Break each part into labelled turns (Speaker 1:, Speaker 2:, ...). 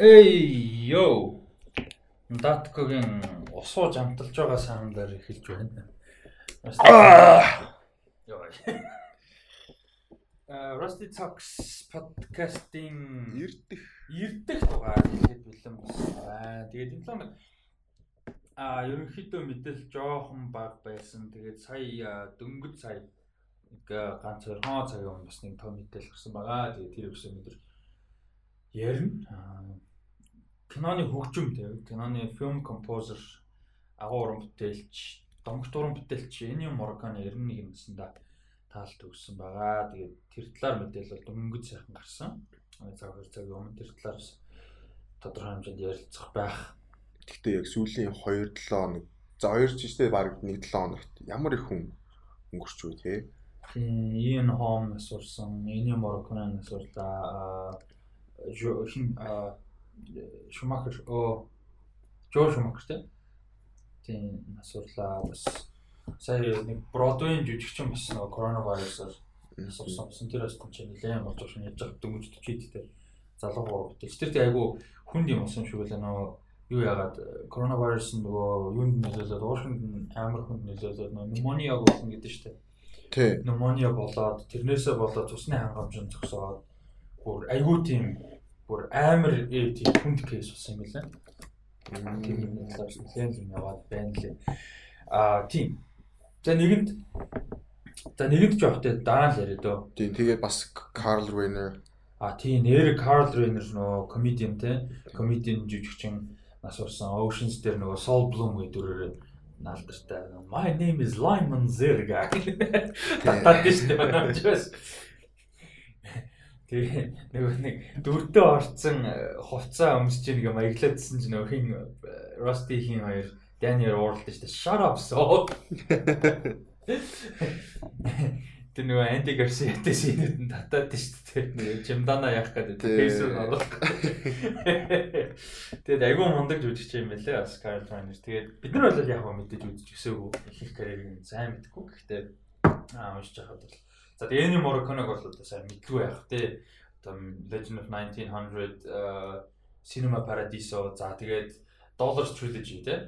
Speaker 1: Эй ёо. Даткогийн усуу жамталж байгаа саамдаар эхэлж байна. Ёо. А Rusty Talks podcast-ийн
Speaker 2: Ирдэх.
Speaker 1: ирдэх дугаар хэлээд бэлэн байна. Тэгээд энэ нэг а ерөнхийдөө мэдээл жоохон баг байсан. Тэгээд сая дөнгөж сая нэг ганц хоёр цагийн өмнө бас нэг том мэдээл гарсан байгаа. Тэгээд тэр өсөө өндөр ярина. Киноны хөгжим тийм киноны film composer агуу уран бүтээлч, домогт уран бүтээлч Ennio Morricone 91 юмсанда таал төгссөн байгаа. Тэгээд тэр талаар мэдээлэл бол дөнгөж сайхан гарсан. Цаг хоёр цагийн өмнө тэр талаар тодорхой хэмжээнд ярилцах байх.
Speaker 2: Гэхдээ яг сүүлийн 2 7 хоног за 2 жиштэй баг 1 7 хоногт ямар их хүн өнгөрч үү те.
Speaker 1: Тийм Ian Holm сурсан, Ennio Morricone сурлаа. хин Шумахер оо Жо Шумахер те. Тийм насурлаа бас сая нэг Бродвейн жүжигчин бас нөгөө коронавирусаар болсон. Тэр бас чинь нэлээд болж байгаа яж байгаа дөнгөж 40 дээр залуу гурав. Тэр тийм айгу хүнд юм болсон шүү лээ нөгөө юу яагаад коронавирус нөгөө юунд нөлөөлөд уушинд амар хүнд нөлөөлөд нөгөө пневмониа болсон гэдэг шүү дээ.
Speaker 2: Тий.
Speaker 1: Пневмониа болоод тэрнээсээ болоод цусны хангамж нь зогсоод бүр айгуу тийм бүр амар тийм хүнд кейс болсон юм лээ. Тийм юм талаас нь юм яваад байна лээ. Аа тийм. За нэгэнд За нэгэнд ч явахтай дараа л яриа дөө.
Speaker 2: Тийм тэгээд бас Карл Рейнер
Speaker 1: А тийм нэр Карл Рейнер нөө комедиан те. Комедиан жүжигчин нас урсан Oceans дээр нөгөө Soul Bloom гэдэг дүрээр наалдартай. My name is Lyman Zerga. Татаад гэж байна. Тэгээ нөгөө нэг дөрөвдөө орцсон хувцаа өмсөж ийн гэм аяглаадсэн чинь нөгөө хин Rusty хин хоёр уурлаа шүү дээ. Shut up so. Тэр нөгөө Andy Garcia-тэй шинэд нь татаад шүү дээ. Нөгөө Jimdana яах гэдэг фейсбુક оруулах. Тэгээд айгүй мундаг жүжигч юм байлээ Oscar Trainer. Тэгээд бид нар бол яг мэдээж үзэж өсөөгүй их карьерийг сайн мэдгүй. Гэхдээ аа уншиж байхад бол За тэгээ Ennio Morricone-г бол одоо сайн мэдгүй байх тий. Одоо Legend of 1900 Cinema Paradiso за тэгээд Dollars Trilogy тий.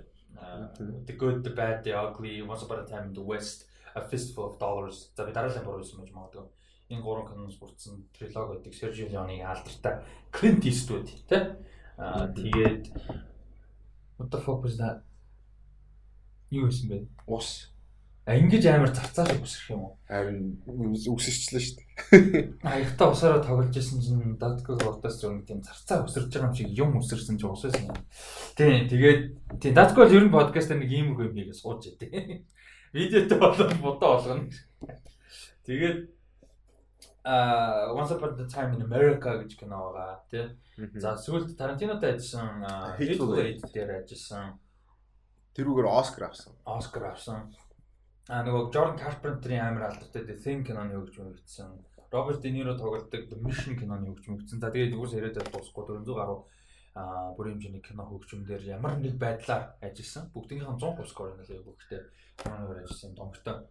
Speaker 1: The Good, the Bad, the Ugly, Once Upon a Time in the West, A Fistful of Dollars. За би дараагийн буруу юм гэж магадгүй. Энэ гурван киноноос бүрдсэн трилог гэдэг Sergio Leone-ийн алдартай Clint Eastwood тий. Аа тэгээд What the fuck was that? Юу байсан бэ?
Speaker 2: ус
Speaker 1: А ингэж амар зарцааш үсрэх юм уу?
Speaker 2: харин үсэрчлээ шүү дээ.
Speaker 1: Аягта усаараа тоглож исэн чинь Дадког урдаас зөв тийм зарцаа өсөрж байгаа юм шиг юм өсөрсөн чинь ус байсан юм. Тийм тэгээд тийм Дадког бол ер нь подкаст нэг ийм үг юм хийгээ сууж идэв. Видеотой болоод бодоо болгоно. Тэгээд а Once Upon a Time in America гэж кино байгаа тий. За сүүлд Тарантинотой ажилласан Hateful Eight дээр ажилласан
Speaker 2: Тэрүүгээр Оскар авсан.
Speaker 1: Оскар авсан. А нөгөө Jordan Carpenter-ийн амар алдартай The Thing киноны хөгжим өгсөн. Роберт Де Ниро тоглодог The Mission киноны хөгжим өгсөн. За тэгээд юус яриад дуусахгүй 400 гаруй а бүрийн хэмжээний кино хөгжмөндөр ямар нэг байдлаар ажилласан. Бүгдийнх нь 100% скор нэлээ бүгдээ киноноор ажилласан домогтой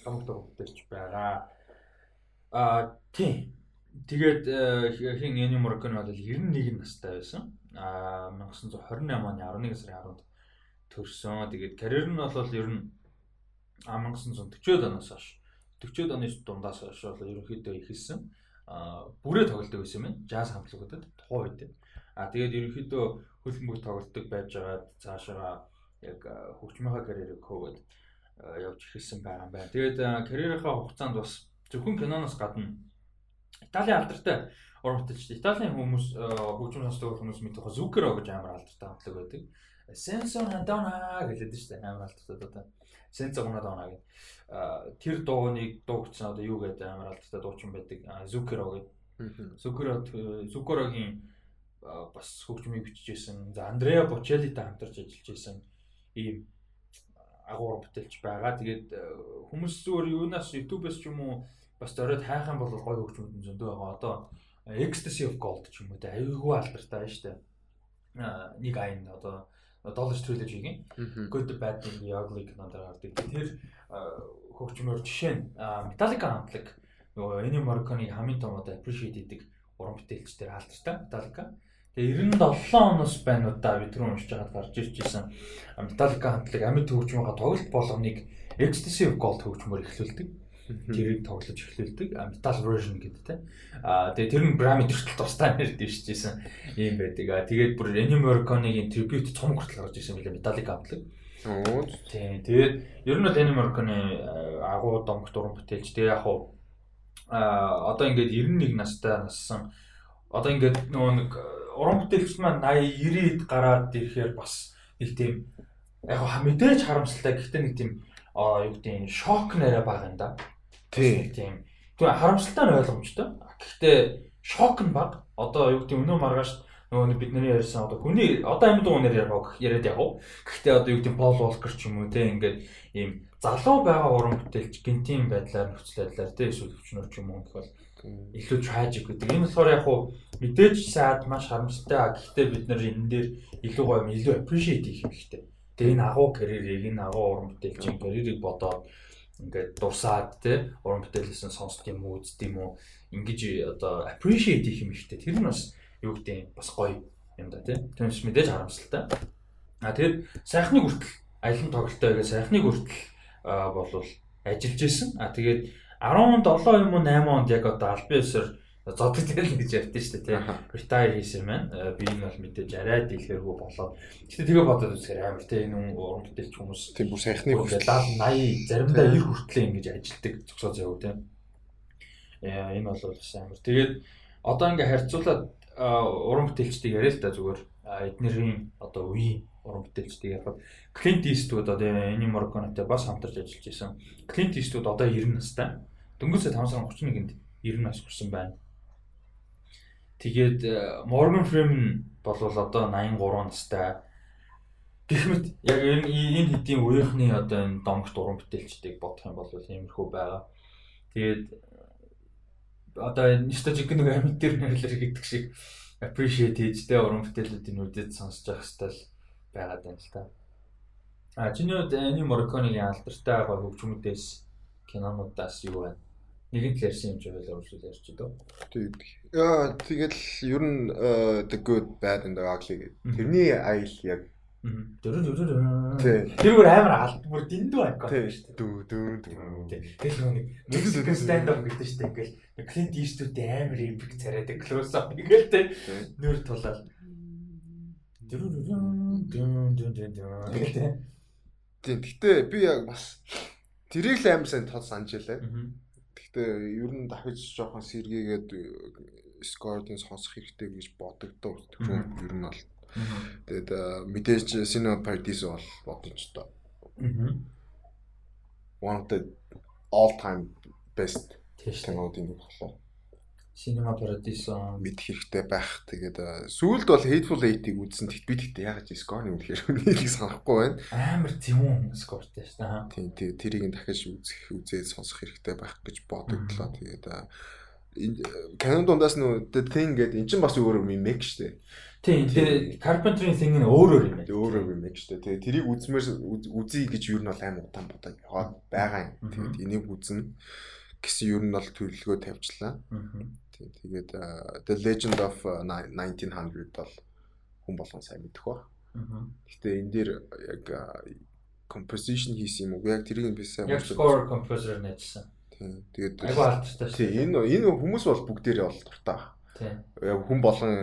Speaker 1: домогтой хөгжимч байгаа. А тийм. Тэгээд хин Ennio Morricone бол 91 настай байсан. А 1928 оны 11 сарын 10-нд төрсөн. Тэгээд карьер нь бол ер нь 1940-од оноос хойш 40-од оны дундаас хойш бол ерөнхийдөө ихэлсэн. Бүрээ тоглодог байсан юм. Жаз хамтлагуудад тухайн үед. Аа тэгээд ерөнхийдөө хөлбөмбөг тоглодог байж байгаад цаашаа яг хөгжмийнхаа карьерийг хөөгээд явж эхэлсэн байгаа юм байна. Тэгээд карьерийнхаа хугацаанд бас зөвхөн киноноос гадна Италийн алдартай уран бүтээлч Италийн хүмүүс хөгжим сонсдог хүмүүс мэдэх Зукеро гэж амар алдартай хамтлаг байдаг. Senso Madonna гэлээд шүү дээ амар алдартай одоо. Senso Madonna гэх. Тэр дууны дуугч нь одоо юу гэдэг амар алдартай дуучин байдаг. Zukero гэдэг. Zukero Zukeroгийн бас хөгжмийг бичижсэн. За Андреа Бочеллитай хамтарч ажиллаж байсан ийм агуур бүтээлч байгаа. Тэгээд хүмүүс зүгээр юунаас YouTube-ээс ч юм уу бас зориод хайх юм бол гоё хөгжмөд нь зөндөө байгаа. Одоо Ecstasy of Gold ч юм уу те аюулгүй алдартай шүү дээ. Нэг айн одоо Dollar Trilogy-гийн Good Bad and the Ugly кинонд гардаг. Тэр хөгжмөөр жишээ нь Metallica хамтлаг нөгөө Ennio Morricone хамгийн том одоо appreciate хийдэг уран бүтээлчдэр алдартай Metallica. Тэгээ 97 оноос байна уу да бид түрүү уншиж байгаад гарч ирж исэн Metallica хамтлаг амьд хөгжмийнхаа тоглолт болгоныг of Gold хөгжмөөр эхлүүлдэг. Тэрийг тоглож эхлүүлдэг. Metal version гэдэг те. Аа тэгээ тэр нь Grammy төрөлт тусдаа нэр дэвшижсэн юм байдаг. Аа тэгээд бүр Ennio Morricone-ийн tribute цом хүртэл гарч ирсэн билээ Metallica хамтлаг.
Speaker 2: Оо.
Speaker 1: Тийм. Тэгээд ер нь бол Ennio Morricone агуу домогт уран бүтээлч. Тэгээ яг хуу аа одоо ингээд 91 настай нассан одоо ингээд нөгөө нэг уран бүтээлч маань 80 90-д гараад ирэхээр бас нэг тийм яг мэдээж харамсалтай гэхдээ нэг тийм аа юу гэдэг нь шок нэрэ бага юм да.
Speaker 2: Тийм.
Speaker 1: Тийм. Тэгвэл харамсалтай нь ойлгомжтой. Гэхдээ шок нь бага. Одоо юу гэдэг өнөө маргааш нөгөө бидний ярьсан одоо хүний одоо амьд уунаар яг яриад яг. Гэхдээ одоо юу гэдэг Пол Волкер ч юм уу те ингээд ийм залуу байгаа уран бүтээлч гинтийн байдлаар нөхцөл байдлаар те эсвэл өвчнөр ч юм уу гэх бол илүү tragic гэдэг. Энэ болохоор яг хуу мэдээж сайд маш харамсалтай. Гэхдээ бид нар энэ дээр илүү гоё илүү appreciate хийх хэрэгтэй. Тэгээ энэ агуу карьерийг энэ агуу уран бүтээлчийн карьерийг бодоод ингээд дурсаад те уран бүтээлээс нь сонсд юм уу үзд юм уу ингэж одоо appreciate хийх юм хэрэгтэй. Тэр нь бас юу гэдэг бас гоё юм да те. Тэрнээс мэдээж харамсалтай. А тэр сайхныг хүртэл аялын тоглолттой байгаа сайхныг хүртэл болвол ажиллаж исэн. А тэгээд 17 юм уу 8 онд яг одоо албан ёсоор зодтол гэж ярьдэн шүү дээ тийм retire хийсэн маань би энэ бол мэдээж арай дийлхэргүй болоод. Гэтээ тэгээ бодоод үзэхээр амар тийм энэ уран бүтээлч хүмүүс
Speaker 2: тийм бүр сайхны
Speaker 1: хүртэл. 80 заримдаа 90 хүртэл ингэж ажилдаг зөксөө заяа тийм энэ бол бас амар. Тэгээд одоо ингээ харьцуулаад уран бүтээлчдийг яриа л да зүгээр. Эднэрийн одоо үеийн уран бүтээлчдийг ярихад. Clint Eastwood одоо энэ Morricone-тэй бас хамтарч ажиллаж исэн. Clint Eastwood одоо 90 настай. Дөнгөж сая 5 сарын 31-нд 90 нас хүрсэн байна. Тэгээд э, Morgan Freeman бол одоо 83 настай. Гэхдээ яг энэ энэ хэдийн үеийнхний одоо энэ домогт уран бүтээлчдийг бодох юм бол иймэрхүү байгаа. Тэгээд одоо nostalgic нэг амьд дээр нэрлэр гэдэг шиг appreciate хийжтэй уран бүтээлүүдийн үдэд сонсож явах хэвэл байгаад байна л та. А чиний үед Ани Morricone-ийн алдартай байгаа хөгжмүүдээс кинонуудаас юу байна? Нэгэн л ярьсан юм чи хойлоо үржүүл ярьч дөө.
Speaker 2: Тийм. Яа тэгэл ер нь the good bad and the ugly. Тэрний аял яг
Speaker 1: Тэр бүр амар алт бүр дэндүү айкон
Speaker 2: шүү дээ. Дүү дүү дүү.
Speaker 1: Тэгэл нэг мюзик stand up гэдэг шүү дээ. Ингээл Clint Eastwood амар epic царайдаг close up ингээл тэ нүүр тулаад.
Speaker 2: Тийм. Гэтэ би яг бас тэрийг л амар сайн тод санаж байлаа. Гэхдээ ер нь дахиж жоохон сэргийгээд скордын сонсох хэрэгтэй гэж бодогдоо. Ер нь бол. Тэгээд мэдээж Cinema Paradiso бол бодож тоо. One of the all time best кинодын нэг болоо.
Speaker 1: Cinema Paradiso
Speaker 2: мэдэх хэрэгтэй байх. Тэгээд сүүлд бол Hateful Eight-ийг үзсэн. Тэгт би тэгтээ яагаад Score-ны үнэхээр үнийг санахгүй байна.
Speaker 1: Амар тийм Score-тэй шүү дээ.
Speaker 2: Тийм тийм тэрийг дахиж үзэх үзээд сонсох хэрэгтэй байх гэж бодогдлоо. Тэгээд Canon дундаас нөө The Thing гэдэг эн чинь бас өөр remake шүү дээ.
Speaker 1: Тийм тэгээ Carpenter-ийн Thing нь өөрөөр юм
Speaker 2: байна. Өөрөөр remake шүү дээ. Тэгээ тэрийг үзмээр үзье гэж юу нь бол амар удаан яваад байгаа юм. Тэгээд энийг үзнэ гэсэн юу нь бол төлөвлөгөө тавьчлаа. Тийм тэгээд The Legend of 1900 бол хүн болгон сайн мэдэх ба. Гэхдээ энэ дээр яг composition хийсэн юм уу? Яг тэрийг би сайн
Speaker 1: яг score composer нэжсэн.
Speaker 2: Тийм. Тэгээд
Speaker 1: айгу алттай шүү.
Speaker 2: Тийм. Энэ энэ хүмүүс бол бүгдээрээ бол дуртай.
Speaker 1: Тийм.
Speaker 2: Яг хүн болгон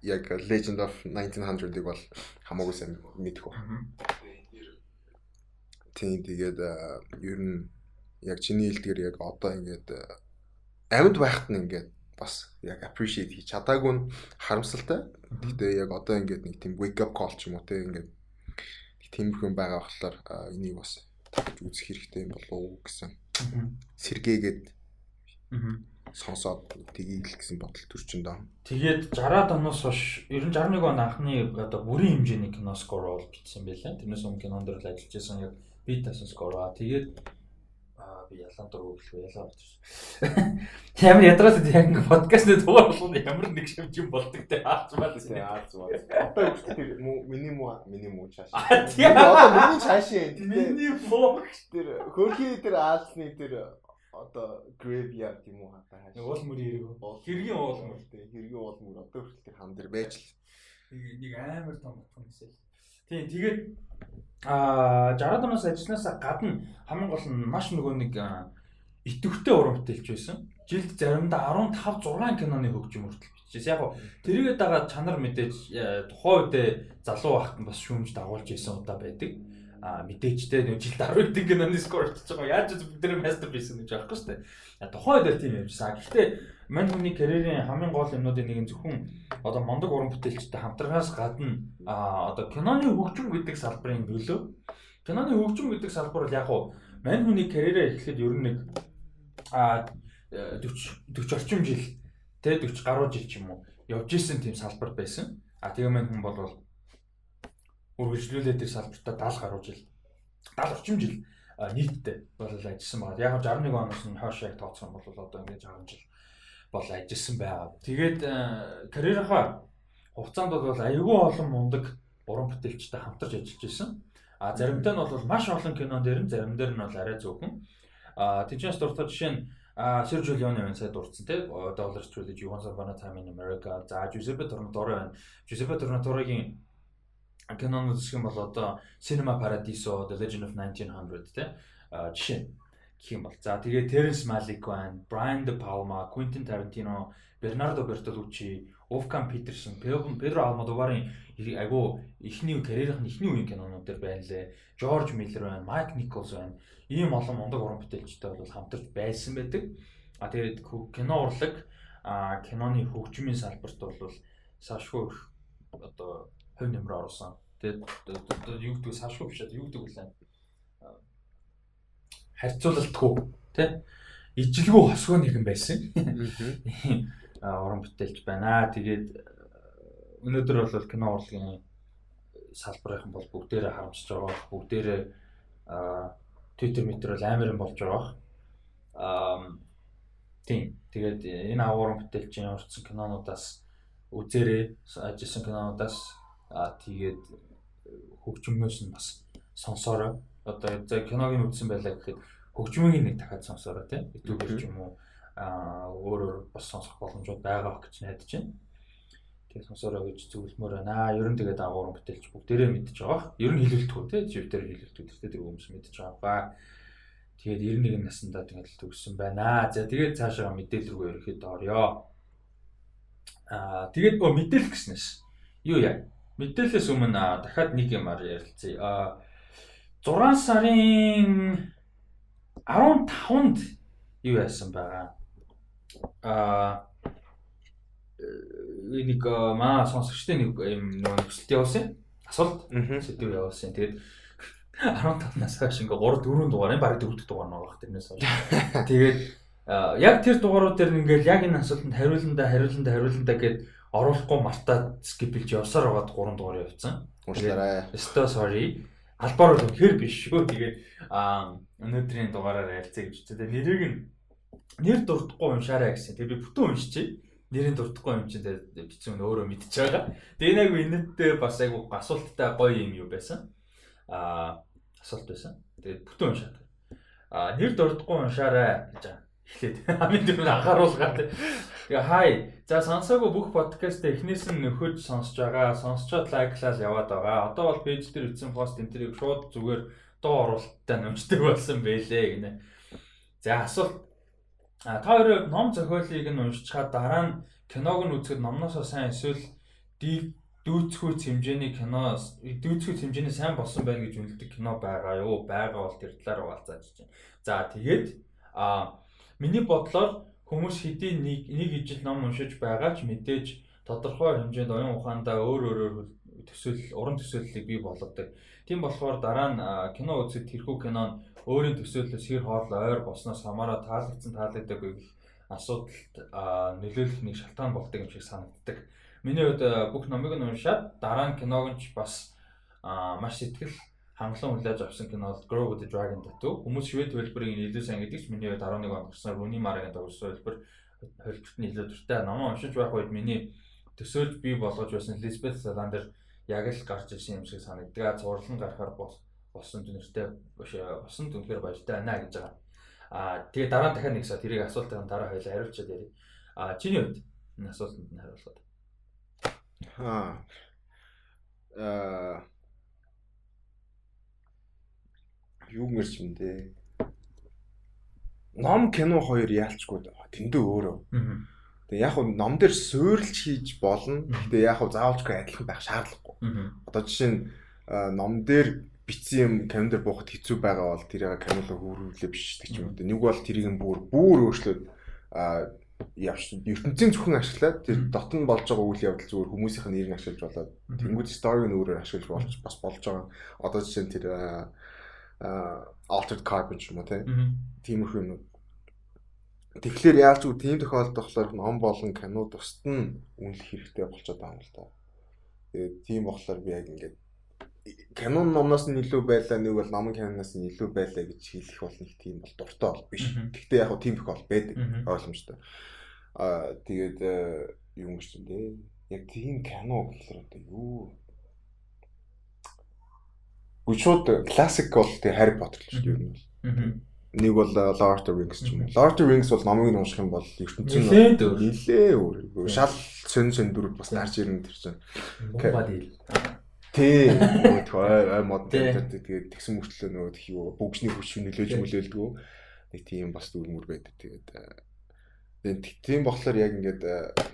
Speaker 2: яг Legend of 1900-ыг бол хамаагүй сайн мэдэх ба. Тийм. Тэгээд ер нь яг чиний хэлдгээр яг одоо ингээд амьд байхад нь ингээд бас яг appreciate хийж чадаагүй нь харамсалтай. Гэхдээ яг одоо ингээд нэг тийм wake up call ч юм уу те ингээд тиймэрхүү байгаа болохоор энийг бас тавьж үзэх хэрэгтэй юм болов уу гэсэн. Сэргээгээд сонсоод тгийл гэсэн бодол төрчин даа.
Speaker 1: Тэгээд 60-аад оноос хойш 91 он анхны одоо бүрийн хэмжээний кино скор бол бичсэн байлаа. Тэрнээс өмнө кинонд л ажиллаж байсан яг би тасан скор аа. Тэгээд би ялан дург өглөө ялаа болчих. Ямар ядраас яг ингээ подкастны дугаар болгоно ямар нэг шимж юм болдог те хаач маа
Speaker 2: те хаач маа. Одоо үгүй миний муу миний муу чааш. Одоо миний чааш юм.
Speaker 1: Миний муу
Speaker 2: тэр хөрхий тэр аалсны тэр одоо graveyard юм уу хатаа хааш.
Speaker 1: Уул мөр хэрэг. Хэргийн уул мөр
Speaker 2: те хэргийн уул мөр одоо хүртэл тэр хан дээр байж л
Speaker 1: нэг амар том утга нэгсэл. Тийм тэгээд аа 60 оноос ажилласнаас гадна хамгийн гол нь маш нөгөө нэг идэвхтэй уран бүтээлч байсан. Жилд заримдаа 15 6 киноны хөгжим хүртэл бичсэн. Яг тэрийгээ дагаад чанар мэдээж э, тухайн үедээ залуу байхад нь бас шүүмж дагуулж исэн удаа байдаг. А мэдээчтэй нэг жилд 10 хэдэн киноны скор очиж байгаа. Яаж ч тэр мастерпис гэж аахгүй шүү дээ. Тухайн үед л тийм явжсан. Гэхдээ мань хүний карьерийн хамгийн гол юмнуудын нэг нь зөвхөн одоо мондөг уран бүтээлчтэй хамтаргаас гадна а одоо киноны хөгжим гэдэг салбарын нөлөө. Киноны хөгжим гэдэг салбар бол яг уу мань хүний карьераа эхлэхэд ер нь нэг а 40 40 орчим жил тэ 40 гаруй жил ч юм уу явж исэн тийм салбар байсан. А тэгээ мань хүн бол үргэлжлүүлээд тэр салбартаа 70 гаруй жил 70 орчим жил нийтдээ бол ажилласан байна. Яг 61 оноос нь хойш яг тооцсон бол одоо ингээд 60 жил бол ажилласан байгаа. Тэгээд карьерийнхаа хугацаанд бол аюул олон мундаг уран бүтээлчтэй хамтарч ажиллаж исэн. А заримдаа нь бол маш олон кинон дээр нь зарим дээр нь бол арай зөвхөн. А тийчээс дуртай жишээ нь Sergio Leone байна сая дурдсан тий. Dollars Trilogy, Once Upon a Time in America. За Giuseppe Tornatore байна. Giuseppe Tornatore-гийн кинонууд гэх юм бол одоо Cinema Paradiso, The Legend of 1900 тий. А жишээ гэх юм бол. За тэгээ Terrence Malick байна, Brian De Palma, Quentin Tarantino, Bernardo Bertolucci, Wolfgang Peterson, Pedro Almodovar-ын айгу эхний карьерийнх нь эхний үеийн кинонууд дээр байна лээ. George Miller байна, Mike Nichols байна ийм олон мундаг уран бүтээлчтэй бол хамтарч байсан байдаг. А тэгээд кино урлаг киноны хөгжмийн салбарт бол сашгүй одоо хувь нэмрээ оруулсан. Тэгээд одоо юу гэдэг сашгүй биш юу гэдэг вэ? харьцуулалтгүй тий ижилгүй хосгоо нэгэн байсан. Аа уран бүтээлч байна. Тэгээд өнөөдөр бол кино урлагийн салбарынхан бол бүгдээрээ харамсаж байгаа. Бүгдээрээ Twitter метр бол амар юм болж байгаа. Аа тийм. Тэгээд энэ аварга бүтээлчийн урдсан кинонуудаас үзээрэй ажилласан кинонуудаас аа тэгээд хөгжмөөс нь бас сонсоорой. Одоо за киног нь үзсэн байлаа гэхэд хөгжмийг нэг дахиад сонсоорой тийм. YouTube ч юм уу аа өөрөөр бас сонсох боломжууд байгаа гэж найдаж байна. Тэгээ сонсороо гэж зөвлөмөр байна. Ер нь тэгээд агуурын бүтээлч бүгдээрээ мэдж байгаа. Ер нь хилэлтгүй тий живтер хилэлтгүй тэртээ тэр хүмүүс мэдж байгаа. Тэгээд 91 наснда тэгээд төгссөн байна. За тэгээд цаашаа мэдээлэл рүү ерөөхдөө орё. Аа тэгээд өө мэдээлэл гэснээс юу яа? Мэдээлэлээс өмнө дахиад нэг юмар ярилцъя. Аа 6 сарын 15-нд юу яасан байгаа? Аа нэг маа сонсогчтой нэг юм нөгөө нөхцөлт явуулсан. Асуулт сэдв явуулсан. Тэгээд 15-наас хойш ингээ 3 4 дугаар баг 4 дугаар нэг баг тэрнээс хойш. Тэгээд яг тэр дугаарууд дээр ингээл яг энэ асуултанд хариуландаа хариуландаа хариуландаа гэд оруулахгүй мартаад скипэлж явсаар байгаад 3 дугаар явцсан.
Speaker 2: Уушлаарай.
Speaker 1: Өстө sorry. Албаар бол хэр биш шүү. Тэгээд аа өнөөдрийн дугаараар ярилцъя гэж. Тэгээд нэрийг нь нэр дурдахгүй уншаарай гэсэн. Тэгээд би бүтэн уншчихъя нэрийн дурдахгүй юм чинь бичсэн нь өөрөө мэдчихэж байгаа. Тэгээ нэг энэттэй бас айгу асуулттай гоё юм юу байсан. Аа асуулт байсан. Тэгээд бүтэн уншаад. Аа нэр дурдахгүй уншаарай гэж эхлээд хамгийн түрүү анхааруулгаа. Тэгээ хай. За сонсоогүй бүх подкаст эхнээс нь нөхөж сонсож байгаа. Сонсчоод лайклал яваад байгаа. Одоо бол пэйж дээр ütсэн пост энэ тэрийг шууд зүгээр доо оруулалттай нэмждэг болсон байлээ гинэ. За асуулт А та өөрөө ном зохиолыг нь уншчихад дараа нь киног нь үзэхэд номноосоо сайн эсвэл дүүцхүүц хэмжээний кино дүүцхүүц хэмжээний сайн болсон байна гэж үнэлдэг кино байгаа юу? Байгаа бол тэр талаар хуваалцааж байна. За тэгээд а миний бодлоор хүмүүс хэдийн нэг нэг ижил ном уншиж байгаа ч мэдээж тодорхой хэмжээнд оюун ухаандаа өөр өөрөөр төсөөлөл уран төсөөллийг бий болгодог. Тийм болохоор дараа нь кино үзэхэд тэрхүү кинон өөрийн төсөөллөөс хэр хоол ойр болсноос хамаараа таалагдсан таалагдаагүй гэх асуудалд нөлөөлөх нэг шалтгаан болдог юм шиг санагддаг. Миний хувьд бүх номыг нь уншаад дараа нь киног нь ч бас маш сэтгэл хангалуун хүлээж авсан кино бол Grow with the Dragon Tattoo. Хүмүүс швед хэлбэрийн илүү сайн гэдэг ч миний хувьд 11 онд гарсан Rooney Mara-гийн тоглосон хэлбэр хэлбэрт нь илүү дуртай. Номоо уншиж байх үед миний төсөөлж бий болгож байсан Elizabeth Salander яг л гарч ирсэн юм шиг санагддаг. Зурлан гарахаар бол болсон дүнэртэй босон дүнхээр баяртай байна гэж байгаа. Аа тэгээ дараа дахиад нэг сая тэрийг асуултын дараа хоёлаа хариулчаад ярив. Аа чиний хувьд энэ асуултанд нь хариулахад.
Speaker 2: Аа аа юу мэрч юм дээ. Ном кино хоёр яалчгүй тэндээ өөрөө. Тэгээ яг хөө ном дээр суурилж хийж болно. Гэтэ яг хөө заавалжгүй адилхан байх шаардлагагүй. Одоо жишээ нь ном дээр битсэн юм камер дээр буухад хэцүү байгаа бол тэрийг камераа хөөрүүлээ биш ч юм уу. Нэг бол тэрийг нь бүр бүр өөрчлөөд а явш ертөнцийн зөвхөн ашиглаад тэр дотн болж байгаа үйл явдал зүгээр хүмүүсийнх нь нэрийг ашиглаж болоод тэнгууд сториг нь өөрөөр ашиглаж болж бас болж байгаа. Одоо жишээ нь тэр altered carbon юм уу тиймэрхүү юм. Тэгэхээр яаж ч тийм тохиолдолд болохоор ном болон кино тусад нь үнэлэх хэрэгтэй болчиход байгаа юм л да. Тэгээд тийм болохоор би яг ингээд кино номноос нь илүү байлаа нэг бол номын киноноос нь илүү байлаа гэж хэлэх бол нэг тийм бол дуртай бол биш. Гэхдээ яг хөө тийм тохиол байдаг ойлгомжтой. Аа тэгээд э, юм шиг дээ. Яг тийм кино гэхэлэр одоо юу Гүшүүд классик бол тэг Harry Potter л шүү дээ юм бол. Нэг бол э, Lord of the Rings ч юм уу. Lord of the Rings бол номыг унших юм бол ертөнцийн нилээ өөр. Шал сөн сөн дөрөв бас гарч ирнэ тэр чинь.
Speaker 1: Муухай дийл.
Speaker 2: Тий. Нөгөө мод тэгээд тэгсэн мөртлөө нөгөө юу бүгжний хүч нөлөөж мүлээлдгүү. Нэг тийм бас дүрмөр байдаг. Тэгээд тэгээд тийм болохоор яг ингээд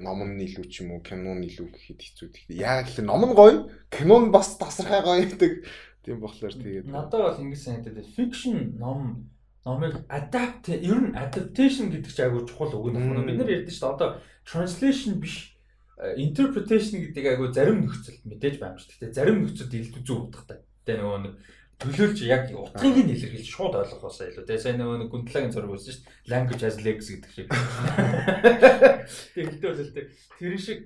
Speaker 2: ном нь илүү ч юм уу кино нь илүү гэхэд хэцүү. Тэгэхээр яг л ном нь гоё, кино нь бас тасархай гоё гэдэг. Тийм болохоор тэгээд
Speaker 1: надад бол ингэ санагдаад fiction ном номыг adapt ер нь adaptation гэдэг чинь айгүй чухал үг нөх. Бид нар ярьдэн шүү дээ. Одоо translation биш interpretation гэдэг айгу зарим нөхцөлд мэдээж байна шүү. Гэтэ зарим нөхцөлд илүү зөв утгатай. Тэгээ нөгөө нэг төлөөлж яг утгыг нь илэрхийлж шууд ойлгохоосоо илүү. Тэгээ сайн нөгөө нэг гүнтлагийн зураг үзсэн шүү дээ. Language as legs гэдэг шиг. Тэгээ хэлдэг бол тэр шиг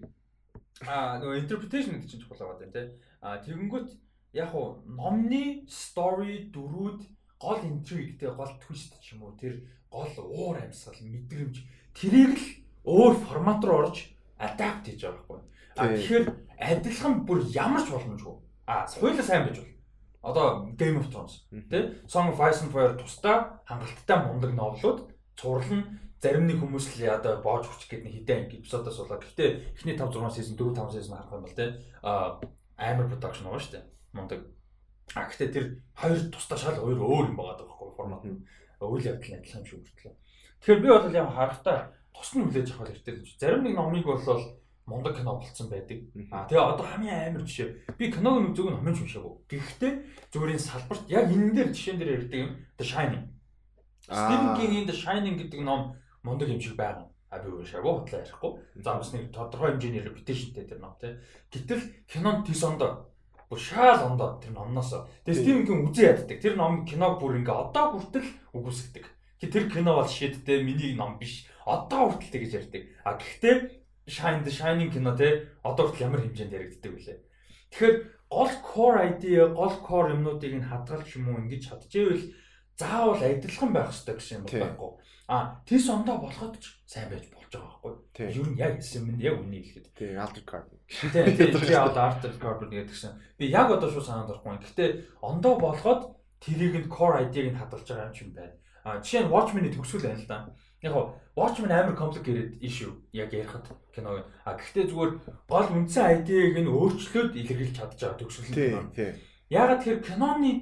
Speaker 1: а нөгөө interpretation гэдэг чинь чухал байгаа тийм. А тэгэнгүүт яг уу номны story дөрүүд гол intrigue тэгээ гол twist ч юм уу тэр гол уур амьсгал мэдрэмж тэрийг л өөр формат руу орж адапт хийж байгаа байхгүй. А тэгэхээр адилхан бүр ямар ч боломжгүй. А хоёулаа сайн байж бол. Одоо Game of Thrones тий Song of Ice and Fire тусдаа хангалттай мундаг новелууд цуврал нь зарим нэг хүмүүс л одоо боож хүч гэдэг нэг хідэн эпизодоос болоо. Гэхдээ эхний 5 6 season 4 5 season харах юм бол тий а амар production байгаа шүү дээ. Мундаг. А гэхдээ тэр хоёр тусдаа шал хоёр өөр юм байгаа байхгүй формат нь үйл явдал нь адилхан юм шиг хүртлээ. Тэгэхээр би бол яг харахтаа тус нь хүлээж авах хэрэгтэй гэж. Зарим нэг номыг бол мундаг кино болцсон байдаг. А тэгээ одоо хамгийн амар жишээ. Би киног нь зөвхөн номын уншаагүй. Гэхдээ зүгээр энэ салбарт яг энэ дээр жишээн дээр ярьдаг юм The Shining. Stephen King-ийн The Shining гэдэг ном мундаг юм шиг байгаа. А би уншаагүй бодлоо ярихгүй. За бас нэг тодорхой хэмжээний reputation-тэй тэр ном тий. Гэтэл кинонд ондоо бүр шаал ондоо тэр номноос. Тэгээ Stephen King үзээ яддаг. Тэр ном киног бүр ингээ одоо хүртэл үгүйсгдэг. Тэр кино бол шийдтэй миний ном биш одоо хүртэл тэгж ярьдаг. А гэхдээ Shine the Shining кино те одоо хүртэл ямар хэмжээнд яригддаг вүлээ. Тэгэхээр гол core idea, гол core юмнуудыг нь хадгалж юм уу ингэж чадчихвэл заавал адилхан байх хэрэгтэй гэсэн юм байхгүй. А тийс ондоо болоход ч сайн байж болж байгаа байхгүй. Ер нь яг минь яг үнийг хэлэхэд.
Speaker 2: Тий, Altered Carbon.
Speaker 1: Тий, тий, одоо Altered Carbon гэдгсэн. Би яг одоо шууд санаад орохгүй. Гэхдээ ондоо болоход тэрийг нь core idea-г нь хадгалж байгаа юм чинь байна. А жишээ нь Watchmen-ийн төгсгөл байна л да. Яг гоо Watchmen амар complicated issue яг ярихад киног. А гэхдээ зүгээр гол үндсэн ID-г нь өөрчлөөд илэрхийлж чадж байгаа төгсгөл
Speaker 2: юм. Тийм.
Speaker 1: Ягаад тэгэхээр киноны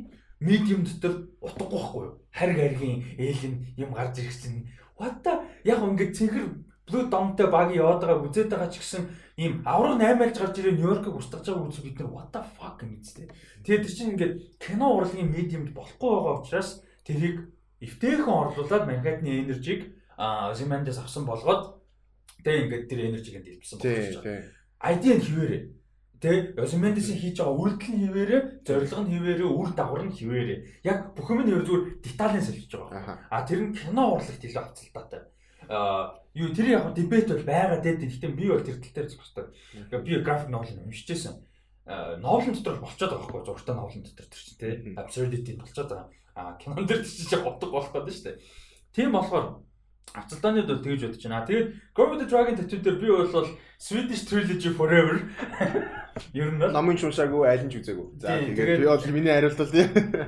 Speaker 1: медиум дотор утгагүй байхгүй юу? Хариг харгийн ээлэн юм гарч ирсэн. What the яг ингээд цэнхэр Blue Dome-тэй баг яваад байгааг үзээд байгаа ч гэсэн ийм авраг 8-аас гарч ирээ Нью-Йоркыг устгаж байгааг үзээ бид нар what the fuck мэдтэй. Тэгээд тэр чинь ингээд кино урлагийн медиумд болохгүй байгаа учраас тэрийг эвтэйхэн орлуулад Манхэттны энержиг Зимандес авсан болгоод тэгээ ингээд тэр энержиг дэлбэлсэн
Speaker 2: болж байгаа.
Speaker 1: Айдиан хിവэрээ. Тэ Зимандесийн хийж байгаа үйлдэл нь хിവэрээ, зорилго нь хിവэрээ, үр дагавар нь хിവэрээ. Яг бүх юм нь зүгээр деталийн солилж байгаа. А тэр нь кино урлагт илүү хацалтаатай Юу тэр яг дебет бол байгаа дээ. Гэхдээ би бол тэр тал дээр зөвхөстэй. Би график новел уншижсэн. Новелн дотор болчиход байгаа байхгүй зургтай новелн дотор тэр чинь тий absurdity болчиход байгаа. А кинон дээр чинь утга болох гэдэг шүү дээ. Тийм болохоор Авцалдаанууд бол тэгж бодож байна. Тэгээд Gorm the Dragon tattoo дээр би бол Swedish Trilogy Forever ер нь
Speaker 2: номын шуншаагүй айлын ч үзээгүй. За тэгээд би бол миний хариулт бол.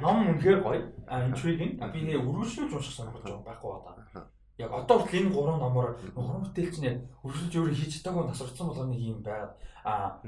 Speaker 1: Ном үнэхээр гоё. А intriguing. Би нэ өргөжлүүлж унших сонирхож байгаа байхгүй одоо. Яг одоо хүртэл энэ гурван номоор уран бүтээлч нь өршөлж өөрөө хийж чадаагүй насварцсан болгоны юм байгаад а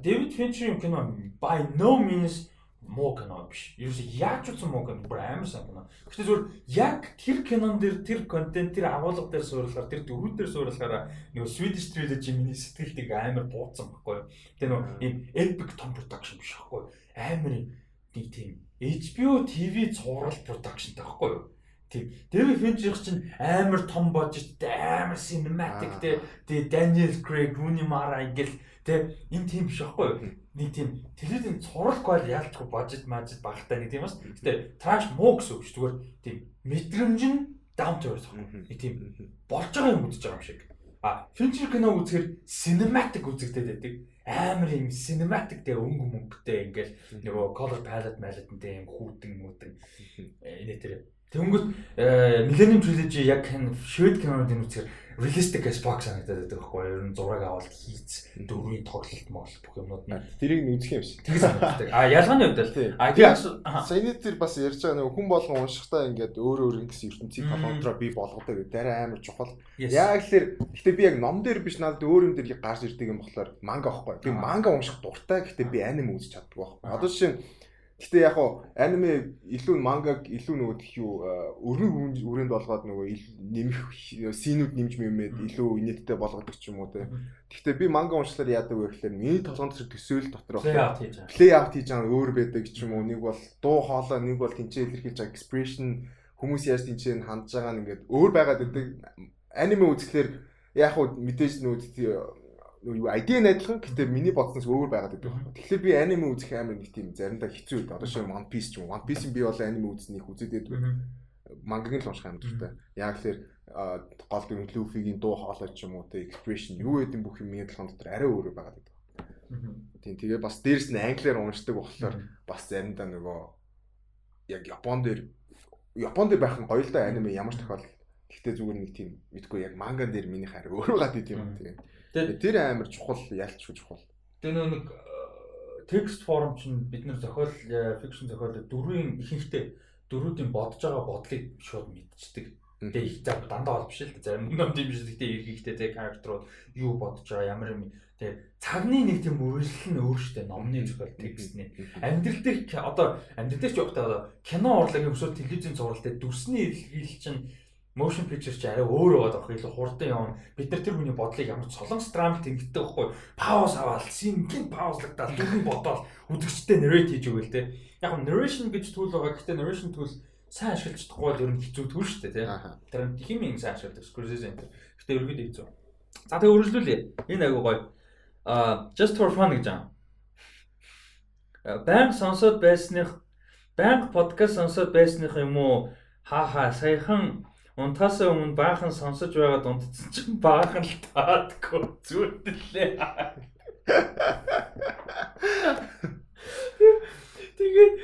Speaker 1: Дэвид Финчерийн кино by no means муу кино биш. Яаж ч үсэн муу кино бүр амар сайн кино. Гэхдээ зөвхөн яг тэр кинон дээр тэр контент тэр агуулга дээр суурилахаар тэр дөрүүд дээр суурилахаар нөгөө Swedish Trilogy миний сэтгэлдийг амар бууцсан байхгүй юу. Тэгээ нөгөө ийм epic том production биш байхгүй юу. Амар нэг тийм HBO TV цуврал production таахгүй юу Тийм. Дэвид Финчер чинь амар том божит амар cinematic те тэгээ Daniel Craig, Rooney Mara ингээл те энэ тийм биш байхгүй юу? Нэг тийм телевизийн цурал квал яалтчгүй божит мажид багтаа нэг тийм бас. Гэтэ trash муу гэсэн үг ш. Зүгээр тийм мэдрэмж нь down to earth байхгүй. Нэг тийм болж байгаа юм үзэж байгаа юм шиг. А Финчер кино үзэхээр cinematic үзэгдээд байдаг амар юм cinematic дээр өнгө мөнгөтэй ингээл нөгөө color palette malette-нтэй юм хүүтэн мүүтэн энэ тэр Тэнгүүт э, Millennium Trilogy яг швед кинонууд энэ үгээр realistic as fuck санагдаад байдаг байхгүй юу? Ер нь зураг авалт хийц, дөрвийн тоглолт моглол бүх юмнууд нь
Speaker 2: тэрийг нь үзэх юм шиг.
Speaker 1: Тэг санагддаг. А ялгааны хувьд л
Speaker 2: а тийм саяны тэр бас ярьж байгаа нэг хүн болгон уншихтаа ингээд өөр өөр ингэсэн ертөнцийн толгойдроо би болгодог гэдэг дараа амар чухал. Яг л гэхдээ би яг ном дээр биш надад өөр юм дээр гарч ирдэг юм болохоор манга байхгүй. Би манга унших дуртай гэхдээ би аним үзэж чаддаг байхгүй. Одоо жишээ нь Гэтэ яг хуу аниме илүү мангаг илүү нөгөө тэх юу өргөн үрээнд болгоод нөгөө нэмэх синүүд нэмж мэмээд илүү инээдтэй болгодог ч юм уу те. Гэтэ би манга уншлаар яадаг вэ гэхээр миний толгонд төсөөл дотор плей аут хийж байгаа өөр байдаг ч юм уу. Нэг бол дуу хоолой, нэг бол тэнцээ илэрхийлж байгаа экспрешн хүмүүс яаж тэнцээ хандж байгаа нь ингээд өөр байгаад байдаг. Аниме үзэхлээр яг хуу мэдээж нөгөө юу ID нь адилхан гэхдээ миний бодсноос өөр байгаад байдаг байна. Тэгэхээр би аниме үзэх амар нэг тийм заримдаа хэцүү байдаг. Одоо шиг One Piece ч юм. One Piece-ийн би бол аниме үзнэх үзэдэд мангагийн л унших юм дуртай. Яг л гол дүр Luffy-гийн дуу хоолой ч юм уу те expression юу гэдэг бүх юм миний толгойн дотор арай өөр байгаад байдаг. Тийм тэгээ бас дээрэс нь англиар уншдаг болохоор бас заримдаа нөгөө яг Япон дээр Япон дээр байх нь гоё л да аниме ямар ч тохиолдолд Гэхдээ зүгээр нэг тийм мэдгүй яг манган дээр миний харь өөр гад идэм юм тийм. Тэр амар чухал ялчгүй чухал.
Speaker 1: Тэгээ нэг текст форм чинь бид нэр зохиол фикшн зохиол дөрвийн ихэнхдээ дөрүүдийн бодож байгаа бодлыг шууд мэдчихдэг. Тэгээ их зав дандаа бол биш л зарим ном тийм биш гэхдээ ихэнхдээ тэгээ характерууд юу бодож байгаа ямар юм тэгээ цагны нэг тийм үргэлжлэл нь өөр штэ номны зохиол текстний. Амьдрал дээр одоо амьдрал дээр ч явахдаа одоо кино урлагийн өсвөл телевизийн зурвал дээр дүрсний илэрхийлэл чинь motion picture чи арай өөр байгаад авах илүү хурдан явна. Бид нар тэр хүний бодлыг ямар ч солонгос драмт тэмдэгтэй байхгүй. Пауз аваад сингийн паузлагдаад дүрэн бодоод үзэгчтэй narrate хийж өгөөл те. Яг нь narration гэж түүл байгаа. Гэхдээ narration түүл сайн ашиглаж чадахгүй бол ер нь хэцүү төл шүү дээ те. Тэр химийн сайн ашигладаг Scorsese энэ. Гэхдээ ерөөдөө хэцүү. За тэгээ үргэлжлүүлье. Энэ айгуу гоё. А just for fun гэж аа. Банк сонсоод байсных банк подкаст сонсоод байсных юм уу? Ха ха саяхан Унтахаас өмнө баахан сонсож байгаад унтцсан чинь баахан л таадгүй зүрдэлээ. Тэгээд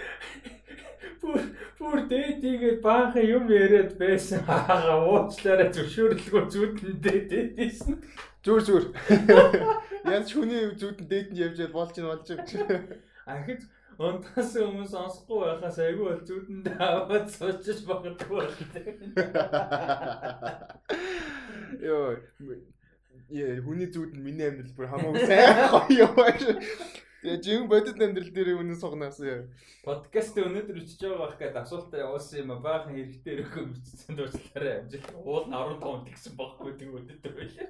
Speaker 1: бүр бүр дээдийгээ баахан юм яриад байсан. Хаагаа уучлаарай зөвшөөрлөгөө зүудэндээ дээдсэн.
Speaker 2: Зүр зүр. Яаж хүний зүудэнд дээдэнд явж болж ин болж.
Speaker 1: Ахиж Унтаас өмнө сонсохгүй байхаас айгүй бол зүудэндээ аваад суучиж магадгүй байна.
Speaker 2: Йоо. Яа, хүний зүуд нь миний амьдрал бүр хамаагүй сайн гоё юм. Тэгээ жин бодит амьдрал дээр үнэн сугнаас яа.
Speaker 1: Подкаст өнөөдөр үчиж байгаа байх гэдэг асуултаа явуулсан юм а баахан хэрэгтэй өрөхөө бичсэн дуучлаарай амжилт. Уул нь 15 гэсэн баггүй тийм өдөртөө байлаа.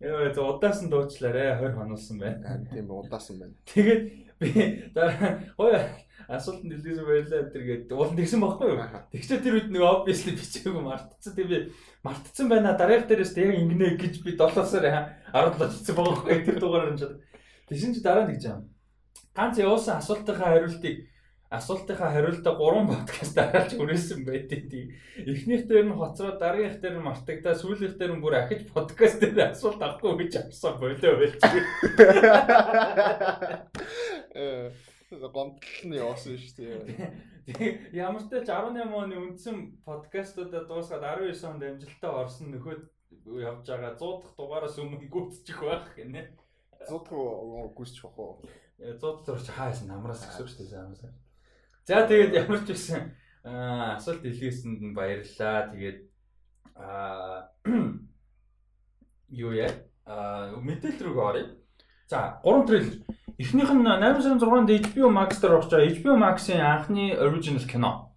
Speaker 1: Яа, за удаасан дуучлаарэ 20 хонолсон байна.
Speaker 2: Тийм удаасан байна.
Speaker 1: Тэгээд би дараа гоё асуулт нэлээсээ баярлаа тэр гээд уул нэгсэн баггүй юу? Тэгчээ тэр үед нэг obviously бичээгүй мартцсан. Тэг би мартцсан байна. Дараах дээрээс тэг яг ингэнэ гэж би 7 сар 17 бичсэн байгаа байхгүй тэр дугаараар нь. Тэгсэн чи дараа нэг жаа. Ганц явуулсан асуултынхаа хариултыг асуултынхаа хариултаа 3 подкаст дараалж өрөөсөн байдیں۔ Эхнийх дээр нь хоцроо, дараагийнх дээр нь мартагдаа, сүүлийнх дээр нь бүр ахиж подкаст дээр асуулт авахгүй гэж авсан болоо байлчих.
Speaker 2: Э гомдол нь яваасан шүү
Speaker 1: дээ. Ямар ч тач 18 оны үндсэн подкастуудаа дуусгаад 19 онд амжилттай орсон нөхөд явж байгаа 100 дахь дугаараас өмнө гүйтчих байх гинэ.
Speaker 2: 100 дахь гүйтчих واخ.
Speaker 1: 100 дахь зурж хаасан намраас гэсэн шүү дээ. За тэгээд ямар ч байсан асуулт илгээсэнд нь баярлалаа. Тэгээд аа юу яа? Аа мэдээлэл рүү оръё. За, гурван трейлер. Эхнийх нь 8 сарын 6-нд HBO Max дээр орж байгаа. HBO Max-ийн анхны original кино.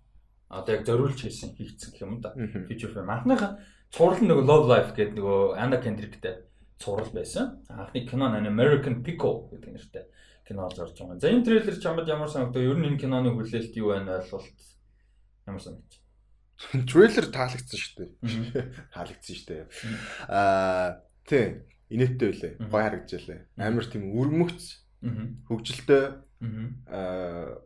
Speaker 1: Одоо яг зориулж хийсэн хийгдсэн юм да. Feature film. Анхных цуврал нь нөгөө Love Life гэдэг нөгөө Anna Kendrick-тэй цуврал байсан. Анхны кино нь American Pickle гэдэг нэртэй кино олж орж байгаа. За энэ трейлер чамд ямар санагдав? Ер нь энэ киноны хүлээлт юу байна ойлголт ямар санагдав?
Speaker 2: Трейлер таалагдсан шүү дээ. Таалагдсан шүү дээ. Аа тий инээдтэй байлээ. Гой харагдчихлаа. Амар тийм өрмөгц хөгжилтэй аа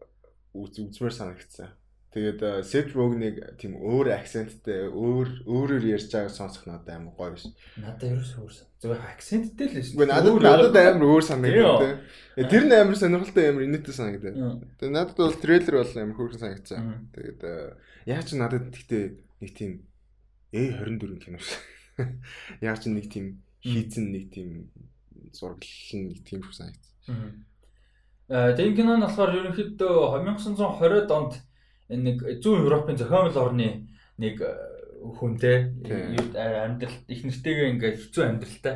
Speaker 2: үзмэр санагдсан. Тэгээд Seth Rogen-ыг тийм өөр акценттэй, өөр өөрөөр ярьж байгааг сонсох надад амар гоё биш.
Speaker 1: Надад ерөөсөө өөр. Зүгээр акценттэй л биш.
Speaker 2: Үгүй надад надад амар өөр санагдав. Тэр нь амар сонирхолтой амар инээдтэй санагдав. Тэгээд надад бол трейлер бол амар хөөрхөн санагдсан. Тэгээд яг ч надад гэхдээ нэг тийм A24 кино шиг. Яг ч нэг тийм хийцэн нэг тийм зураглал нэг тийм шиг санагдсан.
Speaker 1: Аа тийм кино нь болохоор ерөнхийдөө 1920-ад онд энэ нэг зүүн Европын зохиомжтой орны нэг хүнтэй амьдрал их нэртэйгээ ингээд хэцүү амьдралтай.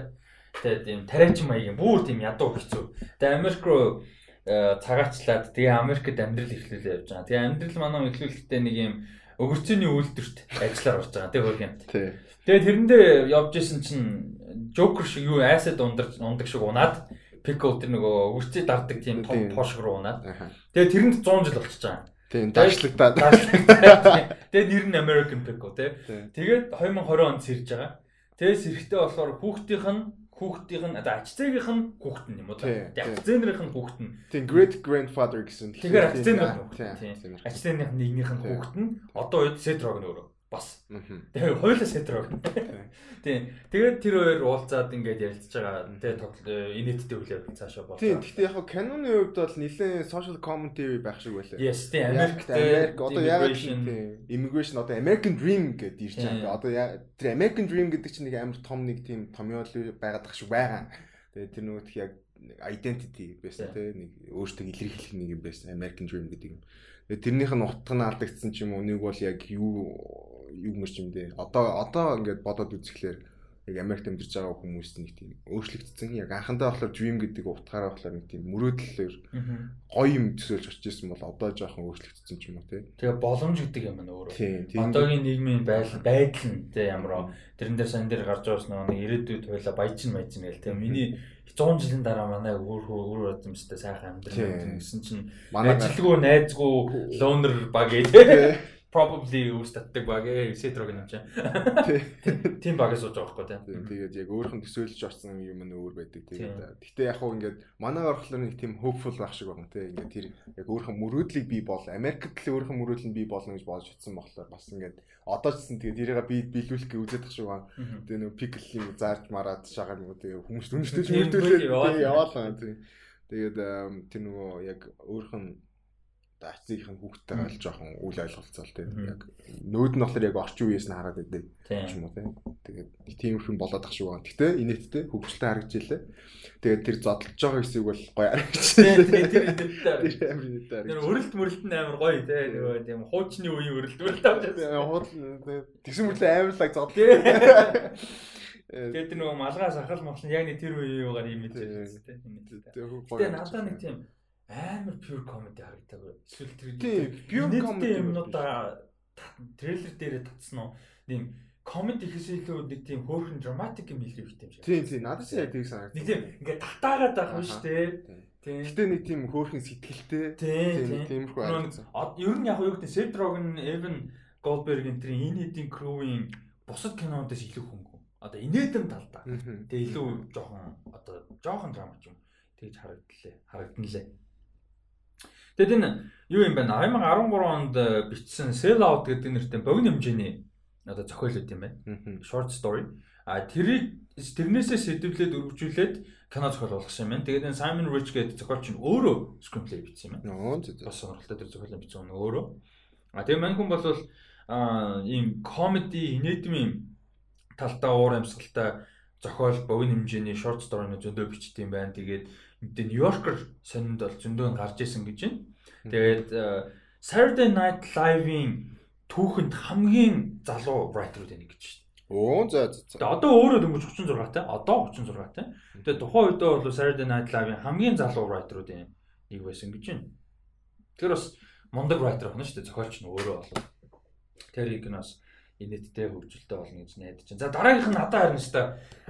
Speaker 1: Тэгээд тийм тариачин маягийн бүр тийм ядуу хэцүү. Тэгээд Америк руу цагаачлаад тэгээ Америкт амьдрал эхлүүлээ явж байгаа. Тэгээ амьдрал манай эхлүүлэхдээ нэг юм өгөрцөний үйлдвэрт ажиллаар орж байгаа. Тэгээ хөрх юм. Тэгээ тэрэндээ явж исэн чинь Joker шиг юу айсад ундаг ундаг шиг унаад Pickle тэр нөгөө өгөрцөй дарддаг тийм том пош руу унаад. Тэгээ тэрэнд 100 жил болчихж байгаа.
Speaker 2: Тийм даашлагдаад.
Speaker 1: Тэгээ нэр нь American Pickle тий. Тэгээд 2020 онд сэрж байгаа. Тэгээ сэрэхтэй болохоор хүүхдийнх нь хүүхдийнх нь одоо ачцэгийнх нь хүүхд нь юм уу тий. Ачцэнэрийнх нь хүүхд нь.
Speaker 2: Тийм great grandfather гэсэн.
Speaker 1: Тэгэхээр ачцэнэрийнх нь хүүхд. Тийм. Ачцэнэрийнх нь нэгнийх нь хүүхд нь одоо үед Setrog нөөрөө бас. Тэгээ хоёулаа Setrog. Тийм. Тэгээд тэр хоёр уулзаад ингээд ярилцж байгаа. Тэгээ тоглол инээдтэй явдал цаашаа
Speaker 2: болоо. Тийм. Гэхдээ яг каноны хувьд бол нэлээд social commentary байх шиг байлаа.
Speaker 1: Yes, тийм. Америкт
Speaker 2: одоо яг immigration одоо American dream гэдээ ирж байгаа. Одоо тэр American dream гэдэг чинь нэг амар том нэг тийм томьёол байгаад тах шиг байгаа. Тэгээ тэр нөгөөх яг identity байсан тийм нэг өөртөө илэрхийлэх нэг юм байсан American dream гэдэг юм. Тэрнийх нь утга нь алдагдсан ч юм уу нэг бол яг юу юу мэрч юм дээ. Одоо одоо ингээд бодоод үзэхлээр яг Америкт амьдарч байгаа хүмүүс нэг тийм өөрчлөгдсөн. Яг анхандаа болохоор dream гэдэг утгаараа болохоор нэг тийм мөрөөдлөөр гоё юм төсөөлж очиж исэн бол одоо жоохон өөрчлөгдсөн ч юм уу тий.
Speaker 1: Тэгээ боломж гэдэг юм нь өөрөө. Одоогийн нийгмийн байдал байдал нь тий ямар тэрэн дээр сан дээр гарч байгаас нэг ирээдүйд хойлоо баяжин баяжин гэл тий. Миний 100 жилийн дараа манай өөр өөр үзэмжтэй сайхан амьдрал гэсэн чинь ажилгүй найзгүй лонер баг тий probably үүс татдаг баг ээ Сетрог юм чинь. Тийм баг сууж байгаа байхгүй тийм.
Speaker 2: Тэгээд яг нь төсөөлж очсон юм нь өөр байдаг тэгээд. Гэтэ яг хуу ингээд манай орхлоор нэг тийм hopeful байх шиг байна тийм. Ингээд тэр яг нь мөрөөдлийг бий бол Америкт л нь мөрөөдөл нь бий болно гэж бодож утсан болохоор бас ингээд одоо ч гэсэн тэгээд тэрийг би биелүүлэх гэж үзээд тах шиг байна. Тэгээд нэг пикл юм заарж мараад шагаад нөгөө тэгээд хүмүүс дүнжтэй ч мөрдүүлээд яваалаа тийм. Тэгээд тэр нөгөө яг өөрийнх нь хүүхдтэйгээ л жоохон үл ойлголцоол тийм яг нөөд нь болохоор яг орчин үеэс нь хараад байдаг юм уу тийм тэгээд тийм их юм болоод ах шиг байна. Гэтэ инээдтэй хөвгөлтэй харагдж илээ. Тэгээд тэр зодолж байгаа хэсэг бол гоё
Speaker 1: байна. Тэгээд тэр инээдтэй. Тэр өрөлт мөрөлт нь амар гоё тийм нөгөө тийм хуучны үеийн өрөлт мөрөлт авч
Speaker 2: байсан. Хуудал тэгсэн мөрлөө амарлаг зодол.
Speaker 1: Тэгээд тэр нөгөө малгай сахал махлын яг нэг тэр үеийн юугаар юм байсан тийм. Тэгээд надад нэг тийм амар pure comedy харагдаагүй. Эсвэл тэр
Speaker 2: pure comedy
Speaker 1: юмнуудаа трейлер дээрээ татсан уу? Нэг comedy гэхээс илүү нэг тийм хөөрхөн dramatic юм илүү их юм шиг.
Speaker 2: Тийм тийм надад ч яг тийг санагдав.
Speaker 1: Нэг тийм ингээд татаагаад байх юм шүү дээ.
Speaker 2: Тийм. Гэтэ нэг тийм хөөрхөн сэтгэлтэй.
Speaker 1: Тийм тиймэрхүү харагдсан. Ер нь яг юу гэдэг Rogen, Evan Goldberg-ийн тэр энэ хэдийн crew-ийн бусад кинонуудаас илүү хөнгөн. Одоо инээдэм талдаа. Тэгээ илүү жоохон одоо жоохон драма ч юм тэгж харагдлаа. Харагданлаа. Тэгэд энэ юу юм бэ? 2013 онд э, бичсэн Sell Out гэдэг нэртэй богино хэмжээний одоо зохиол үүд юм байна. Short story. А тэрийг тэрнээсээ сэдвлээд өргөжүүлээд кино зохиол болгосон юм байна. Тэгээд энэ Simon Rich гэдэг зохиолч нь өөрөө screenplay бичсэн юм байна. Бас сонирхолтой тэр зохиолын бичсэн нь өөрөө. А тэгээ мань хүн бол а ийм comedy инээдмийн талдаа уур амьсгалтай зохиол богино хэмжээний short story-ны зөндөө бичдэг юм байна. Тэгээд мэдээ Нью-Йоркер сонинд бол зөндөө гарч исэн гэж байна. Тэгээд Saturday Night Live-ийн түүхэнд хамгийн залуу writer-ууд байна гэж шүү дээ.
Speaker 2: Оо за за.
Speaker 1: Тэгээ одоо өөрөө дөнгөж 36 тай. Одоо 36 тай. Тэгээ тухайн үедээ бол Saturday Night Live-ийн хамгийн залуу writer-уудын нэг байсан гэж байна. Тэр бас мундаг writer байна шүү дээ. Зохиолч нь өөрөө бол. Тэр игнаас инээдтэй хөгжилтэй болно гэж найдаж байна. За дараагийнх нь надад харин өстой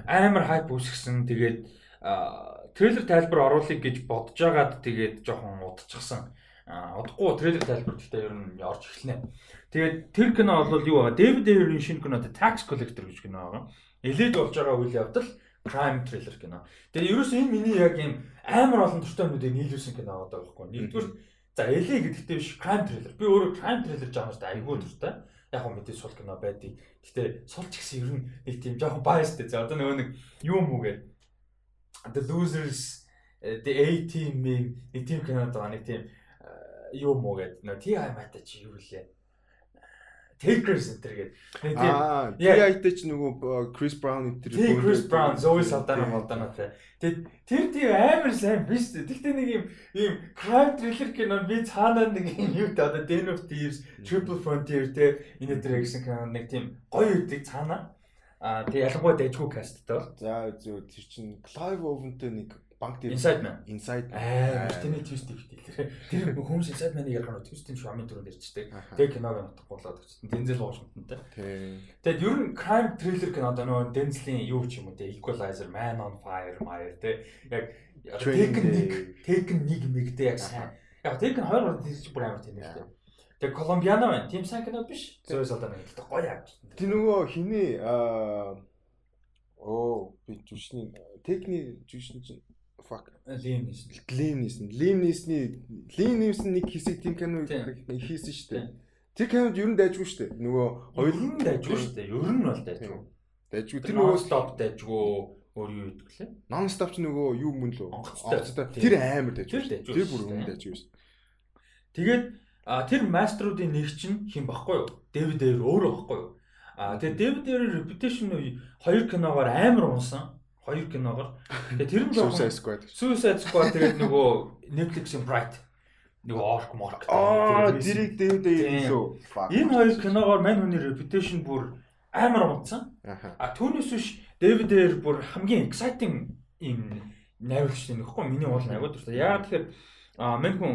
Speaker 1: амар хайп үүсгэсэн. Тэгээд трейлер тайлбар оруулах гэж бодож байгаад тэгээд жоохон удчихсан. Удахгүй трейлер тайлбар гэхдээ ер нь орж эхэлнэ. Тэгээд тэр кино бол юу байгаа? Дэвид Эйрийн шинэ кино Tax Collector гэж кино байгаа. Элээд болж байгаа үйл явдал crime thriller кино. Тэгээд ерөөс энэ миний яг юм амар олон төртэй юмнуудыг нийлүүлсэн кино байгаа байхгүй. Нэгдүгээр за эле гэдэгтээ биш crime thriller. Би өөрөө crime thriller жанрт айгүй төртэй яг хөө мэдээ сул кино байдгийг. Гэтэ сул ч гэсэн ер нь нэг тийм жоохон biasтэй. За одоо нөгөө нэг юу юм уу гэ. The Losers the A team мем нэг тийм кино даа нэг тийм юу юм уу гэд. Нөгөө TI мата чи юу лээ. Taker Center гэдэг.
Speaker 2: Аа, TI-тэй ч нөгөө Chris Brown
Speaker 1: энэ тэр Chris Brown Zoe Saldana молдонотой. Тэгээд тэр тийм амар сайн биш үү? Тэгтээ нэг юм ийм crime thriller кино би цаанаа нэг юм юу та одоо Den of Thieves, Triple Frontier те энэ дээр гэсэн кино нэг тийм гоё үдэг цаанаа. Аа тэгээ ялангуяа дэжгүй касттай.
Speaker 2: За зөв тэр чинь Clive Owen-тэй нэг банк дээр
Speaker 1: Inside Man.
Speaker 2: Inside
Speaker 1: Аа, тэрний твист ихтэй. Тэр хүмүүс Inside Man-ыг ярих нь твистийн шуамын төрөнд ирчтэй. Тэгээ киног нутах болоод очсон. Дензел Вашингтонтэй. Тэгээд ер нь crime thriller кинод нөгөө Дензлийн юу ч юм уу те Equalizer, Man on Fire, Mire те яг Taken 1, Taken 1 мэгтэй яг сайн. Яг Taken 2 бол тэр чинь бүр амар тэнэгтэй. Тэгээ Колумбиано байна. Тим сайн кино биш. Зөөр солдоо нэг гэхдээ гоё явж.
Speaker 2: Тэр нөгөө хиний аа оо би жүшний техник жүшний чинь fuck
Speaker 1: Лим Нисэн.
Speaker 2: Лим Нисэн. Лим Нисний Лим Нисэн нэг хэсэг тийм кино хийсэн шүү дээ. Тэр кинод ер нь дайжгүй шүү дээ. Нөгөө
Speaker 1: нь дайжгүй шүү дээ. Ер нь бол дайжгүй.
Speaker 2: Дайжгүй.
Speaker 1: Тэр нөгөө stop дайжгүй өөр юу гэдэг лээ.
Speaker 2: Non stop ч нөгөө юу мөн лөө. Тэр амар дайжгүй. Тэр бүр өмнө дайжгүй шүү.
Speaker 1: Тэгээд тэр мастеруудын нэг чинь хин баггүй юу? Дэвид Эйр өөрөө баггүй юу? А тэгээд Дэвид Эйрийн reputation хоёр киногоор амар унсан хоёр киногоор. Тэгээ тэр нь жоохон
Speaker 2: Suicide Squad.
Speaker 1: Suicide Squad тэгээд нөгөө Netflix-ийн Bright нөгөө Orc Mork.
Speaker 2: Аа, тэрийг дэвдэ юу?
Speaker 1: Энэ хоёр киногоор мань хүний reputation бүр амар унтсан. А түүнээс биш David Ayer бүр хамгийн exciting юм найруулагч нөхгүй миний бол аягүй дуртай. Яагаад тэгэхээр мань хүн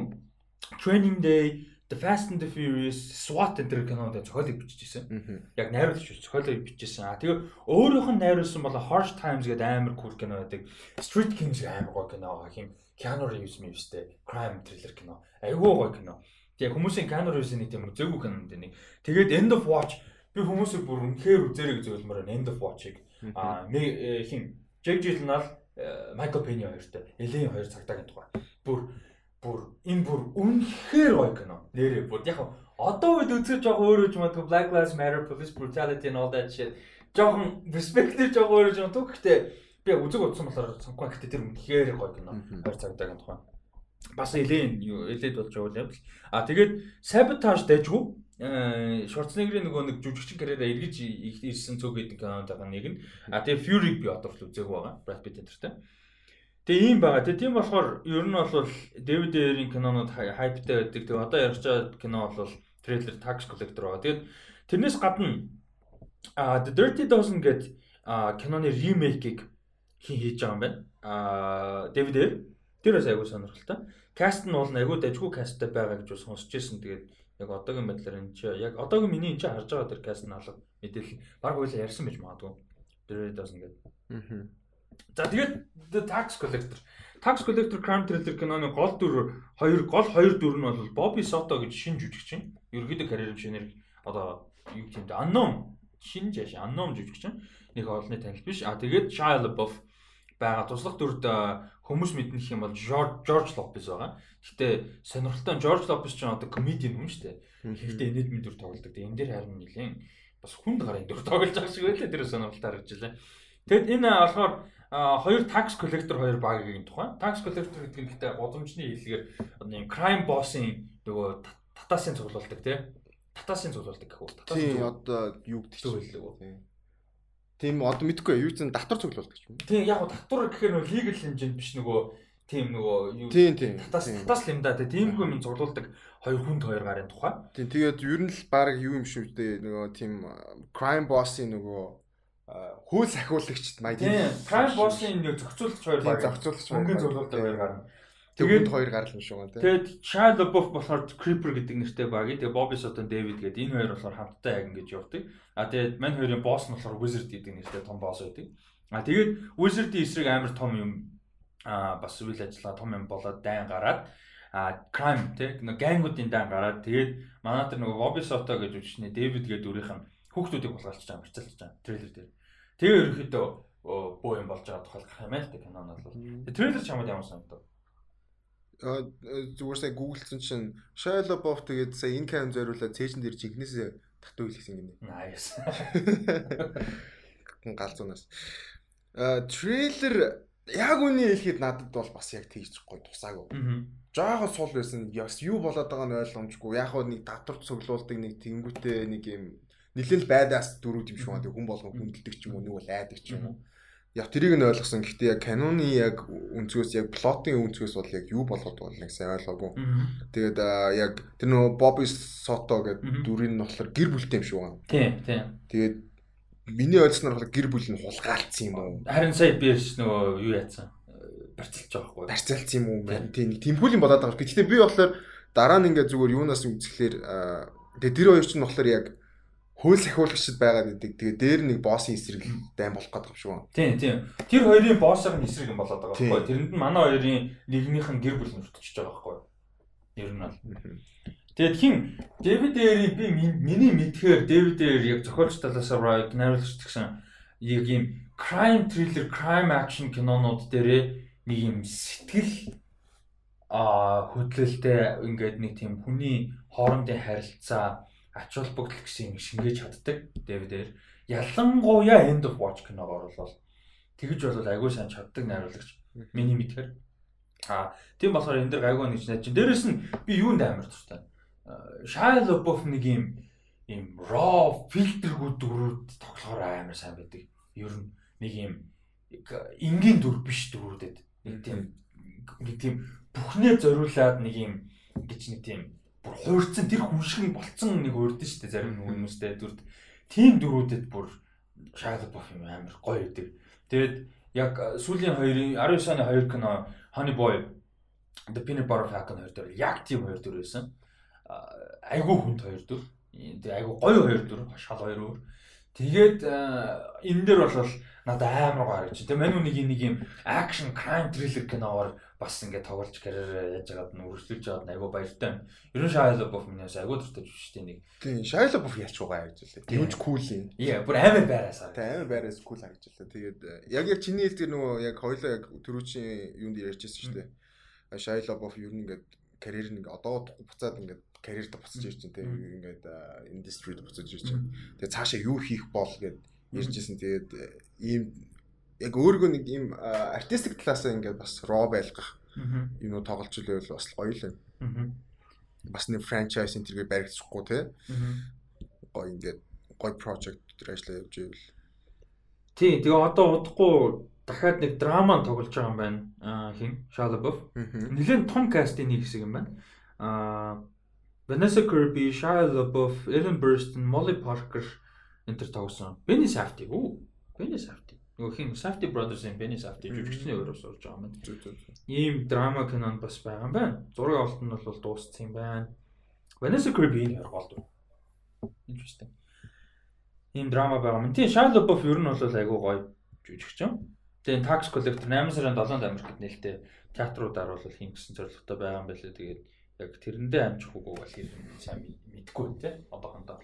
Speaker 1: Training Day The Fast and the Furious, SWAT энэ кинонд зохиолыг бичижсэн. Яг найруулагч биш зохиолыг бичижсэн. А тэгээ өөрөөх нь найруулсан бол Harsh Times гэдэг амар cool кино байдаг. Street Kings амар гоё кино юм. Keanu Reeves мөвстэй crime thriller кино. Айгүй гоё кино. Тэгээ хүмүүсийн Keanu Reeves-ийн нэг тийм үзээгүй кинонд нэг. Тэгээд End of Watch би хүмүүсийг бүр үнэхээр үзээрэй гэж зөвлөмөр End of Watch-ыг. А хин Jake Gyllenhaal Michael Pena хоёртой. Элийн хоёр цагдаагийн тухай. Бүр бүр энэ бүр үнэхээр гоё кино. Нэрээ бүр яг одоо үед үзэж байгаа өөрөө ч магадгүй Black Lives Matter, police brutality and all that shit. Жохон perspective жохон өөрөө жохон төг гэхдээ би үзэг утсан болохоор сонгох гэхдээ тэр үнэхээр гоё кино. Хоёр цагдаагийн тухай. Бас элийн элээд болж байгаа юм. А тэгээд sabotage дэжгүй Шварценеггерийн нөгөө нэг жүжигчин карьераа эргэж ирсэн цөг гэдэг кинод байгаа нэг нь. А тэгээ Fury-г би одоо л үзег байгаа. Brad Pitt энтертэй. Тэгээ ийм байгаа. Тэгээ тийм болохоор ер нь бол Дэвид Эйрийн кинонууд хайптай байдаг. Тэгээ одоо ярих чад кино бол трейлер Tax Collector байгаа. Тэгээд тэрнээс гадна а The Dirty Dozen гэдэг киноны ремейкийг хин хийж байгаа юм байна. А Дэвид Эйр тэр бас айгүй сонирхолтой. Каст нь бол айгүй дажгүй касттай байгаа гэж сонсч ирсэн. Тэгээд яг одоогийн байдлаар энэ чи яг одоогийн миний энэ чи харж байгаа тэр каст нь алга мэдээлэл баг хоёлаа ярьсан байж магадгүй. Dirty Dozen гэдэг. Аа За тэгээд Tax Collector. Tax Collector Crime Thriller киноны гол дүр хоёр гол хоёр дүр нь бол Bobby Soto гэж шинэ жүжигчин. Ерөнхийдөө карьерийн шинээр одоо юу гэмтэй unknown шинэ жааш unknown жүжигчин. Нэг олонний танил биш. А тэгээд Shia LaBeouf байгаа туслах дүрд хүмүүс мэднэх юм бол George Lopez байгаа. Гэтэ сонирхолтой George Lopez ч одоо комедиан юм шүү дээ. Гэхдээ энэд мэд дүр тоглодог. Энэ дээр харин нэлээд бас хүнд гарын дүр тоглож байгаа шиг байлаа. Тэр сонирхолтой харагдчихлаа. Тэгэд энэ болохоор хоёр tax collector хоёр багийн тухай. Tax collector гэдэг нь гэхдээ годомжны хэллэгээр нэг crime boss-ын нөгөө татаасын цуглуулдаг тий. Татаасын цуглуулдаг гэх үү?
Speaker 2: Тийм одоо юу гэдэг чинь. Тийм одоо мэдгүй юу ч татвар цуглуулдаг юм.
Speaker 1: Тийм яг татвар гэхээр нөгөө legal хэмжээнд биш нөгөө тийм нөгөө юу
Speaker 2: Тийм тийм.
Speaker 1: татаас татаас лимда тиймгүй минь зурлуулдаг хоёр хүнд хоёр гарын тухай.
Speaker 2: Тийм тэгээд ер нь л баг юу юм шүү дээ нөгөө тийм crime boss-ийн нөгөө хөл сахиулагчд маяг
Speaker 1: Тийм crime boss-ийн нэг зохицуулагч хоёр
Speaker 2: тийм зохицуулагч
Speaker 1: Мөнгөний зурлуулдаг хоёр гар.
Speaker 2: тэгээд хоёр гарал юм шүү гэн тийм
Speaker 1: Тэгээд Shia LaBeouf болохоор Creeper гэдэг нэртэй баг. Тэгээд Bobby Sutton David гэдэг энэ хоёр болохоор хамтдаа яг ингэж явдаг. А тэгээд мань хоёрын босс нь болохоор Wizard гэдэг нэртэй том босс байдаг. А тэгээд Wizard-ийн эсрэг амар том юм а бас үйл ажиллагаа том юм болоод дайн гараад а crime тэг нэг гангуудын дан гараад тэгээд манай тэр нөгөө Bobby Sutton гэж үчнээ David гэдэг дүрийнх нь хүүхдүүдийг булгаалж байгаа марцалж байгаа трейлер дээр. Тэгээ ерөөхдөө боо юм болж байгаа тухай гарах юм аа л та кинон бол. Трейлер ч хамаад ямар санагдав?
Speaker 2: А, зүгээр сая гуглдсан чинь Shia LaBeouf тэгээд сая энэ кам зориулаад цээжин дээр жигнэсээ татуу хэлсэн гинэ.
Speaker 1: Nice.
Speaker 2: галзуунаас. А трейлер яг үний хэлэхэд надад бол бас яг гоё тусаагүй. Жаахан сул байсан. Яс юу болоод байгаа нь ойлгомжгүй. Яг хоо нэг татвар цуглуулдаг нэг тэнгүүтээ нэг юм нэлээд байдаас дөрүүд юм шиг байна. Хүн болгон хүндэлдэг ч юм уу, нэг бол айдаг ч юм уу. Яг тэрийг нь ойлгосон. Гэхдээ яг каноны яг өнцгөөс яг плотын өнцгөөс бол яг юу болоод байгаа нэг сайн ойлгоогүй. Тэгээд яг тэр нөгөө Bobby Soto гэдэг дүрийн нь болохоор гэр бүлтэй юм шиг байна.
Speaker 1: Тийм, тийм.
Speaker 2: Тэгээд миний ойлгосноор болохоор гэр бүл нь хулгаалцсан юм уу?
Speaker 1: Харин сая бирс нөгөө юу яатсан? Барцалж байгаа хгүй.
Speaker 2: Барьцаалцсан юм уу? Тийм тэмхүүл юм болоод байгаа. Гэхдээ би болохоор дараа нь ингээд зүгээр юунаас үзэхлээр тэгээд тэр хоёр ч нь болохоор яг хууль сахиулагчд байгаад идэг. Тэгээд дээр нэг боссын эсрэг дайм болох гэдэг юм шиг байна.
Speaker 1: Тийм, тийм. Тэр хоёрын боссоор нь эсрэг юм болоод байгаа
Speaker 2: Тийм.
Speaker 1: хгүй. Тэрэнд нь манай хоёрын нэгнийх нь гэр бүл нүртчихэж байгаа хгүй. Ер нь бол. Тэгээд хин Дэвид Эйрийг би миний мэдхээр Дэвид Эйр яг зохиолч талаас нь найруулагч гэсэн яг ийм crime thriller, crime action кинонууд дээрээ нэг юм сэтгэл а хөдлөлтэй ингээд нэг тийм хүний хоорондын харилцаа ач холбогдол гэсэн юм шингээж чаддаг Эйр. Ялангуяа End of Watch киногоор бол тэгж бол агүй сайн чаддаг найруулагч. Миний мэдхээр. А тийм болохоор энэ дэр гайгүй нэг чинь. Дээрэс нь би юунд амар дуртай. Shia LaBeouf нэг юм юм raw фильтргүүд дүрүүд тоглохоор амар сайн байдаг. Ер нь нэг юм энгийн дүр биш дүрүүдэд нэг тийм нэг тийм бүхнээ зориулаад нэг юм гэж нэг тийм бүр хуурцсан тэр хүн шиг болцсон нэг урдэн шүү дээ зарим хүмүүстэй дүрд. Тийм дүрүүдэд бүр Shia LaBeouf юм амар гоё байдаг. Тэгээд яг сүүлийн хоёрын 19 оны хоёр кино Honey Boy The Peanut Butter Falcon хоёр дээр яг тийм хоёр дүр байсан. А, Айгуу хүнд хоёр дүр. Тэгээ айгуу гоё хоёр дүр, шал хоёр өөр. Тэгээд энэ дээр бол надад амар гоё харагч. Тэгээ мань үнийг нэг юм action crime thriller киноор бас ингээд тоглож карьер яаж байгаад нь үргэлжлүүлж байгаад нь айгуу баяртай. Ер нь Shia LaBeouf миний бас айгуу дуртай жүжигч тийм нэг.
Speaker 2: Тийм, Shia яач байгаа гэж үлээ.
Speaker 1: Тийм.
Speaker 2: Юуч кул юм.
Speaker 1: Яа, бүр амар байраасаа.
Speaker 2: Тэ амар байраас кул харагдж байлаа. Тэгээд яг яг чиний хэлдгээр нөгөө яг хоёлоо яг төрүүчийн юунд ярьжсэн шүү дээ. Shia LaBeouf ер нь ингээд карьер нэг одоо буцаад ингээд карьерд буцаж ирж чинь тийм ингээд индустрид буцаж ирж чинь. Тэгээд цаашаа юу хийх бол гэд ярьжсэн. Тэгээд ийм яг өөргөө нэг ийм артистик талаасаа ингээд бас raw байлгах
Speaker 1: Мгм.
Speaker 2: юмнуу тоглож илээ бас гоё л байна. Бас нэг франчайз энэ төргээ баригдчихгүй те. Гоё ингээд гоё project дээр ажиллаа явж ивэл.
Speaker 1: Тий, тэгээ одоо удахгүй дахиад нэг драма тоглож байгаа юм байна. Аа хин Shia LaBeouf. Нилээн том кастын нэг хэсэг юм байна. Аа Vanessa Kirby, Shia LaBeouf, Ellen Burstyn, Molly Parker энэ төр тоглосон. Benny Safdie. Оо, Benny Safdie. Нөгөө хин Safdie Brothers-ийн Benny Safdie жүжигчний өрөөс орж байгаа юм байна.
Speaker 2: Зүг зүг.
Speaker 1: Ийм драма кинонд бас байгаа юм байна. Зураг авалт нь бол дууссан юм байна. Vanessa Kirby энэ хоёр гол дүр. Interesting. Ийм драма байгаа юм. Тийм Shia LaBeouf ер нь бол айгүй гоё жүжигч юм. Тэгээ Tax Collector 8 сарын 7-нд Америкт нээлттэй театруудаар бол хийн гэсэн зорилготой байгаа юм байлээ. Тэгээд яг тэрэндээ амжих үгүй бол юм сайн мэдгүй те одоохондоо.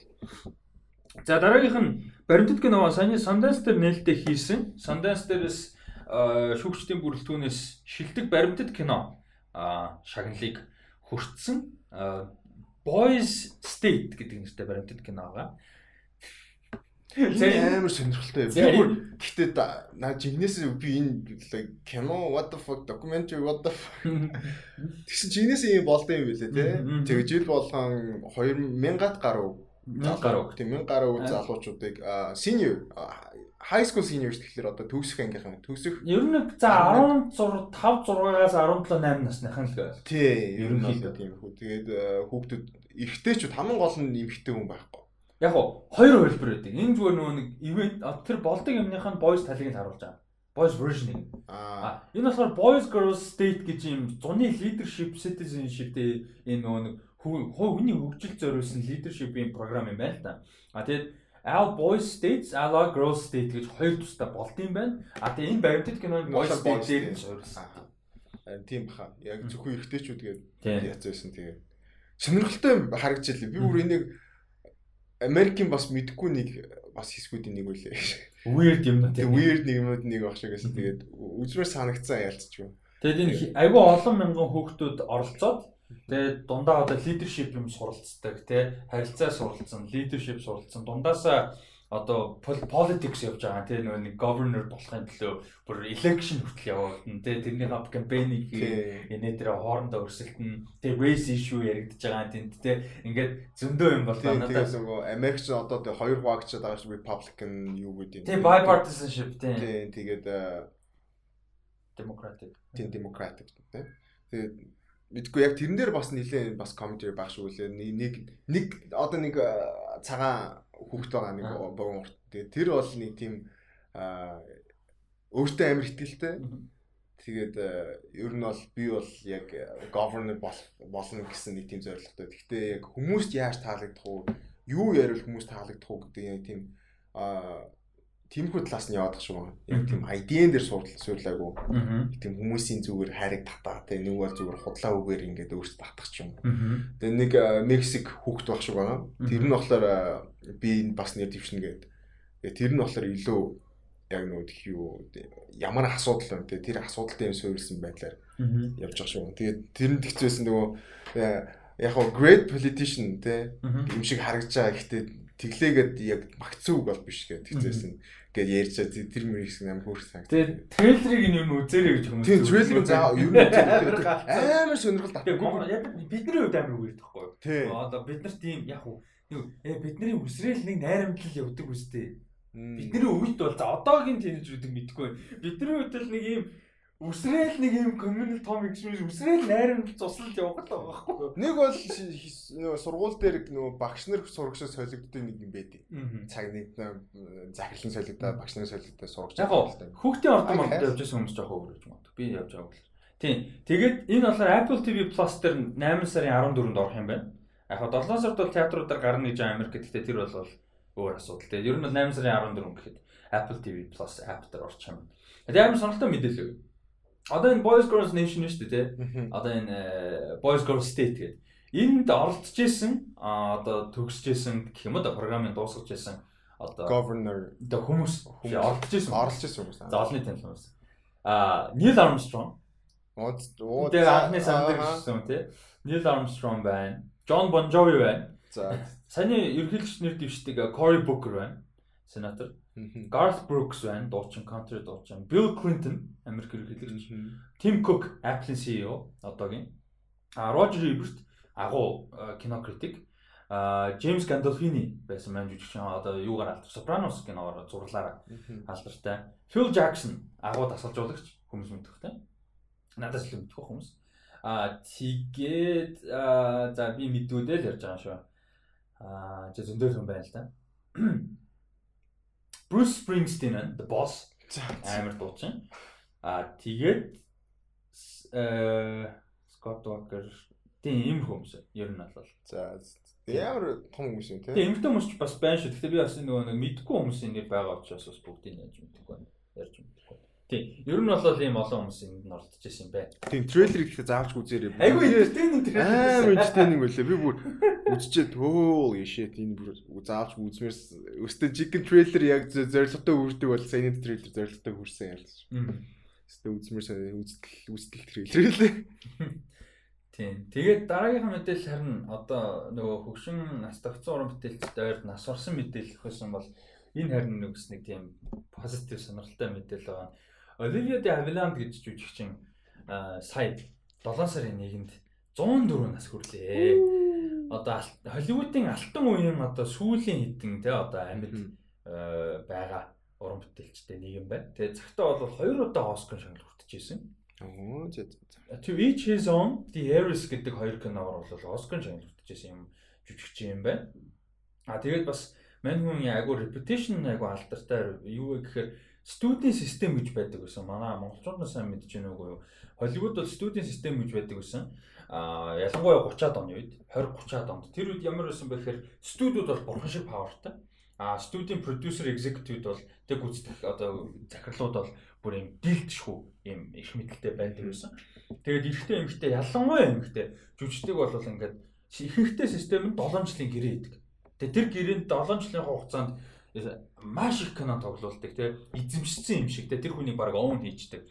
Speaker 1: За дараагийнх нь баримтат кино саяны Sundance дээр нээлттэй хийсэн. Sundance дээрээс э, шүүгчдийн бүрэлдэхүүнээс шилдэг баримтат кино шагналыг хүртсэн Boys State гэдэг нэртэй баримтат кино байгаа.
Speaker 2: Энэ амар сонирхолтой. Би
Speaker 1: За,
Speaker 2: бүр гэхдээ наа жигнэс би энэ кино what the fuck documentary what the fuck тэгсэн жигнэс юм болдсон юм билээ те. Тэгээ жил болгон 2000-ад гаруй
Speaker 1: гаруй.
Speaker 2: тийм 1000 гаруй залуучуудыг senior high school seniors тэгэхээр одоо төгсөх ангийнхан төгсөх
Speaker 1: Ер нь за 16 5 6-аас 17 8 насныхан л
Speaker 2: тий ер нь одоо тийм хүү. Тэгээд хүүхдүүд эрэгтэйчүүд хамгийн гол нь эмэгтэй хүн байхгүй.
Speaker 1: Яг уу хоёр хөлбөр байдаг. Энэ зүгээр нөгөө нэг а, тэр болдог юмных нь boys талыг харуулж байгаа. Boys version-ыг.
Speaker 2: Аа
Speaker 1: энэ болохоор boys girls state гэж юм зуны leadership citizenship-тэй энэ нөгөө хуу хүний хөгжил зориулсан leadership-ийн програм юм байна л да. А тэгээд All boys states, all girls state гэж хоёр тустай болд юм байна. А тэгээд энэ баримтат кинонд boys
Speaker 2: Boys
Speaker 1: state дээр
Speaker 2: тийм.
Speaker 1: нь суурилсан.
Speaker 2: харин тийм баха. Яг зөвхөн эрэгтэйчүүд гээд
Speaker 1: Тийм.
Speaker 2: яц байсан тэгээ. Сонирхолтой харагдчихлаа. Би бүр энийг Америкийн бас мэдгүй нэг бас хэсгүүдийн нэг үлээ.
Speaker 1: Weird юм
Speaker 2: Тэгээ
Speaker 1: даа.
Speaker 2: weird нэг юмуд нэг баг шиг гэсэн. Тэгээд үзмэр санагцсан ялцчих юм.
Speaker 1: Тэгээд энэ айгүй олон мянган хүүхдүүд оролцоод тэгээд дундаа одоо leadership юм суралцдаг тий харилцаа суралцсан, leadership суралцсан. Дундаасаа одоо pol- politics явж байгаа тий нөгөө нэг governor болохын төлөө бүр election хүртэл явагдана тий тэрнийхээ кампэйнийг
Speaker 2: Тий.
Speaker 1: энэ дээр хоорондоо өрсөлдөн тий race issue яригдж байгаа тэнд тий ингээд зөндөө юм бол надад
Speaker 2: нөгөө Америкч одоо тэг хоёр хуваагдчихад байгаа шүү Republican юу гэдэг юм.
Speaker 1: тий bipartisanship тий
Speaker 2: Тийм тэгээд э,
Speaker 1: democratic
Speaker 2: тийм Democratic тийм. Тэгээд мэдгүй яг тэрэн дээр бас нэлээ бас commentary баг шүү лээ. Нэг нэг одоо нэг цагаан хүүхд байгаа нэг богон урт. Тэгээд тэр бол нэг тийм өөртөө амар ихтгэлтэй. Тэгээд ер нь бол би бол яг governor бол- болно гэсэн нэг тийм зорилготой. Гэхдээ яг хүмүүст яаж таалагдах уу, юу ярил хүмүүст таалагдах уу гэдэг яг тийм аа тиймэрхүү талаас нь яваад шүү. Яг тийм ID-н дээр суурл суурлаагүй.
Speaker 1: Аа.
Speaker 2: Тийм хүмүүсийн зүгээр хайрыг татаа те нэг бол зүгээр худлаа үгээр ингээд өөртөө татах ч юм. Тэгээ нэг Мексик хүүхд байх шиг байгаа. Тэр нь болохоор би энэ бас нэр дэвшнэ гэдэг. Тэр нь болохоор илүү яг тэх юу ямар асуудал вэ те тэр асуудалтай юм суурилсан байдлаар
Speaker 1: Аа.
Speaker 2: явж байгаа шүү. Тэгээд тэр нь тэгцээсэн нөгөө яг гоо great politician
Speaker 1: Аа.
Speaker 2: юм шиг харагдаж байгаа. Гэхдээ тэглээгээд яг магцсан үг бол биш гэдэг тэгцээсэн гэж ярьж байгаа. Тэр мөр хэсэг амар хөөрх санагд.
Speaker 1: Тэгээд трейлерыг нь юу н үзээрэй гэж хүмүүс.
Speaker 2: Тийм трейлер заа юу
Speaker 1: гацсан.
Speaker 2: амар сонирхол
Speaker 1: гоо яг бидний хувьд амар юу?
Speaker 2: Тий.
Speaker 1: Одоо бид нар тийм яг уу э бидний үсрээл нэг найрамдлал явдаг үстэй. Бидний үед бол за одоогийн тэнэжрүүдийг мэдэхгүй. Бидний үед л нэг юм үсрээл нэг юм communal том experience үсрээл найрамдал цуслалт явах л байгаа байхгүй?
Speaker 2: Нэг бол нөгөө сургууль дээр нөгөө багш нар сурагчаа солигддог нэг юм байдیں۔ Цаг нэг захирлан солигдоо багш нар солигдоо сурагч.
Speaker 1: Яг хүүхдийн ордон
Speaker 2: хайр.
Speaker 1: явж байсан хүмүүс жоох өөр гэж магадгүй. Би явж байгааг л. Тийм. Тэгээд энэ болохоор Apple TV Plus дээр 8 сарын 14-нд орох юм байна. Яг хаа 7 сард бол театруудаар гарна гэж Америк гэхдээ тэр бол өөр асуудал. Тэгээд ер нь бол 8 сарын 14 гэхэд Apple TV Plus app дээр орчих юм. Тэгээд амар сонирхолтой мэдээлэл. Одоо энэ Boys Girls Nation шүү дээ, тий. Одоо энэ э, Boys Girls State гэдэг. Энд оролцож исэн одоо төгсөж исэн гэх юм уу да програмын дуусгаж исэн одоо
Speaker 2: governor
Speaker 1: одоо хүмүүс оролцож исэн.
Speaker 2: оролж ирсэн хүмүүс.
Speaker 1: За олонний танил хүмүүс. Аа, Neil Armstrong.
Speaker 2: Оо
Speaker 1: Тэр анхны сандаг гэсэн тий. Neil Armstrong байна. John Bon Jovi байна.
Speaker 2: За.
Speaker 1: Саяны ерөнхийлөгч нэр дэвшдэг Cory Booker байна. Сенатор. Garth Brooks байна. Дуучин, country дуучин. Bill Clinton, Америк ерөнхийлөгч. Tim Cook, Apple-ийн CEO одоогийн. А Roger Ebert, агуу э, кино критик. А James Gandolfini байсан маань жүжигчин одоо юугаар алдар Sopranos киноор зурлаараа алдартай. Phil Jackson агуу тасалжуулагч хүмүүс мэдвэхтэй. Надаас л мэдвэх хүмүүс. Аа тэгээд за би мэдүүдэл ярьж байгаа шүү. Аа за зөндөө хүн байна л да. Bruce Springsteen and the Boss амар дуучин. Аа тэгээд э Scott Walker тийм ийм хүмүүс ер нь бол.
Speaker 2: За. Ямар том хүмүүс юм те.
Speaker 1: Тэгээ эмгтэн хүмүүс ч бас байна шүү. Гэхдээ би бас нөгөө нэг мэдгүй хүмүүсийн нэр байгаа учраас бас бүгдийг яаж мэдэхгүй байна. Ярьж мэдэхгүй. Тийм. Ер нь бол ийм олон хүмүүс энд нь оролцож байсан юм байна.
Speaker 2: Тийм трейлерыг ихтэй заавч үзээрэй.
Speaker 1: Айгу entertaining
Speaker 2: Амар entertaining байлаа. Би бүр үзчихэд holy shit энэ бүр заавч үзмээр өстө chicken trailer яг зорилготой үрдэг бол саяны трейлер зорилготой хүрсэн ялж. Өстө үзмээр сайн үздэл үздэл трейлер лээ.
Speaker 1: Тийм. Тэгээд дараагийнхаа мэдээлэл харин одоо нөгөө хөгшин нас тогтсон уран бүтээлчд ойр нас орсон мэдээлэл өгсөн бол энэ харин нэг бас нэг тийм позитив сонирхолтой мэдээлэл байгаа. Olivia de Havilland гэж жүжигчин сая 7 сарын 1-нд 104 нас хүрлээ. Одоо Холливуудын алтан үеийн одоо сүүлийн хитэн те одоо амьд байгаа уран бүтээлчтэй нэг юм байна. Тэгээ цагтаа бол хоёр удаа Оскар шагнал хүртэж ирсэн.
Speaker 2: Оо зэ.
Speaker 1: To each his own The Heiress гэдэг хоёр киноор бол Оскар шагнал хүртэж ирсэн юм жүжигч юм байна. А тэгээд бас мань хүн айгу reputation айгу алдартай юу вэ гэхээр студийн систем гэж байдаг гэсэн. Манай монголчууд сайн мэдж байна уу? Холливуд бол студийн систем гэж байдаг гэсэн. А ялангуяа 30-аад оны үед 20 30-аад онд тэр үед ямар байсан бэ гэхээр студиуд бол бурхан шиг павертай. А студийн продюсер executive бол тэг гүйцэтгэх одоо захирлууд бол бүр юм дилдшгүй юм их мэдлэлтэй байдаг байсан. Тэгээд эрэгтэй эмэгтэй ялангуяа эмэгтэй жүжигчдэг бол ингээд ихэнхдээ систем нь 7 жилийн гэрээ идэг. Тэгээд тэр гэрээнд 7 жилийн хугацаанд маш их кино тоглуулдаг тий эзэмшсэн юм шиг тий тэр хүний баг оон хийждэг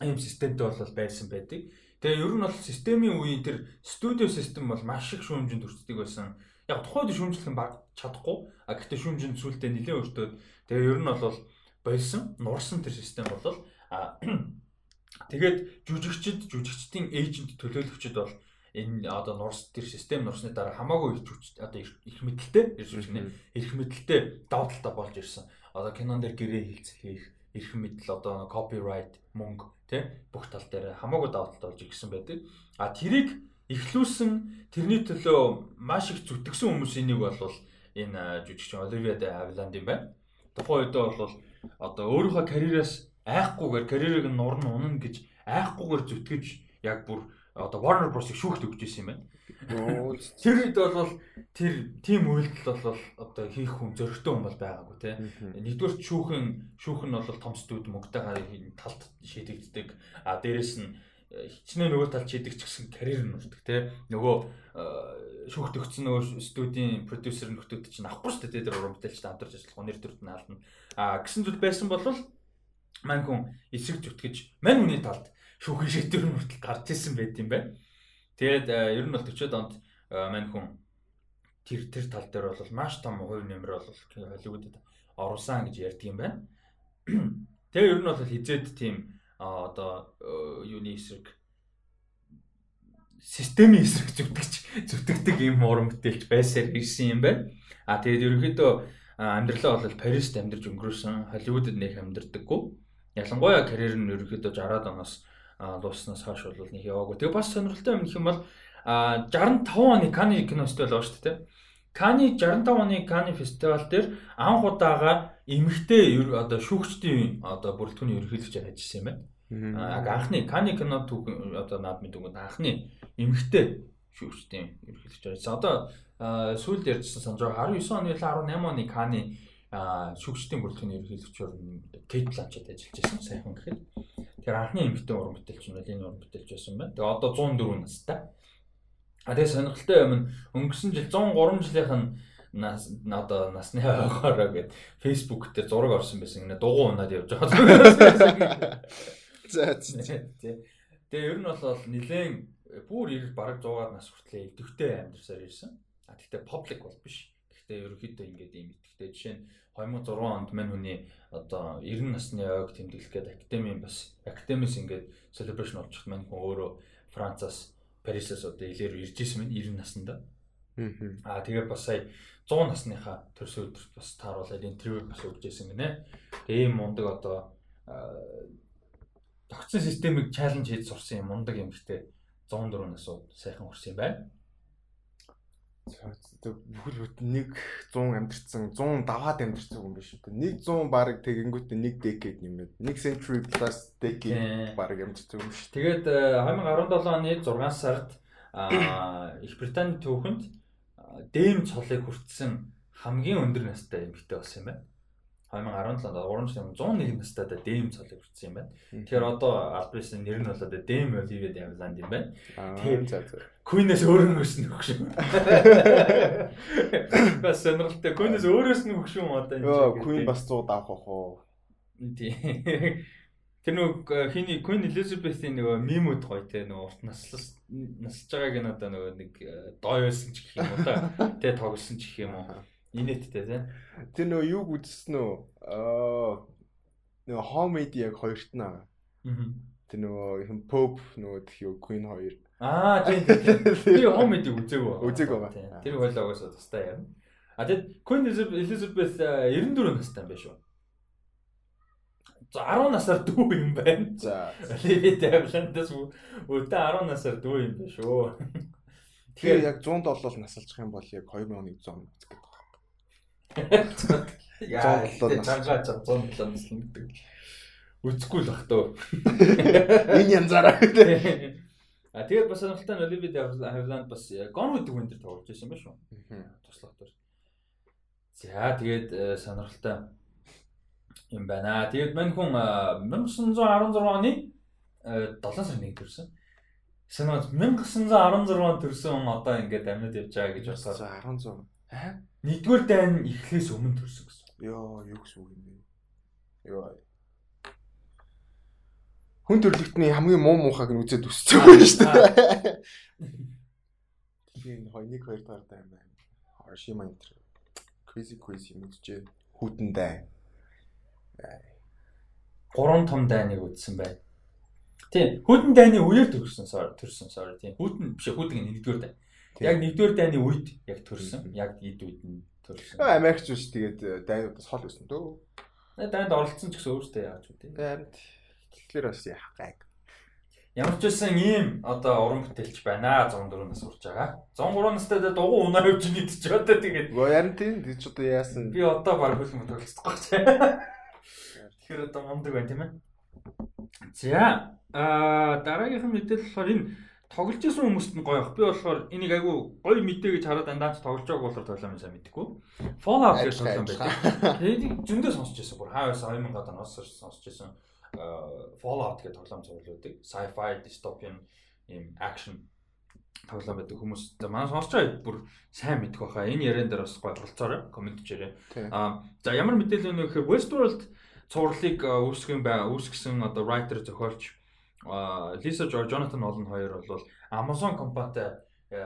Speaker 1: ийм системтэй бол байсан байдаг. Тэгээ ер нь бол системийн үеийн тэр студио систем бол маш их шүүмжинд өртдөг байсан. Яг тухайд шүүмжлэх нь баг чадахгүй. А гэхдээ шүүмжинд сүултээ нэлээд өртөөд тэгээ ер нь бол болсон, нурсан тэр систем бол а тэгээд жүжигчд, жүжигчдийн эйжент төлөөлөгчд бол энэ одоо нурс тэр систем нурсны дараа хамаагүй их жүжиг одоо их мэдлэлтэй ирж байна. Их мэдлэлтэй давуу талтай болж ирсэн. Одоо кинон дээр гэрээ хилцэх хийх эрх мэдэл одоо copyright мөнгө тий бүх тал дээр хамаагүй давуу талтай болж ирсэн байдаг. А тэрийг эхлүүлсэн тэрний төлөө маш их зүтгэсэн хүмүүсийн нэг бол энэ жүжигч Оливия де Авиланд юм байна. Тухайн үед бол одоо өөрийнхөө карьераас айхгүйгээр карьерийг нь нурн унана гэж айхгүйгээр зүтгэж яг бүр одоо Warner Bros-ыг шүүхт өгч ирсэн юм байна. Тэр үед бол тэр тим үйлдэл бол одоо хийх хүн зөрөгтэй хүн бол байгаагүй тий. Нэгдүгээр шүүхэн шүүх нь бол том студ мөнгөтэй талд шийдэгддэг. А дээрэс нь э, хичнээн нөгөө талд шийдэгч гэсэн карьер нь үрдэг тий. Нөгөө э, шүүхт өгсөн нөгөө студийн продюсер нөхдөд чинь авахгүй шүү дээ тэр уран бүтээлчтэй хамтарч ажиллах нэр төрд нь алдна. А гэсэн зүйл байсан бол мань хүн эсрэг зүтгэж мань хүний талд шүүхэн шийдвэр нь хүртэл гарч ирсэн байт юм байна. Тэгээд э, ер нь бол 40-од онд э, мань хүн тэр тэр тал дээр бол маш том хувь нэмэр бол Холливуудад оруулсан гэж ярьдаг юм байна. Тэгээ ер нь бол хизээд тийм одоо э, юуны эсрэг системийн эсрэг зүтгэж зүтгэдэг юм уран бүтээлч байсаар ирсэн юм байна. А тэгээд ерөнхийдөө амьдралаа бол Парист амьдарч өнгөрөөсөн, Холливуудад нэг амьдардаггүй. Ялангуяа карьер нь ерөнхийдөө 60-аад оноос лууснаас хойш бол нэг яваагүй. Тэгээ бас сонирхолтой юм юм бол 65 оны Каны кино фестивал байгаа шүү дээ. Каны 65 оны Каны фестивал дээр анх удаага эмэгтэй одоо шүүгчдийн одоо бүрэлдэхүүний ерөнхийлөгч ажилласан юм байна. Аа анхны Каны кино түүх одоо наадмын дүгэнд анхны эмэгтэй шүүгчдийн ерөнхийлөгч ажилласан. Одоо сүүлд ярьжсэн санаж 19 оны 18 оны Каны шүүгчдийн бүрэлдэхүүний ерөнхийлөгчөөр Кейт Бланчет ажиллаж байсан сайхан гэхэд. Тэгэхээр анхны эмэгтэй уран бүтээлч нь энэ уран бүтээлч байсан байна. Тэгээ одоо 104 настай. А тэгээ сонирхолтой юм нь өнгөрсөн жил 103 жилийнх нь нас одоо насны хойгоороо гээд фейсбુક дээр зураг орсон байсан. Ингээ дугуй унаад явж байгаа. За тэгээ ер нь бол нилээн бүр ирэл бараг 100-аад нас хүртлээр идэвхтэй амьдарсаар ирсэн. А тэгтээ public бол биш. Гэхдээ ерөөхдөө ингээд ийм идэвхтэй жишээ нь 2006 онд мань хүний одоо 90 насны ойг тэмдэглэх гээд академийн бас академис ингээд celebration олчихд мань хүн өөрөө Францаас Парисаас одоо илээр ирж исэн мэн 90 наснда. Аа тэгээ бас сая 100 насныхаа төрсөн өдөрт бас тааруулаад интервью бас өгч исэн гинэ. Ийм мундаг одоо тогтсон системийг чаленж хийж сурсан юм мундаг юм гэхдээ 104 насууд сайхан хүрсэн юм байна бүхэл бүтэн нэг 100 амьдэрсэн 100 даваад амьдэрсэн хүн биш үү. Нэг 100 баг тэгэнгүүтээ нэг decade нэмээд нэг century plus decade баг амьдэрсэн хүн биш. Тэгээд 2017 оны 6 сард Их Британий түүхэнд дэм цолыг хүртсэн хамгийн өндөр настай эмэгтэй болсон юм байна. 2017 онд 3 жил өмнө 101 настай да Дэм цолыг хүртсэн юм байна. Тэгэхээр одоо Альбресийн нэр нь болоод Дэм Оливед Явланд юм байна. Тийм за за. Queen-ээс өөр нь өснө хөгшин. Бас сонирхолтой. Queen-ээс өөрөөс нь хөгшин одоо
Speaker 2: энэ. Йоо, Queen бас 100 даах бах уу.
Speaker 1: Тийм. Тэр нөгөө хиний э, Queen Elizabeth-ийн нөгөө мимүүд гоё те нөгөө урт наслас насж байгааг нь одоо нөгөө нэг э, дой байсан ч гэх юм уу та. Тэ тоглосон ч гэх юм уу Инээдтэй тий.
Speaker 2: Тэр нөгөө юг үзсэн үү? Аа нөгөө Homemade яг хоёрт нь. Аа. Тэр нөгөө хин Pope нөгөө тх юу Queen хоёр.
Speaker 1: Аа тийм тийм. Би Homemade үзээгүй.
Speaker 2: Үзээгүй байгаа.
Speaker 1: Тэр хойлоогоос тустай юм. А тэгэд Queen Elizabeth 94 настай юм байна шүү. 10 насаар дүү юм байна.
Speaker 2: За.
Speaker 1: Оливия Девландас өөдөө 10 насаар дүү юм байна шүү.
Speaker 2: Тэгэхээр яг 107 насалчих юм бол яг 2100 он үзэх гэдэг байна.
Speaker 1: Яа,
Speaker 2: 107 нас.
Speaker 1: цангаа 107 нас л гэдэг. Үзэхгүй л бах төө.
Speaker 2: Энэ янзаараа.
Speaker 1: А тэгээд бас сонирхолтой нь Оливия Девланд бас Gone with the Wind дээр тоглож байсан ба шүү. туслах дээр. За тэгээд э, сонирхолтой юм байна. Тэгээд мань хүн э, 1916 оны э, 7 сарын 1-нд төрсөн. Санаад 1916 онд төрсөн хүн одоо ингээд амьд явж байгаа гэж
Speaker 2: За
Speaker 1: бодсоор
Speaker 2: 16. Аа?
Speaker 1: Нэгдүгээр дайн эхлээс өмнө төрсөн гэсэн.
Speaker 2: Йоо, юу гэсэн үг юм бэ? Йоо. Хүн төрлөختний хамгийн муу муухайг нь үзээд өссөн байна шүү дээ. Тийм нэг хоёр дахь юм байна. Оршима энтер. Crazy crazy юм үзчихээ. Хүтэн дай.
Speaker 1: Гурван том дайныг үзсэн байна. Тийм, хүдэн дайны үеэр төрсөн sorry, төрсөн sorry тийм. Хүдэн биш хүдэн нэгдүгээр дай. Яг нэгдүгээр дайны үед яг төрсөн. Яг эд үед нь төрсөн.
Speaker 2: Америкч биш тэгээд дайнуудаас хол өссөн дөө.
Speaker 1: Дайнд оролцсон ч гэсэн өөртөө яаж үү тийм.
Speaker 2: Тэгээд тэгэхээр бас яах гайг.
Speaker 1: Ямар ч байсан ийм одоо уран бүтээлч байна 104 нас урж байгаа. 103 настай дэ дугуй унаа явж нийтж байгаа та тэгээд
Speaker 2: Гоо ярин тийм тийч одоо яасан.
Speaker 1: би одоо баг хөлн төлөсдөг гэж. Тэгэхээр одоо мундаг байна тийм ээ. За аа дараагийнх нь мэдээлэл болохоор энэ тоглож исэн хүмүүст нь гоё ах. Би болохоор энийг айгу гоё мэдээ гэж хараад андаач тоглож байгааг болохоор тоглоом сайн мэдэхгүй. Fallout гэж тоглоом байдаг. Тэгээд зөндөө сонсч байсан. Бүр байсан 2000 оноос сонсч байсан. Аа, Fallout гэдэг тоглоом цувралуудыг sci-fi dystopian ийм action тоглоом байдаг хүмүүс. За манай сонсч байгаа бүр сайн мэдэх байхаа. Энэ яриан дээр бас гоё оролцоорой. Комент хийрээ. Аа за ямар мэдээлэл өнөө гэхээр Westworld цувралыг а, үүсгэн бай үүсгэсэн одоо writer зохиолч а, Lisa George Jonathan Nolan хоёр бол Amazon компанитай 3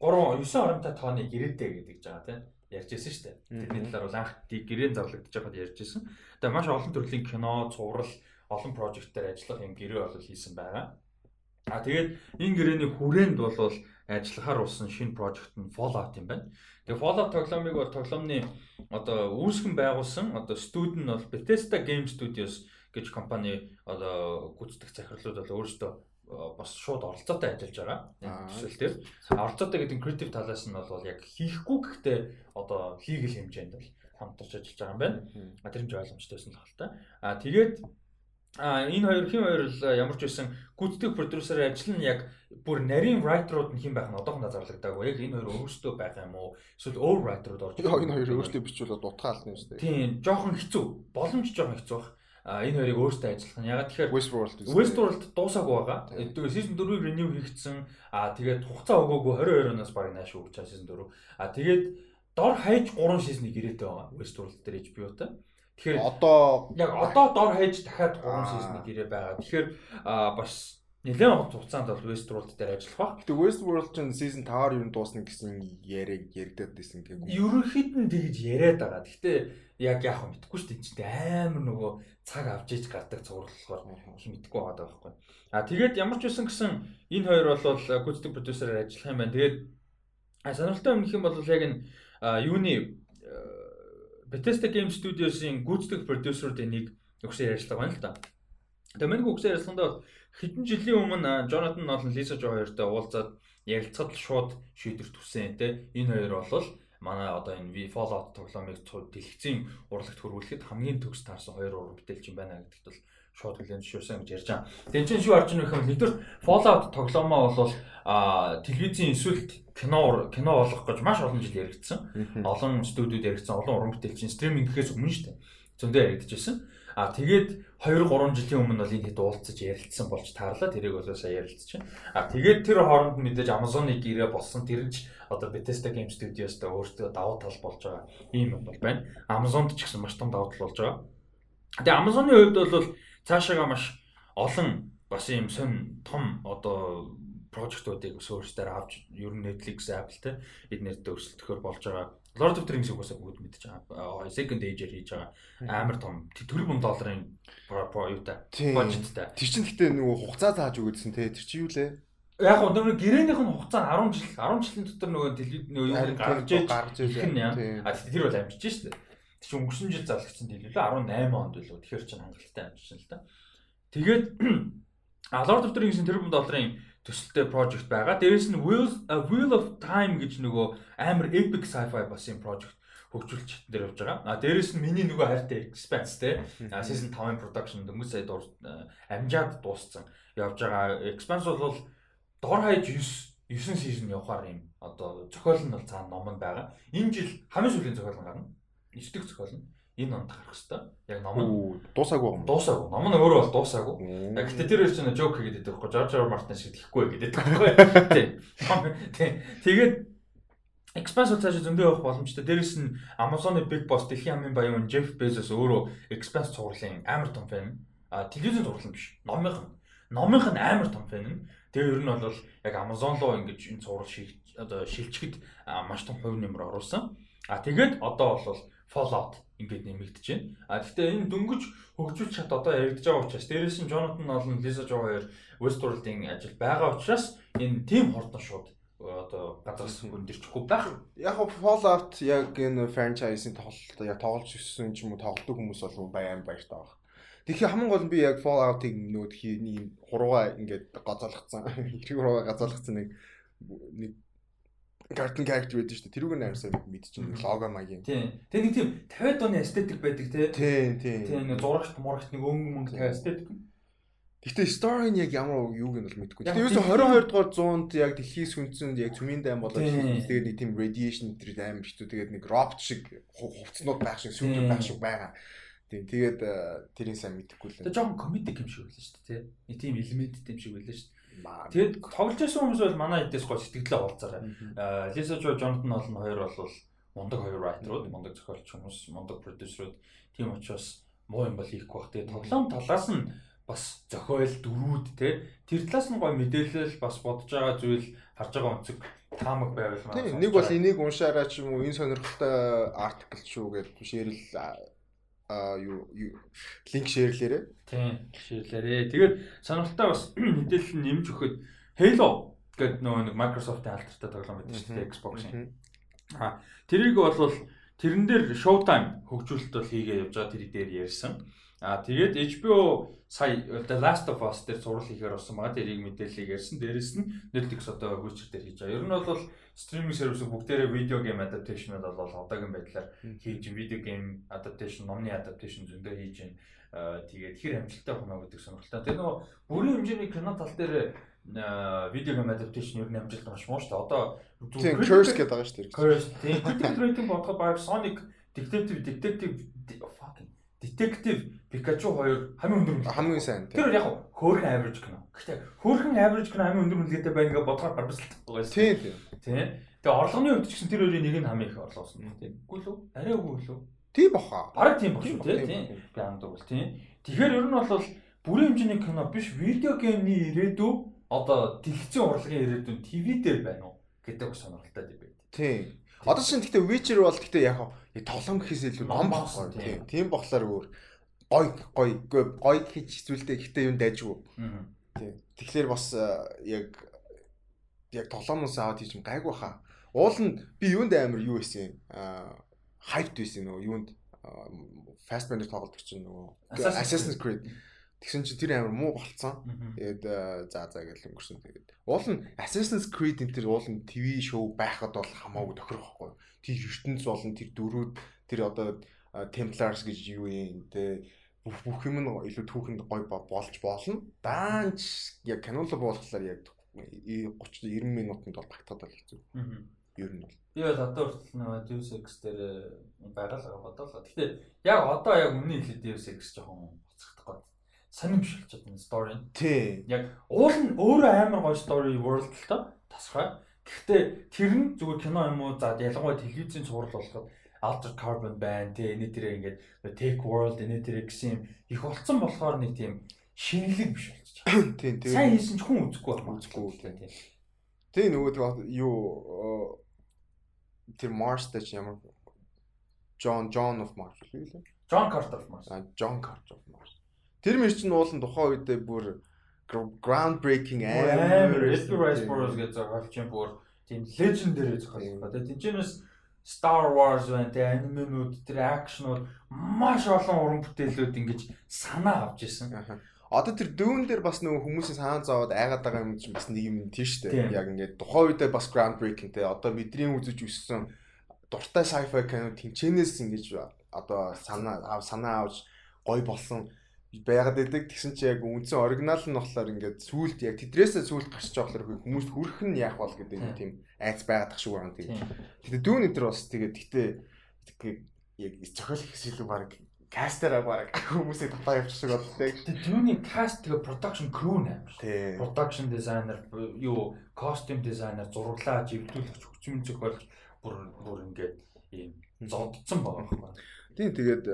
Speaker 1: 9 оронтой тооны гэрээтэй гэдэг гэж байгаа тийм ярьж ирсэн шүү дээ. Тэрний талаар бол анх гэрээн зарлагдаж байхад ярьж ирсэн. Тэгээ маш олон төрлийн кино, цуврал, олон прожектээр ажиллах юм гэрээ бол хийсэн байгаа. А тэгээд энэ гэрээний хүрээнд бол ажиллахаар болсон шинэ прожект нь Fallout юм байна. Тэгээ Fallout тоглоомыг бол тоглоомны одоо үүсгэн байгуулсан одоо студи нь бол Bethesda Game Studios гэж компани одоо гүйцэтгэх захирлууд бол өөрсдөө э, бас шууд оролцоотой ажиллаж байгаа. Төсөл дээр. Оролцоотой гэдэг нь creative талаас нь бол яг хийхгүй гэхдээ одоо хийгэл хэмжээнд бол хамтарч ажиллаж байгаа юм байна. А тэр ч ойлгомжтойсэн л хаалта. А тэгээд а энэ хоёр хин хоёр л ямар ч байсан гүйцэтгэх продюсерээр ажил нь яг бүр нарийн writer-ууд нь хэн байх нь одоохондоо зарлагдаагүй. Яг энэ хоёр өөрсдөө байх юм уу? Эсвэл өөр writer-ууд орж
Speaker 2: Яа энэ хоёр өөртөө бичүүлээд утгаална юм шүү дээ.
Speaker 1: Тийм, жоохон хэцүү. Боломж жоохон хэцүү баг. А энэ хоёрыг өөртөө ажиллах нь. Ягаад тэгэхээр
Speaker 2: Westworld?
Speaker 1: Westworld дуусаагүй байгаа. Season 4-ийг renew хийгдсэн. А тэгээд хугацаа өгөөгүй 22 оноос баг нааш өгч байгаа season 4. А тэгээд дор хаяж 3 season-ийг ирээтэй байгаа. Westworld дээр HBO-тай. Тэгэхээр
Speaker 2: Одоо
Speaker 1: яг одоо дор хаяж дахиад 3 season-ийг ирээ байгаа. Тэгэхээр бас нэлээд хот хугацаанд бол Westworld дээр ажиллах баг.
Speaker 2: Гэтэ Westworld чинь season 5-аар юу дуусна гэсэн яриаг яригдаад байсан тийм үү?
Speaker 1: Ерөнхийд нь тэгж яриад байгаа. Гэхдээ яг яах вэ мэдэхгүй шүү дээ. Энд чинь амар нөгөө цаг авч иж гардаг цуврал болохоор их мэдэхгүй байгаа байхгүй. А тэгээд ямар ч байсан гэсэн энэ хоёр бол гүйцэтгэх продюсераар ажиллах юм байна. Тэгээд сонирхолтой гэх юм бол яг энэ юуны Bethesda Game Studios-ийн гүйцэтгэх продюсеруудын нэг өгсөн ярилцлага байна л да. Тэгээд мань өгсөн ярилцлаганд бол хэдэн жилийн өмнө Jonathan Nolan, Lisa Joy хоёртой уулзаад ярилцахад шууд шийдвэр түсэн те. Энэ хоёр бол манай одоо энэ Fallout тоглоомыг дэлгэцийн урлагт хөрвүүлэхэд хамгийн төгс таарсан хоёр уран бүтээлч юм байна гэдэгт бол шууд хүлээн зөвшөөрсөн гэж ярьж байгаа. Тэгээ чинь орж ийн гэх юм нэгдүгээр Fallout тоглоомоо бол телевизийн эсвэл кино кино болгох гэж маш олон жил яригдсан. Олон студиуд яригдсан, олон уран бүтээлчин стриминг гэхээс өмнө шүү дээ. Зөндөө яригдчихсэн. А тэгээд 2 3 жилийн өмнө бол энэ хэд уулзаж ярилцсан болж таарлаа. Тэрийг бол сая ярилцчихэв. А тэгээд тэр хооронд мэдээж Amazon-ы гэрээ болсон тэр ч одоо Bethesda Game Studios-тай өөртөө давуу тал болж байгаа ийм юм бол байна. Amazon-д ч гэсэн маш том давуу тал болж байгаа. Тэгээ Amazon-ы хувьд бол цаашаага маш олон бас ийм сонь том одоо прожектуудыг өөрсдөө авч ер нь Netflix, Apple те эднэртэй өрсөлдөхөр болж байгаа. Lord of the Rings угаасаа бүгд мэдж байгаа. Second Age-ээр хийж байгаа амар том 40 долларын юутай бажеттай.
Speaker 2: Тэр чинь гэхдээ нөгөө хугацаа зааж өгөөдсөн те. Тэр чинь юу лээ?
Speaker 1: Яг гоо нөгөө гэрээнийх нь хугацаа 10 жил 10 жилийн дотор нөгөө телевиз нөгөө юу гарч иж
Speaker 2: гарч иж тийм.
Speaker 1: А тэр бол амжиж штэ. Тэг чи өнгөрсөн жил зарлагдсан дийл лөө 18 онд билүү. Тэгэхээр чинь хангалттай амжилт л да. Тэгээд Lord of the Rings-ийн тэрбум долларын төсөлтэй project байгаа. Дээрээс нь Wheel Wheel of Time гэж нөгөө амар epic sci-fi бас юм project хөгжүүлж хитэн дээр явж байгаа. А дээрээс нь миний нөгөө хайртай Expanse те season 5-ын production дөнгөж сая амжаад дууссан явж байгаа. Expanse бол дор хаяж 9 9 season явахаар юм. Одоо зохиол нь бол цаана ном нь байгаа. Энэ жил хамгийн сүүлийн зохиол нь гарна. 9 дэх зохиол нь энэ онд гарах хэвээр. Яг ном нь
Speaker 2: дуусаагүй юм.
Speaker 1: Дуусаагүй. Ном нь өөрөө бол дуусаагүй. Гэхдээ тэр хоёр чинь joke хийгээд байдаг байхгүй. George R. Martin шиг тэхгүй гэдэг байхгүй. Тийм. Тэгээд Expanse цааш зөндөө явах боломжтой. Дээрэс нь Amazon-ы Big Boss дэлхийн хамгийн баян Jeff Bezos өөрөө Expanse цувралын амар том фэн. А телевизэн цуврал биш. Номынх нь. Номынх нь амар том фэн. Тэгээ ер нь бол яг Amazon руу ингэж энэ цуврал шилж одоо шилжихэд маш том хувь нэмэр оруулсан. А тэгээд одоо бол Fallout ингээд нэмэгдэж байна. А гэхдээ энэ дөнгөж хөгжүүлж чад одоо яригдж байгаа учраас дээрээс нь Jonathan Nolan, Lisa Joy хоёр Westworld-ийн ажил байгаа учраас энэ team хордон шууд одоо газраас өндөрчихгүй байх.
Speaker 2: Яг Fallout яг энэ franchise-ийн тоглолт яг тоглож өссөн ч юм уу тоглодог хүмүүс бол баян баяртай байна. Тэгэхээр хамгийн гол нь би яг Fallout-ыг нүүд хийний хурууга ингээд газаалгацсан. Хэрэг хурууга газаалгацсан нэг нэг cartoon character байдаг шүү дээ. Тэрүүг нь амьсаа мэдчихэв лого маягийн.
Speaker 1: Тийм. Тэгээ нэг тийм 50 оны эстетик байдаг тий.
Speaker 2: Тийм, тийм.
Speaker 1: Тийм нэг зурагт мурагт нэг өнгө мөнгө тавь эстетик.
Speaker 2: Гэхдээ story нь яг ямар юуг нь бол мэдэхгүй. Тэгээ ерөөсө 22 дугаар зуунд яг дэлхийс хүнцэнд яг цүмийн дайм болоод тэгээд нэг тийм radiation тэр амар хэцүү тэгээд нэг robot шиг хувцснууд байх шиг сүйдэр байх шиг байгаа. Тийм тэгээд э, тэрийг сайн мэдэхгүй л.
Speaker 1: Тэгээ жоохон комедик юм шиг байлаа шүү дээ тий. Нэг тийм элементтэй юм шиг байлаа шүү. Тэгэд тоглож байсан хүмүүс бол манай эдээс гоо сэтгэлээ олцаарай. Лиса Жо Джонатан Нолн хоёр бол мундаг хоёр райтерууд, мундаг зохиолч хүмүүс, мундаг продюсерууд. Тийм учраас муу юм бол хийхгүй бах. Тэгээ тоглоом талаас нь бас зохиол дөрүүд те тэр талаас нь гой мэдээлэл бас бодож байгаа зүйл харж байгаа өнцөг таамаг байвал
Speaker 2: маань. Тийм нэг бол энийг уншаараа ч юм уу энэ сонирхолтой артикл шүү гэж ширэл а юу линк шеэрлээрээ.
Speaker 1: Тийм, шеэрлээрээ. Тэгээд сонирхолтой бас мэдээлэл нэмж өгөхөд Halo гэдэг нөгөө нэг Microsoft-ийн алдартай тоглоом байдаг шүү дээ Xbox-ийн. А тэрийг бол тэрэн дээр Showtime хөгжүүлэлт бол хийгээ явж байгаа тэрий дээр ярьсан. А тэгээд HBO сая The Last of Us дээр зураг хийхээр орсон байгаа. Тэрийг мэдээллийг ярьсан. Дээрэс нь Netflix одоо Witcher дээр хийж байгаа. Ер нь бол стриминг сервис бүгдээрээ видео гейм адапташнууд бол одоогийн байдлаар хийж видео гейм адапташн, номны адапташн зөндөө хийж байна. Тэгээд хэр амжилттай байна гэдэг сонирхолтой. Тэр нөгөө бүрийн хэмжээний кино тал дээр видео гейм адапташн ер нь амжилт маш муу шүү дээ. Одоо
Speaker 2: зөвхөн Curse гэдэг байгаа шүү дээ.
Speaker 1: Curse. Тийм. Critical rating бодоход баг Sonic Detective Detective fucking Detective Pikachu 2 хамгийн өндөр
Speaker 2: үнэлгээ. Хамгийн сайн.
Speaker 1: Тэр яг хөөрхөн average кино. Гэхдээ хөөрхөн average кино хамгийн өндөр үнэлгээтэй байна гэж бодохоор барбаслахгүй байсан.
Speaker 2: Тийм тийм.
Speaker 1: Тийм. Тэгээ орлогоны хувьд ч гэсэн тэр хоёрын нэг нь хамгийн их орлогосон. Тийм. Үгүй л үү? Арай үгүй л үү?
Speaker 2: Тийм баха.
Speaker 1: Бараг тийм баг шүү тийм. Би анд бол тийм. Тэгэхээр ер нь бол бүрийн хэмжээний кино биш видео геймний ирээдүй одоо дэлгэцэн урлагийн ирээдүйн ТV дээр байна уу гэдэг сонирхолтой байна.
Speaker 2: Тийм. Одоо чинь гэхдээ Witcher бол гэхдээ яг тоглоом гэхээс илүү ном багсаа тийм. Тийм болохоор өөр гой гой гой гэж зүйлтэй гэхдээ юм дайжгүй. Тийм. Тэгэхээр бас яг яг тоглоомоос аваад хийж гайгүй хаа. Уул нь би юунд амар юу аа хайпт байсан нөгөө юунд Fast Bender тоглолдог чинь нөгөө Assassin's Creed Тэгсэн чинь тэр амар муу болцсон. Тэгээд за за гэж өнгөрсөн. Тэгээд уул нь Assassin's Creed энэ тэр уул нь ТV шоу байхад бол хамаагүй тохирох байхгүй. Тэр ертөнц болон тэр дөрүүд тэр одоо Templars гэж юу юм те бүх бүх юм нь илүү түүхэнд гой болж болно. Даанч яг канонло буулгахлаар яг 30 90 минутанд бол багтаад бол хэцүү. Ер нь бол.
Speaker 1: Би бол одоо хүртэл нөгөө Deus Ex дээр байгаа л бодлоо. Гэхдээ яг одоо яг өмнө хэлээд Deus Ex жоохон буцахдах гээд сонирм биш болчиход байна story нь.
Speaker 2: Тий.
Speaker 1: Яг уул нь өөрөө амар гоё story world л та тасгай. Гэхдээ тэр нь зүгээр кино юм уу за ялангуяа телевизийн цуврал болоход Altered Carbon байна тий энэ тэрэг ингээд Tech World энэ тэрэг гэсэн их болцсон болохоор нэг тийм шинэлэг биш болчих.
Speaker 2: Тийм тийм.
Speaker 1: Сайн хийсэн ч хүн үзэхгүй байна.
Speaker 2: Үзэхгүй тийм. Тий нөгөө юу тэр Mars дээр ямар John John of Mars үү?
Speaker 1: John Carter of Mars.
Speaker 2: John Carter of Mars. Тэр мөр чинь уулын тухайн үедээ бүр ground breaking амар
Speaker 1: Rice Burroughs гэж зохиолч юм бүр тийм legendary зохиолч ба. Тэгээ тэнчэнэс Star Wars байна те анименууд тэр акшнууд маш олон уран бүтээлүүд ингэж санаа авч ирсэн.
Speaker 2: Одоо тэр дүүн дээр бас нөгөө хүмүүсийн санаа зовоод айгаад байгаа юм чинь бас нэг юм тийм шүү дээ. Яг ингээд тухайн үедээ бас ground breaking те одоо бидний үзэж өссөн дуртай sci-fi кино тэмчэнээс ингэж одоо санаа санаа авч гой болсон байгаад байдаг. Тэгсэн чи яг үндсэн оригинал нь болохоор ингээд сүулт яг тэдрээсээ сүулт гарч байгаа болохоор хүмүүст хүрэх нь яах бол гэдэг нэг тийм айц байгаад тах шиг байна тийм. Гэтэ дүүн өдр бас тэгээд гэтээ яг зохиол хэсэл баг кастераа баг хүмүүсээ татаа явчих шиг болтой.
Speaker 1: Гэтэ дүүний каст тэгээ production crew нээр. Production designer юу costume designer зураглаа живлүүлэгч хүчмэн зохиолч бүр бүр ингээд ийм зодцсон байгаа байхгүй.
Speaker 2: Тийм тэгээд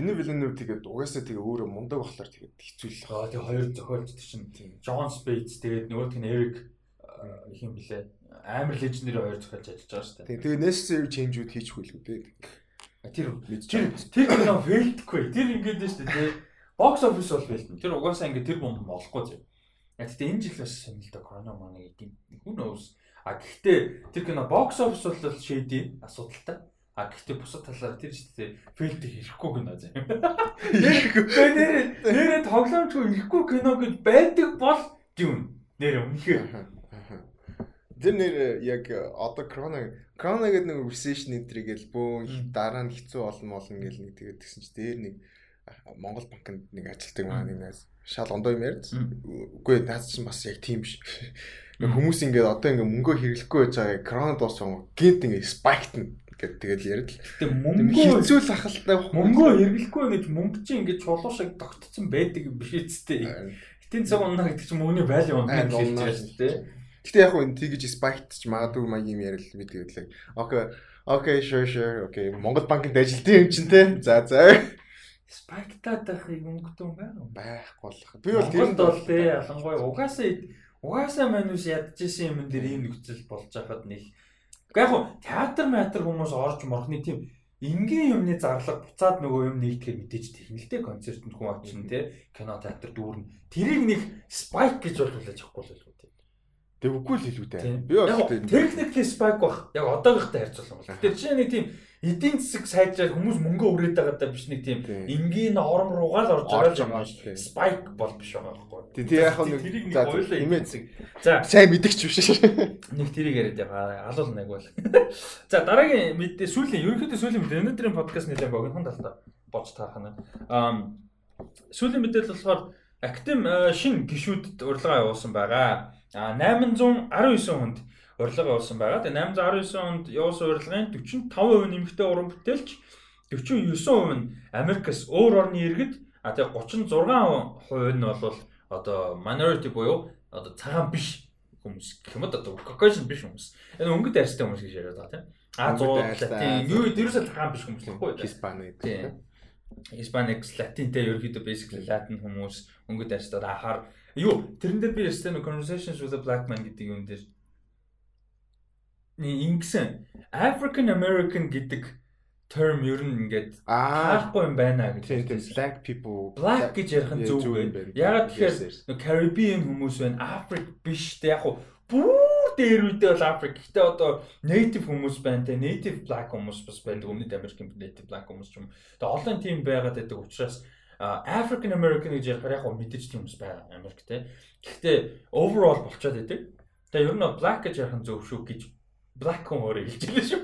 Speaker 2: Дэнэ Виленов тэгээд угаасаа тэгээ өөрөө мундаг болохоор тэгээд хэцүү л.
Speaker 1: Аа тэгээ хоёр зохиолч чинь тийм. Джон Спейтс тэгээд нөгөөх нь Эрик их юм блэ. Амар лежендэр хоёр зохиолч ажиллаж байгаа шүү дээ.
Speaker 2: Тэгээ necessary change-үүд хийчихгүй л үү.
Speaker 1: Тэр тэр тэр кино фейлдэхгүй. Тэр ингээд нь шүү дээ. Box office бол фейлдэн. Тэр угаасаа ингээд тэр бомб болохгүй зэ. Яг тэгтээ энэ жил бас сонирхол та корона маань гэдэг. Who knows. А гэхдээ тэр кино box office бол шийдээ асуудалтай. А гэхдээ бусад талаар тэр ихтэй фейлд хийхгүй кино зэ. Нэр нэр тоглоомчгүй ихгүй кино гэж байдаг бол дүүн. Нэр үнэхээр.
Speaker 2: Тэр нэр яг одоо крона крона гэдэг нэг recession энтригэл бөө дараа нь хэцүү болно болно гэл нэг тэгээд тэгсэн чи дээр нэг Монгол банкнд нэг ажилтдаг маа нэг найз шал ондоо юм ярьж. Үгүй наад чинь бас яг тийм биш. Хүмүүс ингээд одоо ингээд мөнгөө хэрэглэхгүй байж байгаа крона дууссан гинт ингээд спайктна гэд тэгэл яриад л.
Speaker 1: Гэтэ мөнгөө
Speaker 2: хэцүүл ахалтай
Speaker 1: мөнгөө хэрэглэхгүй гэж мөнгө чинь ингэж чулуу шиг тогтцсон байдаг юм биш үстэй. Гэтэн цаг унаа гэдэг чинь мөнгөний value унаа гэж хэлж шүү дээ.
Speaker 2: Гэтэ яг хөө тэгэж спайкт ч магадгүй маяг юм ярил би тэгээд л. Окей. Окей, sure sure. Окей. Монгол банкнд ажилтсан юм чинь те. За за.
Speaker 1: Спайктаад байхыг мөнгөтэй юм байна уу?
Speaker 2: Байхгүй болох.
Speaker 1: Би бол тэр бол те ялангуяа угаасаа угаасаа манус ядчихсан юм ийм нөхцөл болж байхад нэг Яг театр театр хүмүүс орж морхны тийм энгийн юмны зарлага буцаад нөгөө юм нэгтгэхэр мэдээж техниктэй концертэнд хүн очно те кино театр дүүрнэ. Тэрийг нэг спайк гэж бол хүлээж авахгүй л.
Speaker 2: Тэг үгүй л илүү дээ. Би бол
Speaker 1: техникли спайк бах. Яг одоогийнхтай харьцуулсан бол. Тэгэхээр чинь нэг тийм эдийн засаг сайжраад хүмүүс мөнгө өрөөд байгаа даа биш нэг тийм энгийн ором руугаа л орж байгаа юм спайк бол биш байгаа байхгүй.
Speaker 2: Тэг яг нэг
Speaker 1: за хэмээн засаг. За
Speaker 2: сайн мэдгч биш шүү.
Speaker 1: Нэг тэрийг яриад байгаа. Алуул нэг бол. За дараагийн мэдээ сүүлийн ерөнхийдөө сүүлийн мэдээ өнөөдрийн подкаст нэлээд богинохон талтай болж таарах нь. Аа сүүлийн мэдээлэл болохоор Актем шин гişүүдэд урилга явуулсан байгаа. А 819 хүнд урилга явуулсан байгаа. Тэгээ 819 онд явуулсан урилгын 45% нэмэгтэй уран бүтээлч 49% нь Америкас өөр орны иргэд а тэгээ 36% нь бол одоо minority буюу одоо цагаан биш хүмүүс гэх юм одоо Caucasian биш хүмүүс. Энэ өнгөд арьстай хүмүүс гэж яриад байгаа тийм. А 100 латин юу ерөөсөө цагаан биш хүмүүс л байхгүй.
Speaker 2: Hispanic.
Speaker 1: Hispanic Latinтэй ерөөхдөө basically Latin хүмүүс өнгөд арьстай ахаар юу тэрэн дээр би ястаа conversations with a black man гэдэг юм дээр ингэсэн African American гэдэг term ер нь ингээд хаахгүй юм байна гэж.
Speaker 2: Тийм тийм black people
Speaker 1: black гэж ярих нь зөв байна. Ягаад тэгэхээр Caribbean хүмүүс байна, Африк биш те яг хуу бүр дээр үедээ бол Африк. Гэтэ одоо native хүмүүс байна те native black хүмүүс бас байдаг. Өмнөд American native black хүмүүс ч юм. Тэгээ олон тийм байгаад байдаг учраас African American гэж ярихаар яг мэдээж тийм хүмүүс байгаа Америк те. Гэхдээ overall болчиход байдаг. Тэгээ ер нь black гэж ярих нь зөв шүү гэж Black хүн өөрөө хэлж байлаа шүү.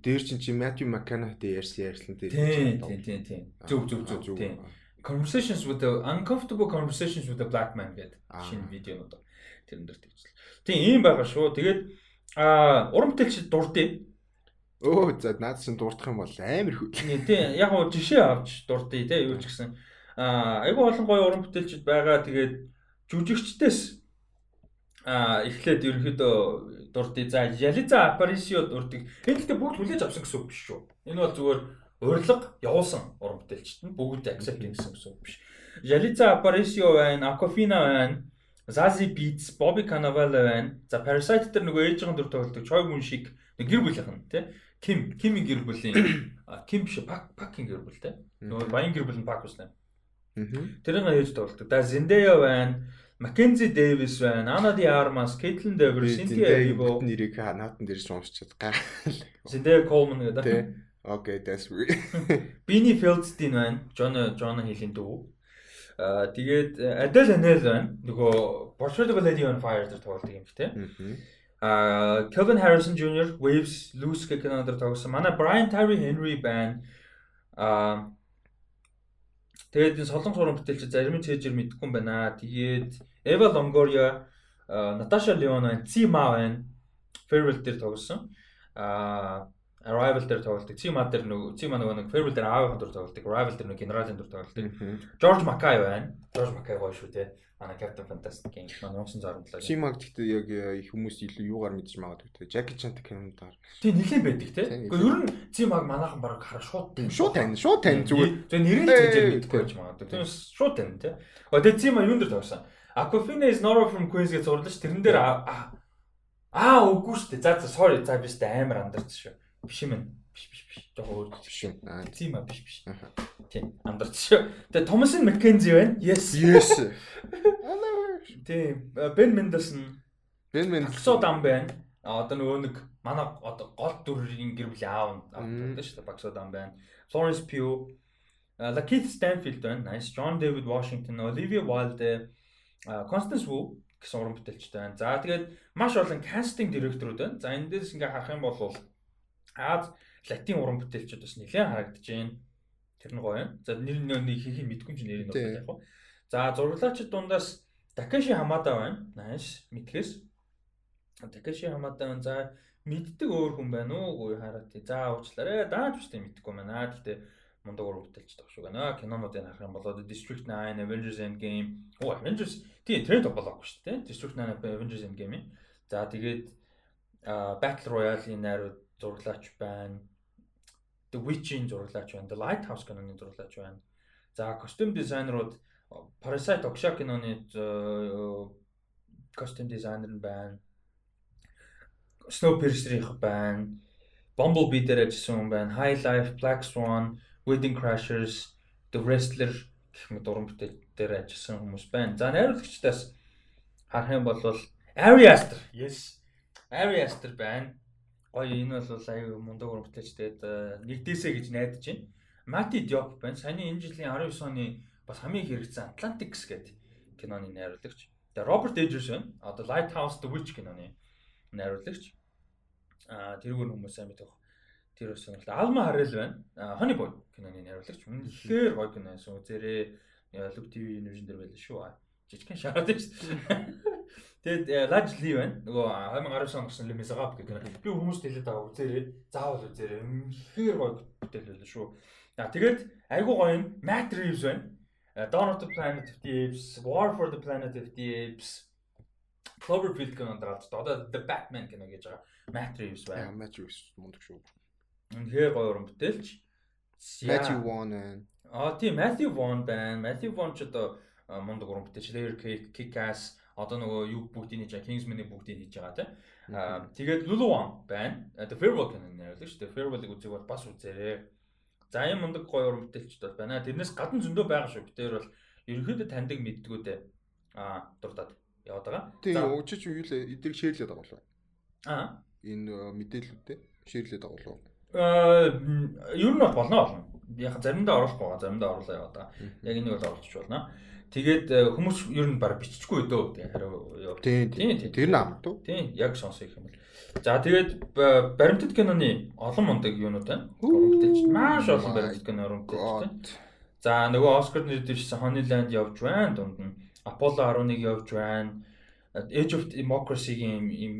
Speaker 2: Дээр чинь чи Matthew McConaughey ярьсан ярьслан дээр.
Speaker 1: Тийм тийм тийм тийм. Зөв зөв зөв тийм. Conversations with the uncomfortable conversations with the black man гэдэг шинэ видеонууд тэрэн дээр тэгжлээ. Тийм ийм байгаа шүү. Тэгээд а уран бүтээлч дурдъя.
Speaker 2: Өө за наад чинь дурдах юм бол амар хөө.
Speaker 1: Тийм яг гоо жишээ авч дурдъя те юу ч гэсэн. А айгүй олон гоё уран бүтээлчд байгаа. Тэгээд жүжигчдээс а эхлээд ерөнхийдөө дурдъя. За Ялиза Апарисио дурдъя. Энэ гэхдээ бүгд хүлээж авсан гэсэн үг биш шүү. Энэ бол зүгээр урилга явуулсан уран бүтээлчт нь бүгд accept гэсэн гэсэн үг биш. Ялиза Апарисио байна, Акофина байна, Zazie Beats, Bobby Cannavale байна. За Parasite дээр нөгөө ээжийн дүр тоглодог Choi Moon шиг гэр бүлийнх нь тий. Ким, Кимийн гэр бүлийн Ким биш Пак Пакийн гэр бүл тий. Нөгөө баян гэр бүл нь Пак үснэ. Тэрийг ээж тоглодог. За Zendaya байна. Mackenzie Davis байна. Anna de Armas, Caitlin Dever, Cynthia Erivo.
Speaker 2: Нэрийг наатан дээр ч уншчихад гайхал.
Speaker 1: Cynthia Coleman гэдэг.
Speaker 2: Тэ. Окей, that's weird.
Speaker 1: Beanie Feldstein байна. John John Hill-ийн дүү. Аа тэгээд Adele Hanel байна. Нөгөө a Lady on Fire дээр тоглодог юм те. Аа Kevin Harrison Jr. Waves Loose гэх киноноор тоглосон. Манай Brian Tyree Henry байна. Аа Тэгээд энэ солонгос уран бүтээлч зарим нь цээжэр мэдгүй юм байна. Тэгээд Эва Лонгориа, Наташа Леон байна, Цима байна. Farewell дээр тоглосон. Аа Arrival дээр тоглолдог. Цима дээр нөгөө Цима нөгөө нэг Farewell дээр аавын дүр тоглолдог. Arrival дээр нөгөө генералын дүр тоглолдог. George Mackay байна. George Mackay гоё шүү те. Манай Captain Fantastic юм. Манай 1967.
Speaker 2: Чимаг гэхдээ яг их хүмүүс илүү юугаар мэдж магадгүй те. Jackie Chan кинондаар.
Speaker 1: Тийм нилээн байдаг те. Гэхдээ ер нь Чимаг манайхан баг хараа шууд
Speaker 2: шууд тань, шууд тань зүгээр.
Speaker 1: Тэгээ нэрийг зөв мэдгүй байж магадгүй. Тэгээс шууд тань те. Одоо Чима юун дээр тоглосон? Aquafina is Nora from Queens гэж зурлаа ш. Тэрэн дээр аа үгүй шүү дээ. За за sorry. За биш дээ амар андарч шүү. Биш юм. Биш биш биш. Жохоо өөр
Speaker 2: биш юм. Аа
Speaker 1: тийм аа биш биш. Тийм андарч шүү. Тэгээ Томасын Маккензи байна. Yes.
Speaker 2: Yes.
Speaker 1: Тийм. Бен Мендерсон.
Speaker 2: Бен Мендерсон.
Speaker 1: Багсоо дам байна. А одоо нөгөө нэг манай одоо гол дүрийн гэр бүлийн аав авдаг шүү дээ. Багсоо дам байна. Florence Pugh. Lakeith Stanfield байна. Nice. John David Washington, Olivia Wilde Constance Wu гэсэн уран бүтээлчтэй байна. За тэгээд маш олон кастинг директорууд байна. За энэ дээрс ингээ харах юм бол Аз латин уран бүтээлчүүд бас нэлээд харагдаж байна. Тэр нь гоё. За нэр нь хийх юм мэдгүй ч нэрийг нь яг хаа. За зураглаачид дундаас Такеши Хамада байна. Nice. Мэдхээс. Такеши Хамада байна. За мэддэг өөр хүн байна уу? Гүй хараа тий. За уучлаарай. Дааж бастай мэдгүй байна. Гэхдээ мундаг уран бүтээлч шүү гэнэ. Кинонуудыг харах юм бол District 9, Avengers Endgame. Оо Avengers тий тренд болоогүй шүү дээ. District 9 Avengers Endgame. За тэгээд Battle Royale-ийн найрууд зураглаач байна. The Witch-ийн зураглаач байна. The Lighthouse киноны зураглаач байна. За костюм дизайнерууд Parasite Oksha киноны костюм дизайнер нь байна. Snowpiercer-ийнх байна. Bumblebee дээр ажилласан хүн байна. High Life, Black Swan, Wedding Crashers, The Wrestler гэх мэт уран бүтээл дээр ажилласан хүмүүс байна. За найруулагчдаас харах юм бол Ari Aster. Yes. Ari Aster байна. Гоё энэ бол аюу мундаг уран бүтээлчтэй нэгдээсэ гэж найдаж байна. Mati Diop байна. Саяны энэ жилийн 19 оны бас хамгийн хэрэгцсэн Atlantics гэдэг киноны найруулагч. Тэгээ Роберт Эжерс байна. Одоо Lighthouse The Witch киноны найруулагч. Аа тэрүүгээр хүмүүс сайн мэдэх Тэр бас сонирхолтой. Алма Харрел байна. Honey Boy киноны найруулагч. Үнэхээр гоё кино байсан. Үзээрээ Look TV нэржин дээр байлаа шүү. Жижигхэн шараад байна шүү. Тэгээд Laj Lee байна. Нөгөө 2019 онд гарсан Lemmy Zagab гэх кино. Би хүмүүст хэлээд байгаа үзээрээ. Заавал үзээрээ. Үнэхээр гоё бүтээл байлаа шүү. За тэгээд айгуу гоё юм. Matt Reeves байна. Dawn of the Planet of the Apes, War for the Planet of the Apes, Cloverfield кинонд гараад одоо The Batman кино гэж байгаа. Matt Reeves байна.
Speaker 2: Matt Reeves мундаг шүү.
Speaker 1: Үнэхээр гоё уран бүтээлч.
Speaker 2: Matthew Vaughn байна.
Speaker 1: Аа тийм Matthew Vaughn байна. Matthew Vaughn ч одоо мундаг уран бүтээлч. Layer Cake, Kick-Ass одоо нөгөө юу бүгдийг хийж Kingsman-ыг бүгдийг хийж байгаа тийм. Аа тэгээд Lulu Wang байна. The Farewell киноны найруулагч. The Farewell-ыг үзэх бол бас үзээрэй. За юм мундаг гоё уран бүтээлчд бол байна. Тэрнээс гадна зөндөө байгаа шүү. Битээр бол ерөнхийдөө таньдаг мэддгүүдээ аа дурдаад яваад байгаа.
Speaker 2: Тийм өчөж юу л эдгээр шеэрлээд байгаа болов.
Speaker 1: Аа
Speaker 2: энэ мэдээллүүдээ шеэрлээд байгаа болов.
Speaker 1: Аа ер нь бол болно болно. Яг заримдаа оруулахгүй байгаа, заримдаа оруулаа яваад байгаа. Яг энийг бол оруулчих болно. Тэгээд хүмүүс ер нь баг биччихгүй дөө. Хариу
Speaker 2: Тийм тийм. Тэр нь амтуу.
Speaker 1: Тийм яг сонсох юм бол. За тэгээд баримтат киноны олон мундаг юунууд байна. Баримтат маш олон баримтат кино баримтат. За нөгөө Оскар нэр дэвшсэн Honeyland явж байна дунд нь. Apollo 11 явж байна. Age of Democracy-гийн юм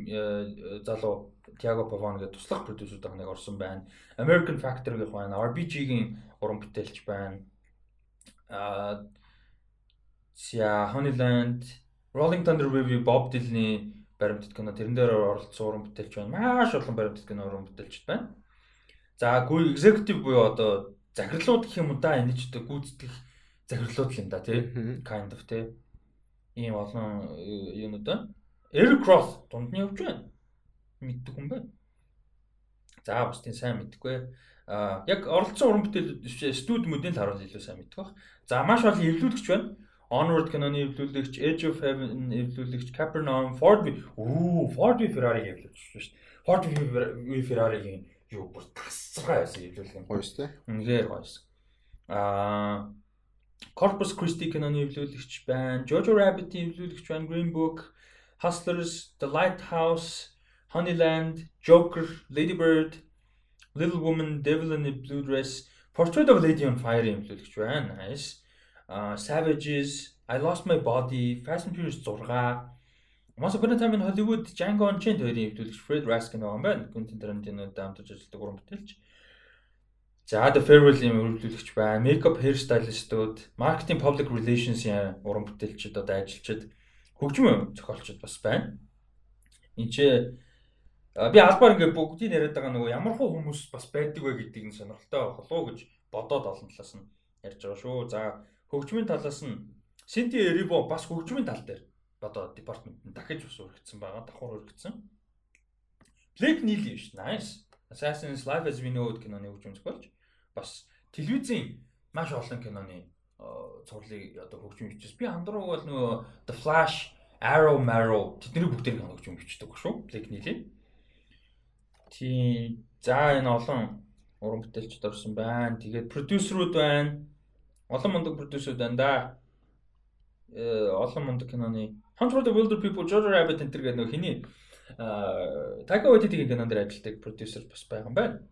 Speaker 1: залуу Tiago Pavone гэдэг туслах продюсерүүд нэг орсон байна. American Factory гэх байна. RBG-гийн уран бүтээлч байна. Аа Sia Honeyland, Rolling Thunder Review, Bob Dylan-ы баримтат кино тэрэн дээр оролцсон уран бүтээлч байна. Маш олон баримтат кино уран бүтээлчд байна. За гүй executive буюу одоо захирлууд гэх юм уу да энэ ч одоо гүйцэтгэх захирлууд л юм да тий. Kind of тий. Ийм олон юунууд байна. Eric Roth дунд нь явж байна мэддэг хүн байна. За бусдын сайн мэдгүй. Аа яг оролцсон уран бүтээл студи мөдийн л харуул илүү сайн мэддэг баг. За маш олон эвлүүлэгч байна. Onward киноны эвлүүлэгч, Edge of Heaven эвлүүлэгч, Capernaum, Ford v Оо, Ford v Ferrari эвлүүлж шүү дээ. Ford v Ferrari-гийн юу бүр тасцгаа байсан эвлүүлэг юм.
Speaker 2: Гоё шүү дээ.
Speaker 1: Үнэхээр гоё байсан. Аа Corpus Christi киноны эвлүүлэгч байна. Jojo Rabbit-ийн эвлүүлэгч байна. Green Book, Hustlers, The Lighthouse, Honeyland, Joker, Lady Bird, Little Woman, Devil in a Blue Dress, Portrait of a Lady on Fire-ийн эвлүүлэгч байна. Nice uh, Savages, I Lost My Body, Fast and Furious 6, Once Upon a Time in Hollywood, Django Unchained хоёрын хэвлүүлэгч Fred Raskin байгаа юм байна. Quentin Tarantino-тэй хамтарч ажилладаг уран бүтээлч. За The Farewell-ийн үргэлжлүүлэгч байна. Makeup hairstylist-ууд, marketing public relations-ийн уран бүтээлчид одоо ажилчид, хөгжмөн зохиолчид бас байна. Энд чи би албаар ингээд бүгдийг яриад байгаа нөгөө ямар хуу хүмүүс бас байдаг вэ гэдгийг нь сонирхолтой болов уу гэж бодоод олон талаас нь ярьж байгаа шүү. За хөгжмийн талаас нь Синти Эриво бас хөгжмийн тал дээр одоо департамент нь дахиж бас өргөцсөн байгаа. Давхар өргөцсөн. Блэк Нийли шүү. Nice. Assassin's Life as We Know киноны хөгжмөнч болж бас телевизийн маш олон киноны цувралыг одоо хөгжим бичсэн. Би андрууг бол нөгөө The Flash, Arrow, Marrow тэдний бүгдийг хөгжим бичдэг шүү. Блэк Нийли. Тийм. За энэ олон уран бүтээлчд орсон байна. Тэгээд продюсерүүд байна олон мундаг продюсер байна да. Э олон мундаг киноны Hunt for the Wilder People, Jojo Rabbit энэ гэдэг нэг хиний аа Taika Waititi-ийн кинон дээр ажилладаг продюсер бас байгаа юм байна.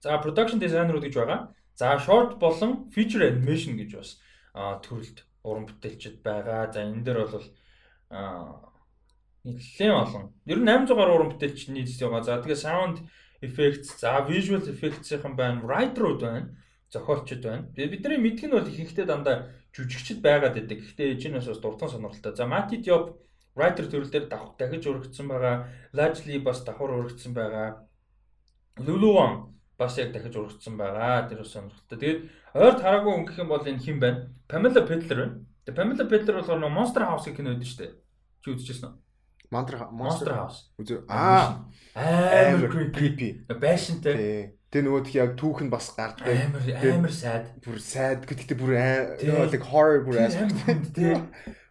Speaker 1: За production designer-ууд гэж байгаа. За short болон feature animation гэж бас төрөлд уран бүтээлчд байгаа. За энэ дээр бол нэлээд олон. Ер нь 800 гаруй уран бүтээлч нийлсэн байгаа. За тэгээ sound effects, за visual effects-ийн байна, writer-ууд байна зохиолчд байна. Бидний мэдгэн бол ихэнхдээ дандаа жүжигчд байгаад байдаг. Гэхдээ эжинээс бас дуртай сонирхолтой. За Мати Диоп writer төрөл дээр давх дахиж урагдсан байгаа. Largely бас давхар урагдсан байгаа. Luluwan бас яг дахиж урагдсан байгаа. Тэр бас сонирхолтой. Тэгээд ойрт хараагүй өнгөх юм бол энэ хэн байна? Pamela Pettler байна. Тэгээд Pamela Pettler болохоор нөө Monster House-ийн кино үүдэн шүү дээ. Чи үзчихсэн үү?
Speaker 2: Monster
Speaker 1: Monster House.
Speaker 2: Үзээ. Аа.
Speaker 1: Амар creepy. Байшинтай.
Speaker 2: Тэгээ нөгөө тхи яг түүх нь бас гардаг.
Speaker 1: Амар амар сайд.
Speaker 2: Бүр сайд гэхдээ бүр like horror бүр aspect тий.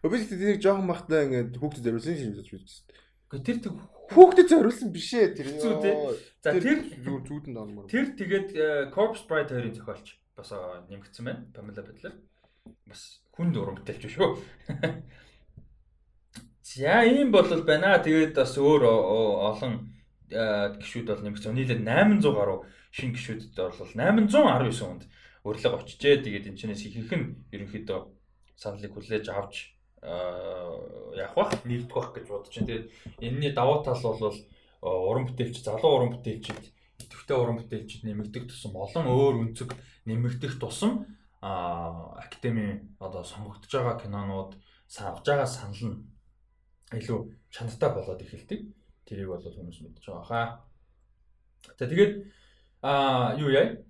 Speaker 2: Өбөс тэр жоохон бахтаа ингээд хүүхдэд зориулсан юм шиг үзсэн.
Speaker 1: Гэхдээ тэр
Speaker 2: хүүхдэд зориулсан биш ээ тэр.
Speaker 1: Зү тий. За тэр
Speaker 2: зүүдэнд онмор.
Speaker 1: Тэр тэгээд э, Corpse Bride хоёрын зохиолч бас нэмэгдсэн байна. Pamela Butler. Бас хүн дурам бүтэлч шүү. За ийм бол байна. Тэгээд бас өөр олон э, гişүүд бол нэмэгдсэн. Нийлээд 800 гаруй шин гişүүдэд бол 819 хүнд урилга очижээ. Тэгээд энэ чинээс ихэнх нь ерөнхийдөө саналыг хүлээж авч явах бах нэгдэх бах гэж бодож байна. Тэгээд энэний давуу тал бол уран бүтээлч, залуу уран бүтээлчид, идэвхтэй уран бүтээлчид нэмэгдэх тусам олон өөр өнцөг нэмэгдэх тусам академи одоо сонгогдож байгаа кинонууд авж байгаа санал нь илүү чанартай болоод эхэлдэг. Тэрийг бол хүмүүс мэдж байгаа хаа. За тэгээд Аа юу яа?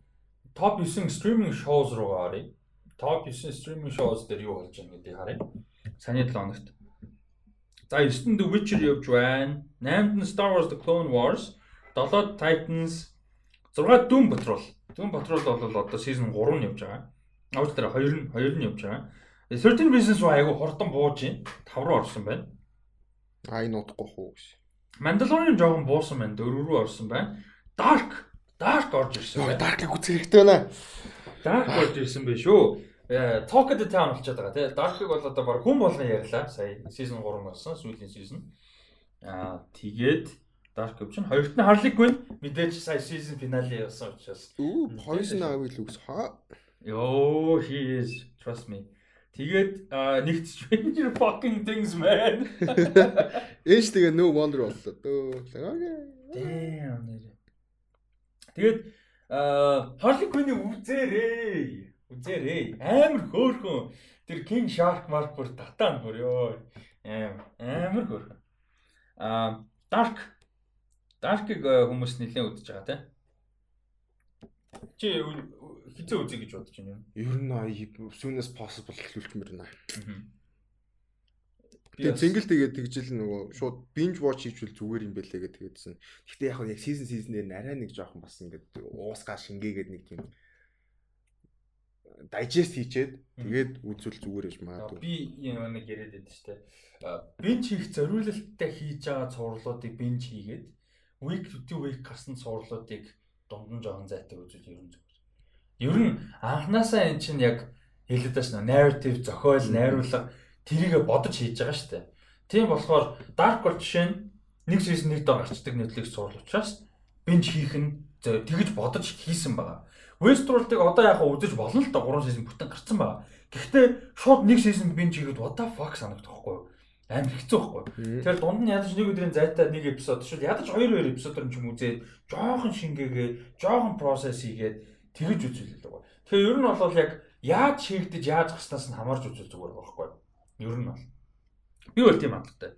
Speaker 1: Топ 9 стриминг шоуз руугаа оръё. Топ 9 стриминг шоуз дээр юу болж байгаа гэдгийг харъя. Саяны 7 хоногт. За 9-нд The Witcher явж байна. 8-нд нь Star Wars The Clone Wars, 7-д Titans, 6-д Doom Patrol. Doom Patrol бол одоо season 3 нь явж байгаа. Авч дээр 2 нь 2 нь явж байгаа. 13 Reasons Why айгу хурдан бууж байна. 5 руу орсон байна.
Speaker 2: Аа энэ утгагүй хөө гэж.
Speaker 1: Mandalorian жоохон буусан байна. 4 рүү орсон байна. Dark Dark орж ирсэн.
Speaker 2: Йоо, Dark-ыг үзэх хэрэгтэй байна.
Speaker 1: Dark орж ирсэн байх шүү. Э, Talk of the Town болчиход байгаа тий. Dark-ыг бол одоо баг хүн болгон ярьлаа. Сая season 3 болсон, сүүлийн season. Аа, тэгээд Dark Web чинь хоёрт нь Harley Quinn мэдээж сая season finale явсан учраас.
Speaker 2: Үу, Poison Ivy л хаа.
Speaker 1: Йоо, he is trust me. Тэгээд нэгт Stranger fucking things man.
Speaker 2: Энд тэгээ no wonder боллоо. Дөө.
Speaker 1: Damn нэр. Тэгээд Harley Quinn-ийг үзээрэй. Үзээрэй. Амар хөөрхөн. Тэр King Shark Mark бүр татаан бүр ёо. Амар хөөрхөн. Аа Dark Dark-ыг хүмүүс нэлээд үзэж байгаа тийм. Чи хизээ үзье гэж бодож байна?
Speaker 2: Ер нь soonest possible хэлүүлмээр байна. Аа. Тэгээ зингэл тэгээд тэгжил нөгөө шууд binge watch хийчихвэл зүгээр юм бэлээ гэдэг тэгээдсэн. Гэхдээ яг яг season season дээр арай нэг жоохон бас ингээд уусгаа шингээгээд нэг тийм digest хийчээд тэгээд үзвэл зүгээр гэж магадгүй.
Speaker 1: Би юм нэг яриад байдаг шүү дээ. Бинж хийх зориулалттай хийж байгаа цувралуудыг бинж хийгээд week to week гарсан цувралуудыг дундан жоохон зайтай үзүүл ер нь зүгээр. Ер нь анханасаа эн чинь яг хэлээд байна narrative зохиол найруулга тэрийгэ бодож хийж байгаа шүү дээ. Тийм болохоор dark or жишээ нь нэг season нэг дор гарчдаг Netflix цуврал учраас бинж хийх нь тэгэж бодож хийсэн байгаа. Westworld-ыг одоо яг үзэж болно л да 3 season бүтэн гарцсан байгаа. Гэхдээ шууд нэг season бинж хийгээд what the fuck санагдах байхгүй юу? амар хэцүү байхгүй. Тэгэхээр дунд нь ядаж нэг өдрийн зайтай нэг эпизод шил ядаж 2 2 эпизодор ч юм үзээд жоохон шингээгээ, жоохон процесс хийгээд тэгэж үзүүлээ л байгаа. Тэгэхээр ер нь бол яг яаж хийгдэж яаж гарснаас нь хамаарч үзүүл зүгээр байхгүй. Ер нь бол. Би бол тийм хандлагатай.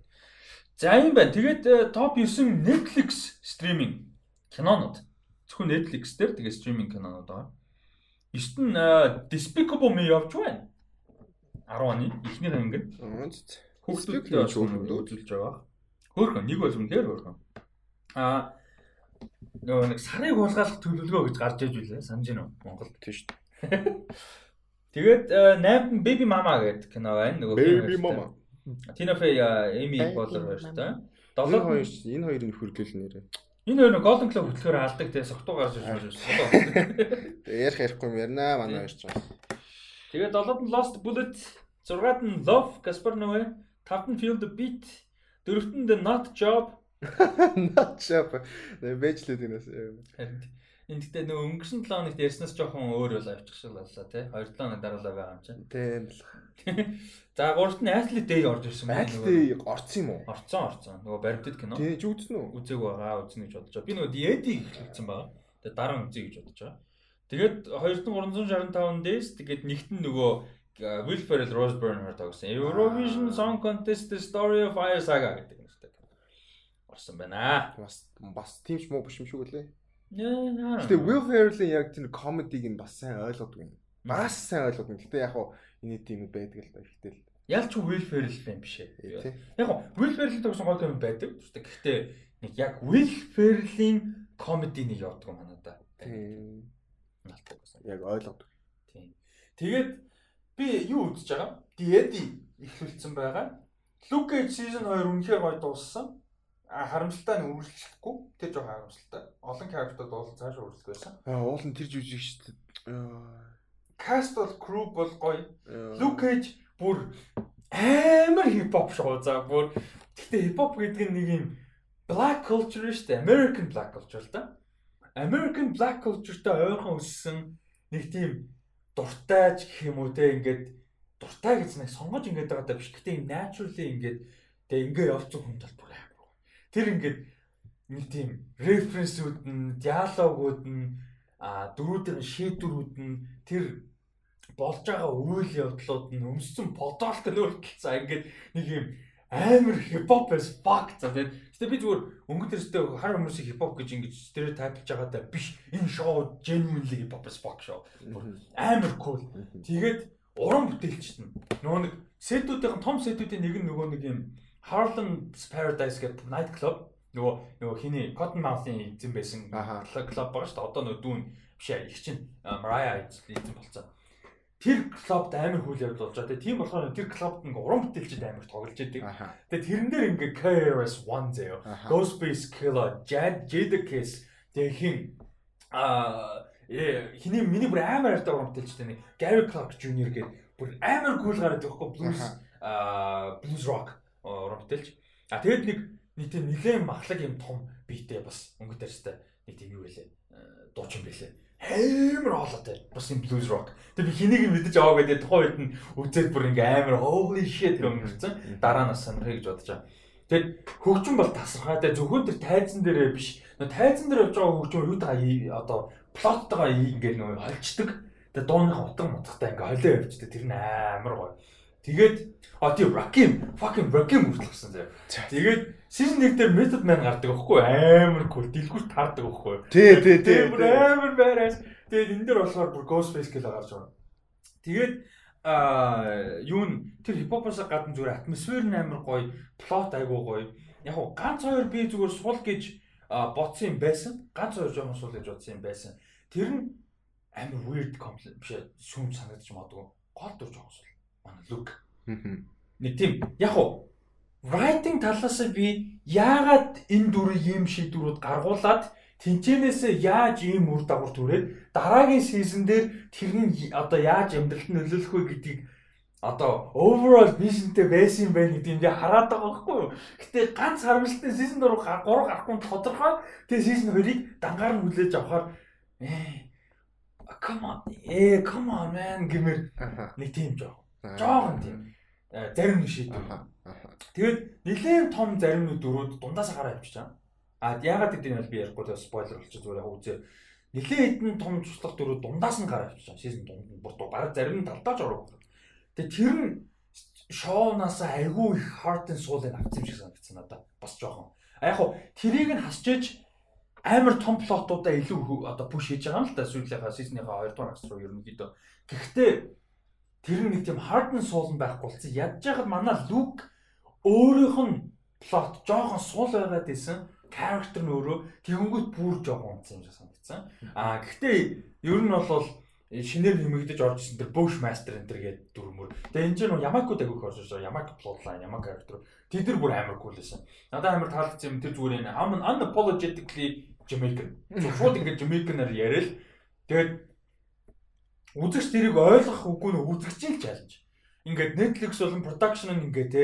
Speaker 1: За юм байна. Тэгээд топ 9 Netflix стриминг кинонууд. Зөвхөн Netflix дээр тэгээ стриминг кинонууд байгаа. 9 нь Despicable Me явж байна. 10 оны эхний хангид. Хүүхдүүдтэй үзүүлж байгаа. Хөөхөн нэг бол үнээр хөөхөн. Аа нөгөө нэг сарыг хулгайлах төлөвлөгөө гэж гарч иж үлээ санаж байна уу Монголд
Speaker 2: тийш.
Speaker 1: Тэгээд 8 Baby Mama гэдэг кино байна.
Speaker 2: Нөгөө Baby Mama.
Speaker 1: Tina Fey, Amy Poehler хоёр та.
Speaker 2: Долоо хоёр энэ хоёр нь хөргөл нэрээ.
Speaker 1: Энэ хоёр нь Golden Globe хөтлөхөөр алдаг те согтуу гарч ирж
Speaker 2: байна. Ярих ярихгүй юм ярина манай хоёр ч.
Speaker 1: Тэгээд долоод нь Lost Bullet, зургаад нь Love, Gaspar Noé, тавд нь Feel the Beat, дөрөвт нь The Not Job.
Speaker 2: Not Job. Бэжлээд энэс.
Speaker 1: Энд гэдэг нөө өнгөрсөн 7 хоногт ярьснаас жоохон өөр бол авчих шиг боллоо тий. 2 7 хоног дараалал байгаа юм чинь.
Speaker 2: Тийм.
Speaker 1: За гуравт нь Athlete Day орж ирсэн
Speaker 2: байна. Athlete Day орсон юм уу?
Speaker 1: Орсон орсон. Нөгөө баримтат кино.
Speaker 2: Тий, чи үзсэн үү?
Speaker 1: Үзег байгаа, үзнэ гэж бодож байгаа. Би нөгөө Diedi хэлсэн байгаа. Тэгээ дараа үзье гэж бодож байгаа. Тэгээд 2365 days тэгээд нэгт нь нөгөө Will Ferrell Rose Byrne тоглосон. Eurovision Song Contest The Story of Fire Saga гэдэг нэртэй. Орсон байна.
Speaker 2: Бас бас тийм ч муу биш юм шиг үлээ. Гэтэ Will Ferrell-ийн яг тэр комедиг нь бас сайн ойлгодгүй юм. Бас сайн ойлгодгүй. Гэтэ яг хуу энэ тийм байдаг л да ихтэл.
Speaker 1: Ялч Will Ferrell юм биш ээ. Яг Will Ferrell гэсэн гол юм байдаг. Гэхдээ нэг яг Will Ferrell-ийн комеди нэг явдаг юм надаа.
Speaker 2: Тийм. Яг ойлгодог.
Speaker 1: Тийм. Тэгээд би юу үзэж байгаа? Diedi ихлүүлсэн байгаа. Luke Cage season 2 үнэхээр гоё дууссан харамсалтай нь үргэлжлэхгүй тэр жоохон харамсалтай. Олон character бол цааш үргэлжлэх байсан.
Speaker 2: Аа уул нь тэр жүжиг шүү дээ.
Speaker 1: Cast бол crew бол гоё. Luke Cage бүр амар хип хоп шоу заа бүр. Гэхдээ хип хоп гэдэг нь нэг юм black culture шүү дээ. American black culture л да. American black culture-тай ойрхон өссөн нэг тийм дуртайч гэх юм уу те ингээд дуртай гэж нэг сонгож ингээд байгаа даа биш. Гэхдээ naturally ингээд тэгээ ингээ явцсан хүн тал бүр Тэр ингээд нэг тийм референсүүд нь, диалогууд нь, а дөрүүдийн шийдвэрүүд нь тэр болж байгаа үйл явдлууд нь өмссөн нөр за ингээд нэг юм амар хипхоп as fuck за тийм. Гэтэ би зүгээр өнгө төрстэй хар хүмүүсийн хипхоп гэж ингэж стереотиплж байгаа даа биш. Энэ шоу genuinely hip hop as fuck шоу. Амар cool. Тэгээд уран бүтээлчт нь нөгөө нэг сетүүдийн том сетүүдийн нэг нь нөгөө нэг юм Harlem's Paradise гэдэг night club нөгөө нөгөө хиний Cotton Mouth-ийн эзэн байсан клуб байгаа шүү дээ. Одоо нөгөө дүүн биш ээ их чинь Mariah эзэн болцсон. Тэр клубд амар хүл явдал болж байгаа. Тийм болохоор тэр клубд ингээ уран бүтээлчд амар тоглож идэг. Тэгээ тэрэн дээр ингээ KRS-One заяа. Ghostface Killer, Jad Jadakiss тэгээ хин а э хиний миний бүр амар хайртай уран бүтээлчтэй нэг Gary Clark Jr гэдэг бүр амар гүйл гараад байхгүй blues а blues rock уран бүтээлч. А тэгэд нэг нэг тийм нэлээд махлаг юм том биетэй бас өнгө тарьстай нэг тийм юу вэ? Дуучин байлээ. Амар хоолойтой. Бас юм blues rock. Тэг би хэнийг мэдэж аваа гэдэг тухайн үед нь үзээд бүр ингээ амар holy shit гэмэрсэн. Дараа нь сонирхъя гэж бодож байгаа. Тэгэд хөгжим бол тасархаа. Тэг зөвхөн тэр тайзан дээрээ биш. Нөө тайзан дээр явж байгаа хөгжим юутайгаа одоо плоттойгоо ингээ нөө холчдөг. Тэг дууных утга мутгатай ингээ холио явждаг. Тэр нь амар гоё. Тэгээд а тийм Rakim fucking Rakim хүртэлсэн заяа. Тэгээд season 1 дээр Method Man гардаг байхгүй амар cool дэлгүүр таардаг байхгүй.
Speaker 2: Тий, тий, тий.
Speaker 1: Амар байраас. Тэгээд энэ дээр болохоор бүр Ghostface гэлээ гарч байгаа. Тэгээд а юу н тэр хипхопоос гадна зүгээр атмосфер нь амар гоё, плот айгуу гоё. Яг гоо ганц хоёр би зүгээр сул гэж бодсон юм байсан. Ганц хоёр жоохон сул гэж бодсон юм байсан. Тэр нь амар weird compliment биш сүм санагдаж магадгүй гол дүр жоох бол look нэг тийм яг уу writing талаас би яагаад энэ дүрийг ийм шийдвэрүүд гаргуулад тэнцэнээсээ яаж ийм үр дагавар түрээд дараагийн сизон дээр тэр нь одоо яаж амьдралд нөлөөлөх вэ гэдгийг одоо overall visionтэй байсан юм байна гэдэг юм би хараад байгаа байхгүй юу. Гэтэ ганц харамсалтай season 4 3 гарахгүй тодорхой. Тэгээ season 2-ыг дангаар нь хүлээж авахаар ээ come on ээ come on man гэмээр нэг тийм жоо. Жохон тийм зарим нэг шийдвэр. Тэгээд нэлээд том зарим нэг дөрүүд дундаас гараа авчиж байгаа. А яагаад гэдэг нь бол би ярихгүй тэгээ спойлер болчих зүгээр яг үзээ. Нэлээд хэдэн том туслах дөрүүд дундаас нь гараа авчиж байгаа. Season дунд нь бүр бараг зарим нь талдаач орох Тэгээ тэр нь шоунаас айгүй их and soul-ыг авсан юм шиг санагдсан надад. Бас жоохон. А яг хуу тэрийг нь хасчиж амар том плотуудаа илүү одоо push хийж байгаа юм л да сүүлийнхаа season-ийнхаа 2 дугаар агс руу ерөнхийдөө. Гэхдээ тэр нэг тийм and soul байхгүй болсон. Ядж яхад манай Luke өөрийнх нь плот жоохон суул байгаад исэн character нь өөрөө тэгэнгүүт бүр жоохон унтсан юм шиг санагдсан. А гэхдээ ер нь бол шинээр нэмэгдэж орж ирсэн тэр Bushmaster энэ төр гэдэг дүрмөр. Тэгээ энэ чинь Ямаку дагуух орж ирж байгаа. Ямак plotline, Ямак character. Тэд нар бүр амар cool байсан. Надад амар таалагдсан юм тэр зүгээр энэ unapologetically Jamaican. Шууд ингээд Jamaican-аар яриад тэгээд үзэгч тэрийг ойлгох үгүй нь үзэгчийн challenge. Ингээд Netflix болон production нь ингээд те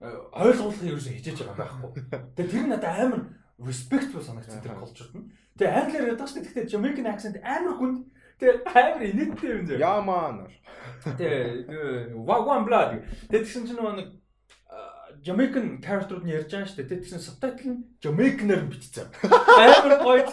Speaker 1: ойлгуулахыг ерөөсөө хичээж байгаа байхгүй. Тэгээд тэр надад амар respectful санагдсан тэр culture-д нь. Тэгээ англиар яддаг шүү дээ. Гэхдээ Jamaican accent амар хүнд Тэгээ амар инээдтэй юм зөө.
Speaker 2: Ямаа.
Speaker 1: Тэгээ Wagwan Blood. Тэгээ тэгсэн чинь нэг Jamaican character-ууд нь ярьж байгаа шүү дээ. Тэгсэн subtitle нь Jamaican-аар бичсэн. Амар гоё.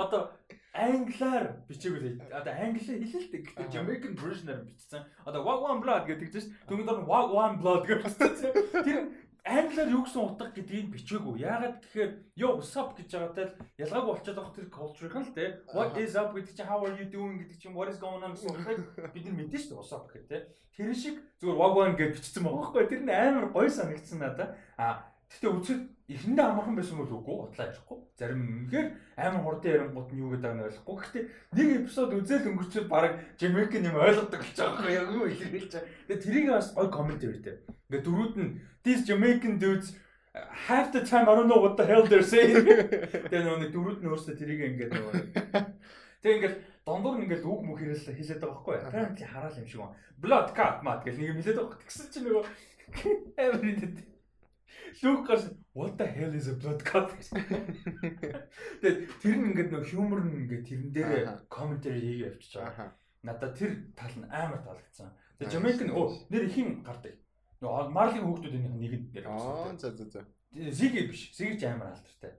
Speaker 1: Одоо англиар бичээгүй. Одоо англи хэлээ л дээ. Гэхдээ Jamaican version-аар бичсэн. Одоо Wagwan Blood гэдэг чинь түүний дор Wagwan Blood гэж бичсэн. Тэр англиар юу гэсэн утга гэдгийг бичээгүй. Яагаад гэхээр yo what's up гэж байгаатай л ялгаагүй болчиход байгаа тэр culture хэл тэ. What is up гэдэг чинь how are you doing гэдэг чинь what is going on гэсэн утгыг бид нар мэдэн шүү дээ what's up гэхээр тэ. Тэр шиг зүгээр wagwan гэж бичсэн байгаа байхгүй. Тэр нь амар гоё санагдсан надаа. А Гэтэ үзэхэд эхэндээ амархан байсан бол үгүй бодлоо ярихгүй. Зарим үнэхээр амар хурдан ярингууд нь юу гэдэг нь ойлгохгүй. Гэтэ нэг эпизод үзэл өнгөрчөөд баг Jamaican юм ойлгодог болж байгаа байхгүй яг юу илэрхийлж байгаа. Тэгээ тэрийг бас гой комментэр дээ. Ингээ дөрүүд нь these Jamaican dudes half the time I don't know what the hell they're saying. Тэгээ нөгөө дөрүүд нь өөрсдөө тэрийг ингээ нөгөө Тэгээ ингээл дондор нь ингээл үг мөх хэлээд хэлээд байгаа байхгүй. Apparently хараал юм шиг байна. Blood cut мат гэх нэг юм хэлээд байгаа. Тэгсэн чинь нөгөө everything Лукас what the hell is a blood cup? Тэгээд тэр нь ингээд нөх humor нь ингээд тэрэн дээр commentary хийгээ явчихж байгаа. Надад тэр тал нь амар таалагдсан. Тэгээд Jamaican оо нэр ихийн гардаг. Нөгөө Marley хүүхдүүдийнх нь нэг нь
Speaker 2: дээр авсан. За за за.
Speaker 1: Зиги биш. Зиги ч амар алдартай.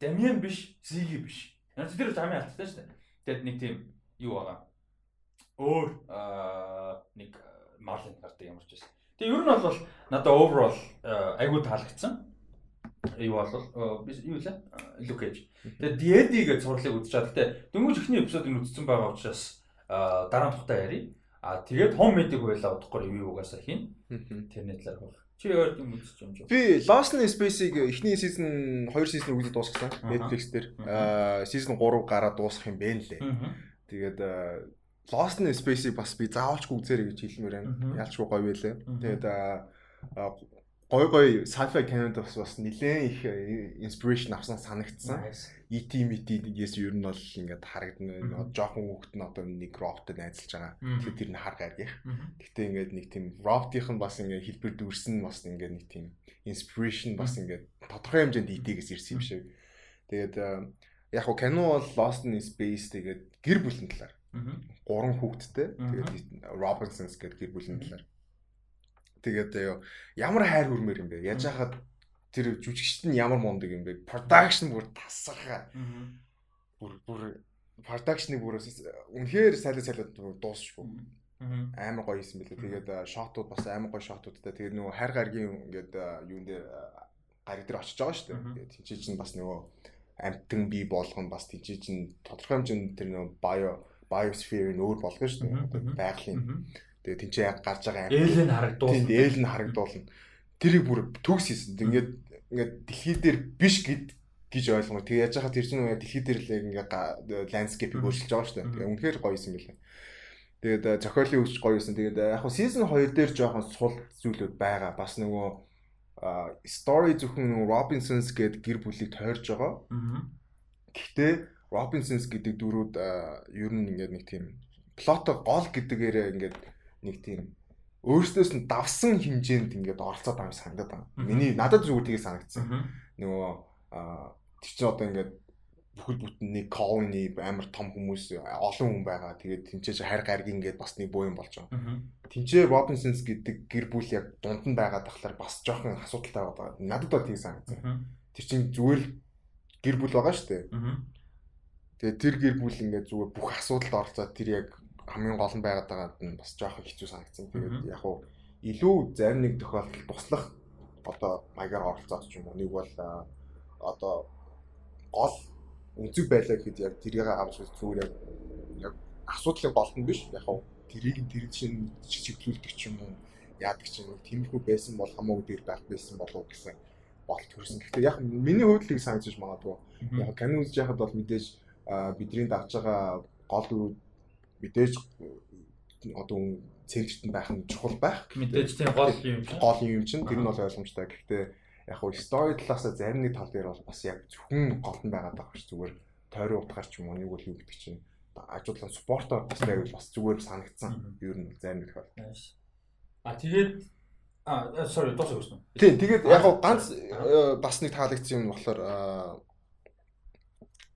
Speaker 1: Damien биш, Зиги биш. Яг тэр амар алдартай шүү дээ. Тэгээд нэг тийм юу байгаа. Өөр аа нэг Marley гардаг ямар ч байсан. Тэгээ ер нь бол надад overall э, айгүй таалагдсан. Юу бол би юу лээ? Look Edge. Тэгээ Diedi гэж сурлыг үзэж чад. Гэтэ дөнгөж ихний эпизодыг үзсэн байгаа учраас дараа нь тухтай ярий. А тэгээд home meeting байлаа удахгүй review угаасаа хийн. Тэрний талаар бол. Чи өөр юм үзэж юм жоо.
Speaker 2: Би Lost in Space-ийг эхний season 2 season үзэж дуусгасан. Netflix дээр. Аа season 3 гараад дуусгах юм бэ лээ. Тэгээд Lost in Space-ийг бас би заавалчгүй үзээрэй гэж хэлмээр байна. Яалчгүй гоё байлаа. Тэгээд гой гой sci-fi кинонд бас бас нэлээд их inspiration авсан санагдсан. ET MET-ээс ер нь бол ингээд харагдана. Жохон хүүхэд нь одоо нэг robot найзалж байгаа. Тэгэхээр тэр нь хар гаргих. Гэхдээ ингээд нэг тийм robot-ийнх нь бас ингээд хэлбэр дүүрсэн бас ингээд нэг тийм inspiration бас ингээд тодорхой хэмжээнд ET-гээс ирсэн юм шиг. Тэгээд яг хоо кино бол Lost in Space тэгээд гэр бүлийн талаар гурван хүүхэдтэй. Тэгээд Robinsons гэдэг гэр бүлийн талаар. Тэгээд ямар хайр хүрмээр юм бэ? Яаж хахад тэр жүжигчт нь ямар мундаг юм бэ? Production бүр тасархаа. Бүр бүр production-ыг бүр үнэхээр сайлаа сайлаа дуусчихгүй. Амар гоё юм билээ. Тэгээд шотууд бас амар гоё шотуудтай. Тэгээд нөгөө хайр гаргийн ингээд юун дээр гариг дээр очиж байгаа шүү дээ. Тэгээд тийч чинь бас нөгөө амтан бий болгон бас тийч чинь тодорхой хэмжээнд тэр нөгөө bio biosphere нь өөр болгоно шүү дээ. Байгалийн. Тэгээ тэнцээ яг гарч байгаа
Speaker 1: аим. Ээл нь харагдуулна.
Speaker 2: Тэнд ээл нь харагдуулна. Тэрийг бүр төгс хийсэн. Ингээд ингээд дэлхий дээр биш гэд гэж ойлгоно. Тэгээ яаж хаа тэр чинь дэлхий дээр л яг ингээ ландскейпийг өөрчилж байгаа шүү дээ. Тэгээ үнэхээр гоё юм билээ. Тэгээд зохиолын үгч гоё юусэн. Тэгээд яг хуу season 2 дээр жоохон сул зүйлүүд байгаа. Бас нөгөө story зөвхөн Robinsons гэдэг гэр бүлийг тойрж байгаа. Гэхдээ Robinsons гэдэг дүрүүд ер нь ингээд нэг тийм плото гол гэдэгээрээ ингээд нэг тийм өөрснөөс нь давсан хэмжээнд ингээд оролцоод байгаа санагдаад байна. Миний надад зүгээр тийг санагдсан. Нөгөө тэр чинь одоо ингээд бүхэл бүтэн нэг колони амар том хүмүүс олон хүн байгаа. Тэгээд тэнцээж хайр гаргийн ингээд бас нэг буян болж байгаа. Тэнцээ Robinsons гэдэг гэр бүл яг дунд нь байгаа тахлаар бас жоохон асуудалтай байгаа. Надад бол тийг санагдсан. Тэр чинь зүгээр гэр бүл байгаа шүү дээ. Тэгээд тэр гэр бүл ингээд зүгээр бүх асуудалд оролцоод тэр яг хамгийн гол нь байгаад байгаад нь бас жоохон хэцүү санагдсан. Тэгээд яг уу илүү зарим нэг тохиолдолд туслах одоо маягаар оролцоод ч юм уу нэг бол одоо гол үнцэг байлаа гэхэд яг тэрийг авч зүгээр яг яг асуудлын гол нь биш яг уу тэрийг нь тэр чинь чиглүүлдэг ч юм уу яадаг ч юм уу тиймэрхүү байсан бол хамаагүй дээр байх байсан болов гэсэн бодолт төрсөн. Гэхдээ яг миний хувьд л санагдаж магадгүй. Яг канон үзэж яхад бол мэдээж бидний давж байгаа гол мэдээж одоо нь байх нь чухал байх.
Speaker 1: Мэдээж тийм гол юм.
Speaker 2: Гол юм чинь тэр нь бол ойлгомжтой. Гэхдээ яг хуу story талаас зарим нэг тал дээр бол бас яг зөвхөн гол нь байгаад байгаа ш зүгээр тойрон утгаар ч юм уу нэг бол юу гэдэг чинь ажуулан спортоор бас яг бас зүгээр санагдсан. Ер нь зарим нэг тохиол.
Speaker 1: А тэгээд а sorry дуусах гэсэн.
Speaker 2: Тийм тэгээд яг хуу ганц бас нэг таалагдсан юм болохоор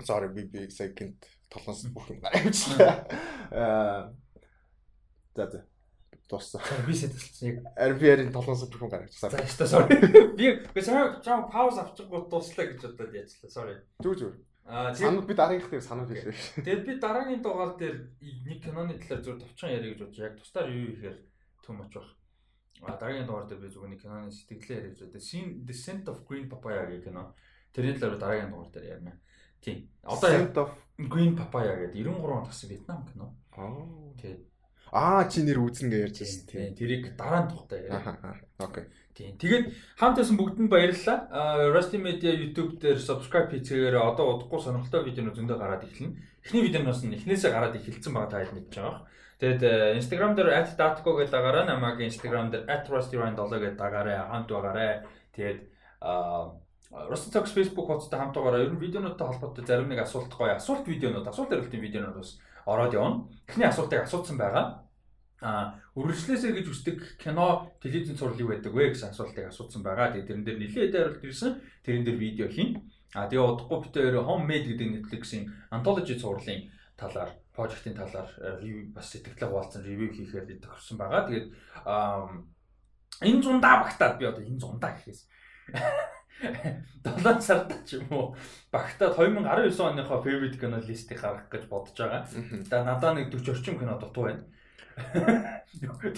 Speaker 2: sorry би би second толгоос бүх юм гарчихлаа. Аа за за дууссан.
Speaker 1: Би сэтгэлсэн яг
Speaker 2: RPR-ийн толгоос бүх юм гарчихсан.
Speaker 1: За яста sorry. Би би цаа цаа пауз авчихгүй дуслаа гэж бодоод яачлаа sorry.
Speaker 2: Зүг зүг. Аа санууд би дараагийнх дээр санууд хэлээ.
Speaker 1: Тэгээд би дараагийн дугаар дээр нэг киноны талаар зөв товчхон яриа гэж бодож яг тусдаар юу ихээр төм оч баг. А дараагийн дугаар дээр би зөвхөн нэг киноны сэтгэлээ яриа гэж. Scene The Scent of Green Papaya гэх кино. Тэрний талаар дараагийн дугаар дээр ярина. Тийм. Одоо Green Papaya гэдэг 93 онд гарсан Вьетнам кино.
Speaker 2: Аа.
Speaker 1: Тэгээд
Speaker 2: Аа чи нэр үүснэ гэж ярьж байсан
Speaker 1: тийм. Тэрийг дараа нь тухтай яриа.
Speaker 2: Окей.
Speaker 1: Тийм. Тэгээд хамт байсан бүгдэнд баярлалаа. Rusty Media YouTube дээр subscribe хийцгээгээр одоо удахгүй сонирхолтой видеонууд зөндөө гараад эхэлнэ. Эхний видеоноос нь эхнээсээ гараад эхэлсэн байгаа та хэд мэдж байгаа. Тэгээд Instagram дээр @datco гэж дагараа намайг Instagram дээр @rustyryan7 гэж дагаарай. Хамт байгаарай. Тэгээд аа Rusty Talks Facebook хуудастай хамтаагаараа ер нь видеонуудтай холбоотой зарим нэг асуулт гоё асуулт видеонууд, асуулт хариултын видеонууд бас ороод явна. Эхний асуултыг асуусан байгаа. А үргэлжлээсэй гэж үсдэг кино телевизэн сурлал юу байдаг вэ гэсэн асуултыг асуусан байгаа. Тэгээ тэрэн дээр нэлээд хариулт ирсэн. Тэрэн дээр видео хийн. А тэгээ удахгүй битээр Homemade гэдэг Netflix-ийн anthology сурлалын талаар, project-ийн талаар бас сэтгэлээ хуваалцсан ревю хийхээр тохирсон байгаа. Тэгээд энэ зундаа багтаад би одоо энэ зундаа гэхээс 7 сард ч юм уу багтаад 2019 оныхоо favorite кино листийг гаргах гэж бодож байгаа. За надаа нэг 40 орчим кино дутуу байна.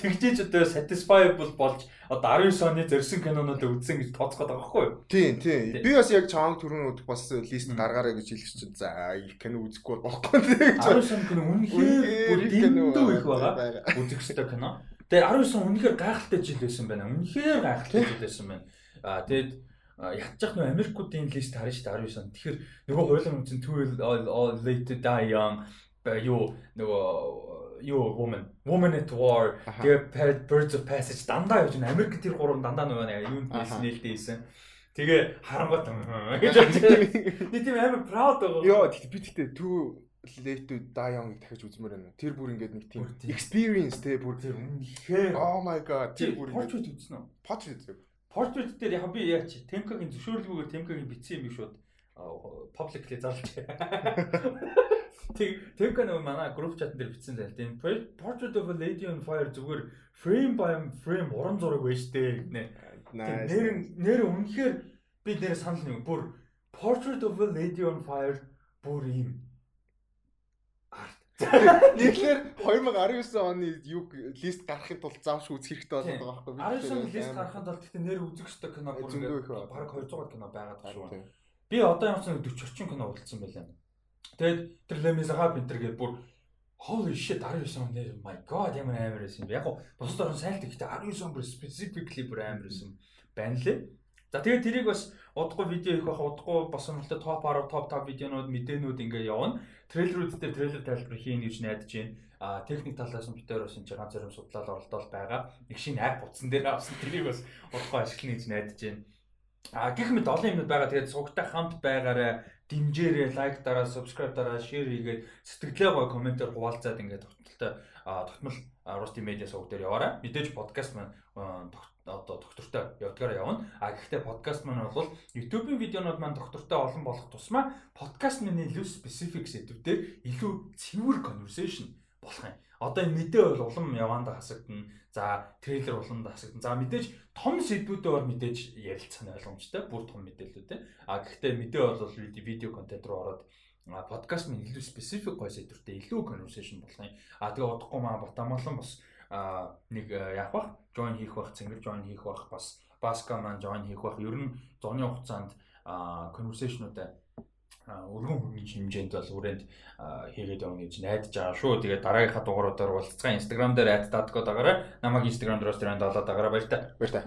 Speaker 1: Тэгжээж одоо satisfiable болж одоо 19 оны зорьсон кинонуудыг үзсэн гэж тооцоод байгаа байхгүй юу?
Speaker 2: Тийм тийм. Би бас яг чаанг түрүүн бас лист гаргаарай гэж хэлэх чинь за кино үзэхгүй болохгүй
Speaker 1: гэж. 19 он кино үнэхээр бүр дэндүү их байгаа. Үзэх хэрэгтэй кино. Тэгээ 19 он үнэхээр гайхалтай жил байсан байна. Үнэхээр гайхалтай жил байсан байна. Аа тэгээд ядчих нөө Америкуудын лист харна шүү дээ 19 он. Тэгэхээр нөгөө хойлон үндсэн too late die young юу нөгөө юу woman woman at war тэгээ birds of passage дандаа явж байна. Америк тэр гурав дандаа нөгөө юунд байсан нээлттэй хийсэн. Тэгээ харангуут гэж нэг тийм амар proud байгаа.
Speaker 2: Йоо би тэгтээ too late to die young дахиж үзмээр байна. Тэр бүр ингээд нэг тийм experience те бүр
Speaker 1: тэр үнэхээр
Speaker 2: oh my god тэр бүр
Speaker 1: portrait үзсэн үү?
Speaker 2: Portrait үзсэн.
Speaker 1: Portrait дээр яг би яач Темкагийн зөвшөөрлгүйгээр Темкагийн бичсэн юм шүү. Publicly зарлж. Тэг Темка нэг манай group chat дээр бичсэн зал. Тийм Portrait of a Lady on Fire зүгээр frame by frame уран зураг байж тээ гинэ. Нэр нэр үнэхээр би нэр санал нэг бүр Portrait of a Lady on Fire бүр юм
Speaker 2: Нийтлэр 2019 оны юу лист гарахын тулд заавч үзэх хэрэгтэй болоод байгаа
Speaker 1: байхгүй юу? 19 оны лист гарахын тулд гэхдээ нэр үзэх ёстой кино бүр ингээд баг 200 кино байгаад байгаа шүү. Би одоо ямарсан 40 орчим кино удалсан байлаа. Тэгээд тэр Лемизага Пинтер гээд бүр holy shit 19 он нэр my god ямар амар байсан юм. Яг гоо бусад орн сайлт гэхдээ 19 он бүр specifically бүр амар байсан байна лээ. За тэгээд тэрийг бас удахгүй видео их байх удахгүй босон болтой топ 10 топ 5 видеонууд мэдээнүүд ингээ явна. Трейлерүүд дээр трейлер тайлбар хийн гэж найдаж байна. А техник талаас нь битээр бас энэ ганц зарим судлаад оролдоод байгаа. Нэг шинэ ап утсан дээр авсан тэрийг бас удахгүй ашиглана гэж найдаж байна. А гэх мэт олон юмуд байгаа. Тэгээд цугтай хамт байгаарай, дэмжээрэй, лайк дараа, subscribe дараа, share хийгээд сэтгэлээ гой комментээр хуваалцаад ингээд тогтмолтой тогтмол Rusty Media сувг дээр яваарай. Мэдээж подкаст маань одоо доктортой явдгаар явна. А гэхдээ подкаст маань бол YouTube-ийн видеонууд маань доктортой олон болох тусмаа подкаст миний илүү specific сэдвүүдээр илүү цэвэр conversation болох юм. Одоо энэ мэдээ бол улам яваанда хасагдана. За трейлер улам хасагдана. За мэдээж том сэдвүүдээр мэдээж ярилцах нь ойлгомжтой. Бүр том мэдээлэлүүдтэй. А гэхдээ мэдээ бол видео контент руу ороод подкаст минь илүү специфик гой сэдвэртэй илүү conversation болох юм. А тэгээ удахгүй маа батамалан бас нэг яах бах join хийх бах, цэнгэр join хийх бах бас баска маань join хийх бах. Ер нь зуны хугацаанд conversation-уудаа өргөн хөргөж хэмжээнд бол үрээнд хийгээд явна гэж найдаж байгаа шүү. Тэгээд дараагийнхаа дугааруудаар уулзцгаа Instagram дээр @dadgo дагаараа намайг Instagram дээр бас тэрэн даалаад дагаараа баяр та.
Speaker 2: Баяр та.